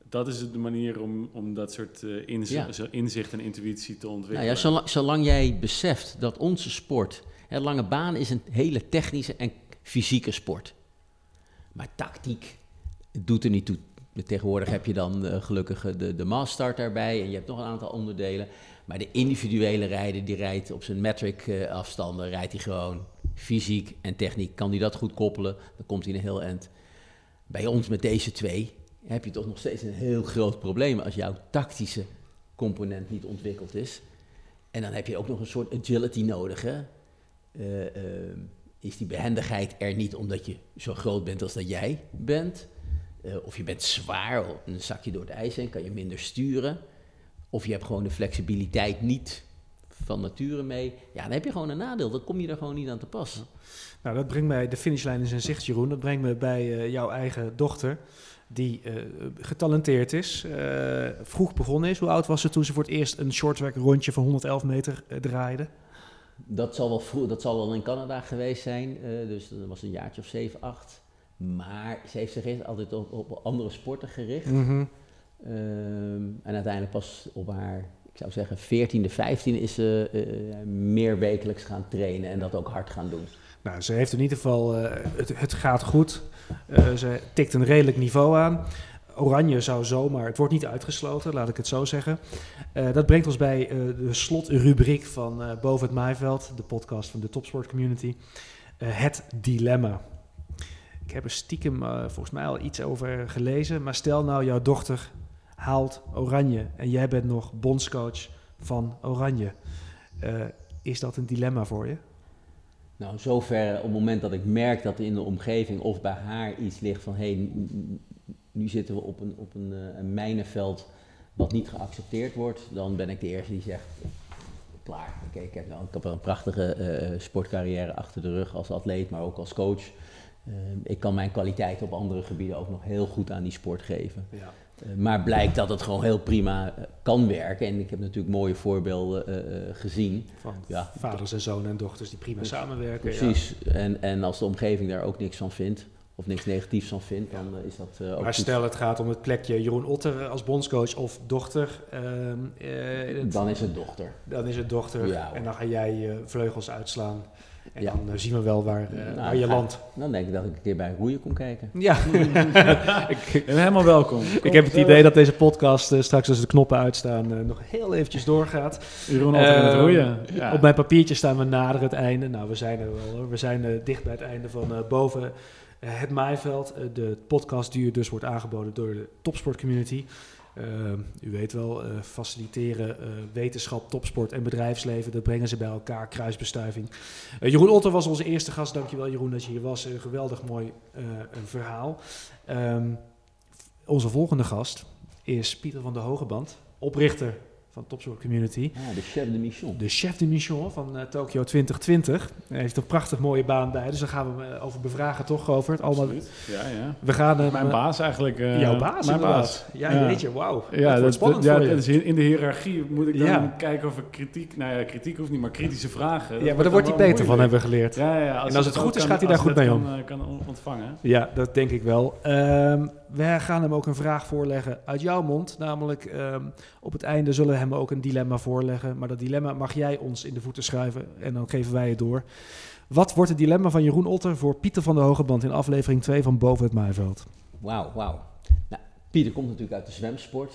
Dat is de manier om, om dat soort Ja. zo inzicht en intuïtie te Nou ontwikkelen. ja, zolang, zolang jij beseft dat onze sport, hè, lange baan is een hele technische en fysieke sport. Maar tactiek doet er niet toe. Tegenwoordig heb je dan eh, gelukkig eh, de, de massstart daarbij en je hebt nog een aantal onderdelen. Maar de individuele rijder die rijdt op zijn metric eh, afstanden, rijdt hij gewoon fysiek en techniek. Kan hij dat goed koppelen, dan komt hij een heel eind. Bij ons met deze twee heb je toch nog steeds een heel groot probleem als jouw tactische component niet ontwikkeld is. En dan heb je ook nog een soort agility nodig. Hè? Eh, eh, is die behendigheid er niet omdat je zo groot bent als dat jij bent? Eh, of je bent zwaar, een zakje door het ijs heen, kan je minder sturen. Of je hebt gewoon de flexibiliteit niet van nature mee. Ja, dan heb je gewoon een nadeel. Dan kom je er gewoon niet aan te pas. Nou, dat brengt mij, de finishlijn is in zicht, Jeroen. Dat brengt me bij eh, jouw eigen dochter, die eh, getalenteerd is. vroeg begonnen is. Hoe oud was ze toen ze voor het eerst een shorttrack rondje van 111 meter draaide? Dat zal wel vroeg, dat zal wel in Canada geweest zijn. dus dat was een jaartje of 7, 8. Maar ze heeft zich eerst altijd op, op andere sporten gericht. Mhm. Ehm, en uiteindelijk pas op haar, ik zou zeggen, 14e, 15e is ze eh, meer wekelijks gaan trainen en dat ook hard gaan doen. Nou, ze heeft in ieder geval, eh, het, het gaat goed. Eh, ze tikt een redelijk niveau aan. Oranje zou zomaar, het wordt niet uitgesloten, laat ik het zo zeggen. Eh, dat brengt ons bij eh, de slotrubriek van eh, Boven het Maaiveld, de podcast van de Topsport Community. Eh, het dilemma. Ik heb er stiekem eh, volgens mij al iets over gelezen, maar stel nou jouw dochter haalt Oranje en jij bent nog bondscoach van Oranje. Eh, is dat een dilemma voor je? Nou, zover op het moment dat ik merk dat in de omgeving of bij haar iets ligt van hé, hey, nu zitten we op een, op een, eh, een mijnenveld wat niet geaccepteerd wordt, dan ben ik de eerste die zegt klaar. Oké, ik, heb, wel een prachtige sportcarrière achter de rug als atleet, maar ook als coach. Uh, ik kan mijn kwaliteit op andere gebieden ook nog heel goed aan die sport geven. Ja. Uh, maar blijkt dat het gewoon heel prima kan werken. En ik heb natuurlijk mooie voorbeelden gezien. Van ja, vaders en zonen en dochters die prima samenwerken. Precies. Ja. En, en als de omgeving daar ook niks van vindt, of niks negatiefs van vindt, dan is dat uh, ook Maar stel het gaat om het plekje Jeroen Otter als bondscoach of dochter. Uh, het, dan is het dochter. Dan is het dochter ja, en dan ga jij je vleugels uitslaan. En ja. dan zien we wel waar, nou, waar je landt. Dan denk ik dat ik een keer bij roeien kon kijken. Ja, ik ben helemaal welkom. Kom, ik heb het idee dat deze podcast uh, straks als de knoppen uitstaan nog heel eventjes doorgaat. Jeroen Otter in het roeien. Ja. Op mijn papiertje staan we nader het einde. Nou, we zijn er wel hoor. We zijn dicht bij het einde van boven het Maaiveld. de podcast die u dus wordt aangeboden door de topsportcommunity. Uh, u weet wel, uh, faciliteren uh, wetenschap, topsport en bedrijfsleven. Dat brengen ze bij elkaar, kruisbestuiving. Jeroen Otter was onze eerste gast. Dankjewel Jeroen dat je hier was. Een geweldig mooi verhaal. Um, onze volgende gast is Pieter van der Hogeband, oprichter van Topsport Community. Ah, de chef de mission. De chef de mission van uh, Tokyo 2020. Hij heeft een prachtig mooie baan bij, dus daar gaan we hem over bevragen toch over het allemaal. Ja, ja. We gaan mijn baas eigenlijk. Uh, jouw baas, mijn baas. Ja, ja. weet je, wauw. Ja, dat, dat spannend ja, voor je. Dus in de hiërarchie moet ik dan ja. kijken of ik kritiek, nou ja, kritiek hoeft niet, maar kritische vragen. Ja, maar daar wordt hij beter van, hebben we geleerd. Ja, ja, als en als het, het goed is, kan, gaat hij daar goed mee om. Kan, kan ontvangen. Ja, dat denk ik wel. Um, we gaan hem ook een vraag voorleggen uit jouw mond. Namelijk, um, op het einde zullen we hem ook een dilemma voorleggen. Maar dat dilemma mag jij ons in de voeten schuiven en dan geven wij het door. Wat wordt het dilemma van Jeroen Otter voor Pieter van der Hogeband in aflevering 2 van Boven het Maaiveld? Wauw, wauw. Nou, Pieter komt natuurlijk uit de zwemsport.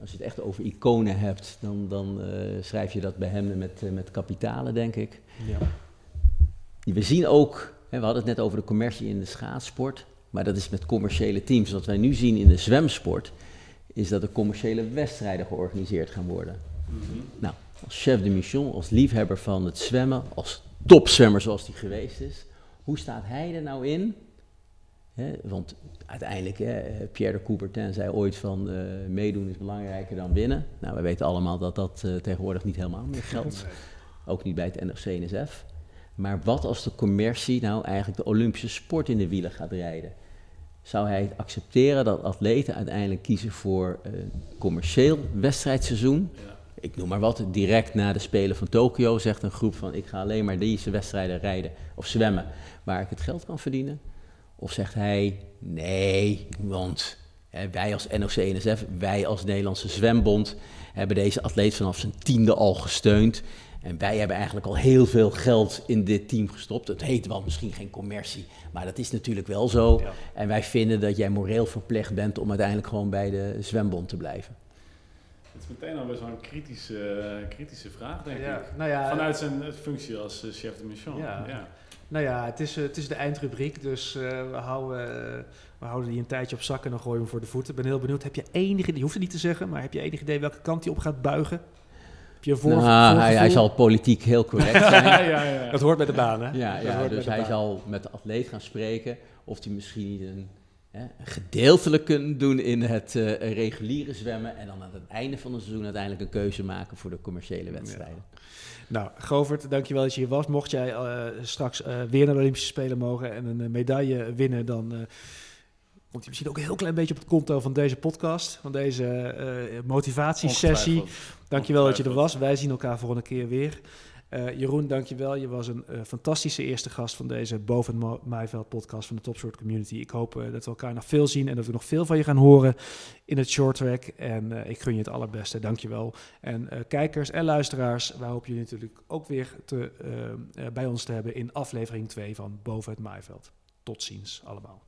Als je het echt over iconen hebt, dan, dan uh, schrijf je dat bij hem met, uh, met kapitalen, denk ik. Ja. We zien ook, hè, we hadden het net over de commercie in de schaatsport. Maar dat is met commerciële teams. Wat wij nu zien in de zwemsport, is dat er commerciële wedstrijden georganiseerd gaan worden. Mm -hmm. Nou, als chef de mission, als liefhebber van het zwemmen, als topzwemmer zoals hij geweest is, hoe staat hij er nou in? He, want uiteindelijk, Pierre de Coubertin zei ooit van uh, meedoen is belangrijker dan winnen. Nou, we weten allemaal dat dat uh, tegenwoordig niet helemaal meer geldt. Ook niet bij het NRC-NSF. Maar wat als de commercie nou eigenlijk de Olympische sport in de wielen gaat rijden? Zou hij het accepteren dat atleten uiteindelijk kiezen voor een commercieel wedstrijdseizoen? Ja. Ik noem maar wat, direct na de Spelen van Tokio zegt een groep van ik ga alleen maar deze wedstrijden rijden of zwemmen waar ik het geld kan verdienen. Of zegt hij nee, want hè, wij als NOC-NSF, wij als Nederlandse Zwembond hebben deze atleet vanaf zijn tiende al gesteund. En wij hebben eigenlijk al heel veel geld in dit team gestopt. Het heet wel misschien geen commercie, maar dat is natuurlijk wel zo. Ja. En wij vinden dat jij moreel verplicht bent om uiteindelijk gewoon bij de zwembond te blijven. Het is meteen al best wel een kritische, kritische vraag, denk ja. ik. Nou ja, Vanuit zijn functie als uh, chef de mission. Ja. ja. Nou ja, het is, uh, het is de eindrubriek, dus we, houden, we houden die een tijdje op zak en dan gooien we hem voor de voeten. Ik ben heel benieuwd, heb je enig idee, je hoeft het niet te zeggen, maar heb je enig idee welke kant hij op gaat buigen? Je voor, nou, hij, hij, zal politiek heel correct zijn. ja, ja, ja. Dat hoort bij de baan, hè? Ja, ja dus hij zal met de atleet gaan spreken. Of hij misschien niet een, hè, een gedeeltelijk kunnen doen in het uh, reguliere zwemmen. En dan aan het einde van het seizoen uiteindelijk een keuze maken voor de commerciële wedstrijden. Nou, Govert, dankjewel dat je hier was. Mocht jij uh, straks uh, weer naar de Olympische Spelen mogen en een medaille winnen, dan komt hij misschien ook een heel klein beetje op het konto van deze podcast, van deze uh, motivatiesessie. Dankjewel dat je er was. Wij zien elkaar volgende keer weer. Uh, Jeroen, dankjewel. Je was een uh, fantastische eerste gast van deze Boven het Maaiveld podcast van de Topsport Community. Ik hoop uh, dat we elkaar nog veel zien en dat we nog veel van je gaan horen in het short track. En ik gun je het allerbeste. Dankjewel. En kijkers en luisteraars, wij hopen jullie natuurlijk ook weer te, bij ons te hebben in aflevering 2 van Boven het Maaiveld. Tot ziens allemaal.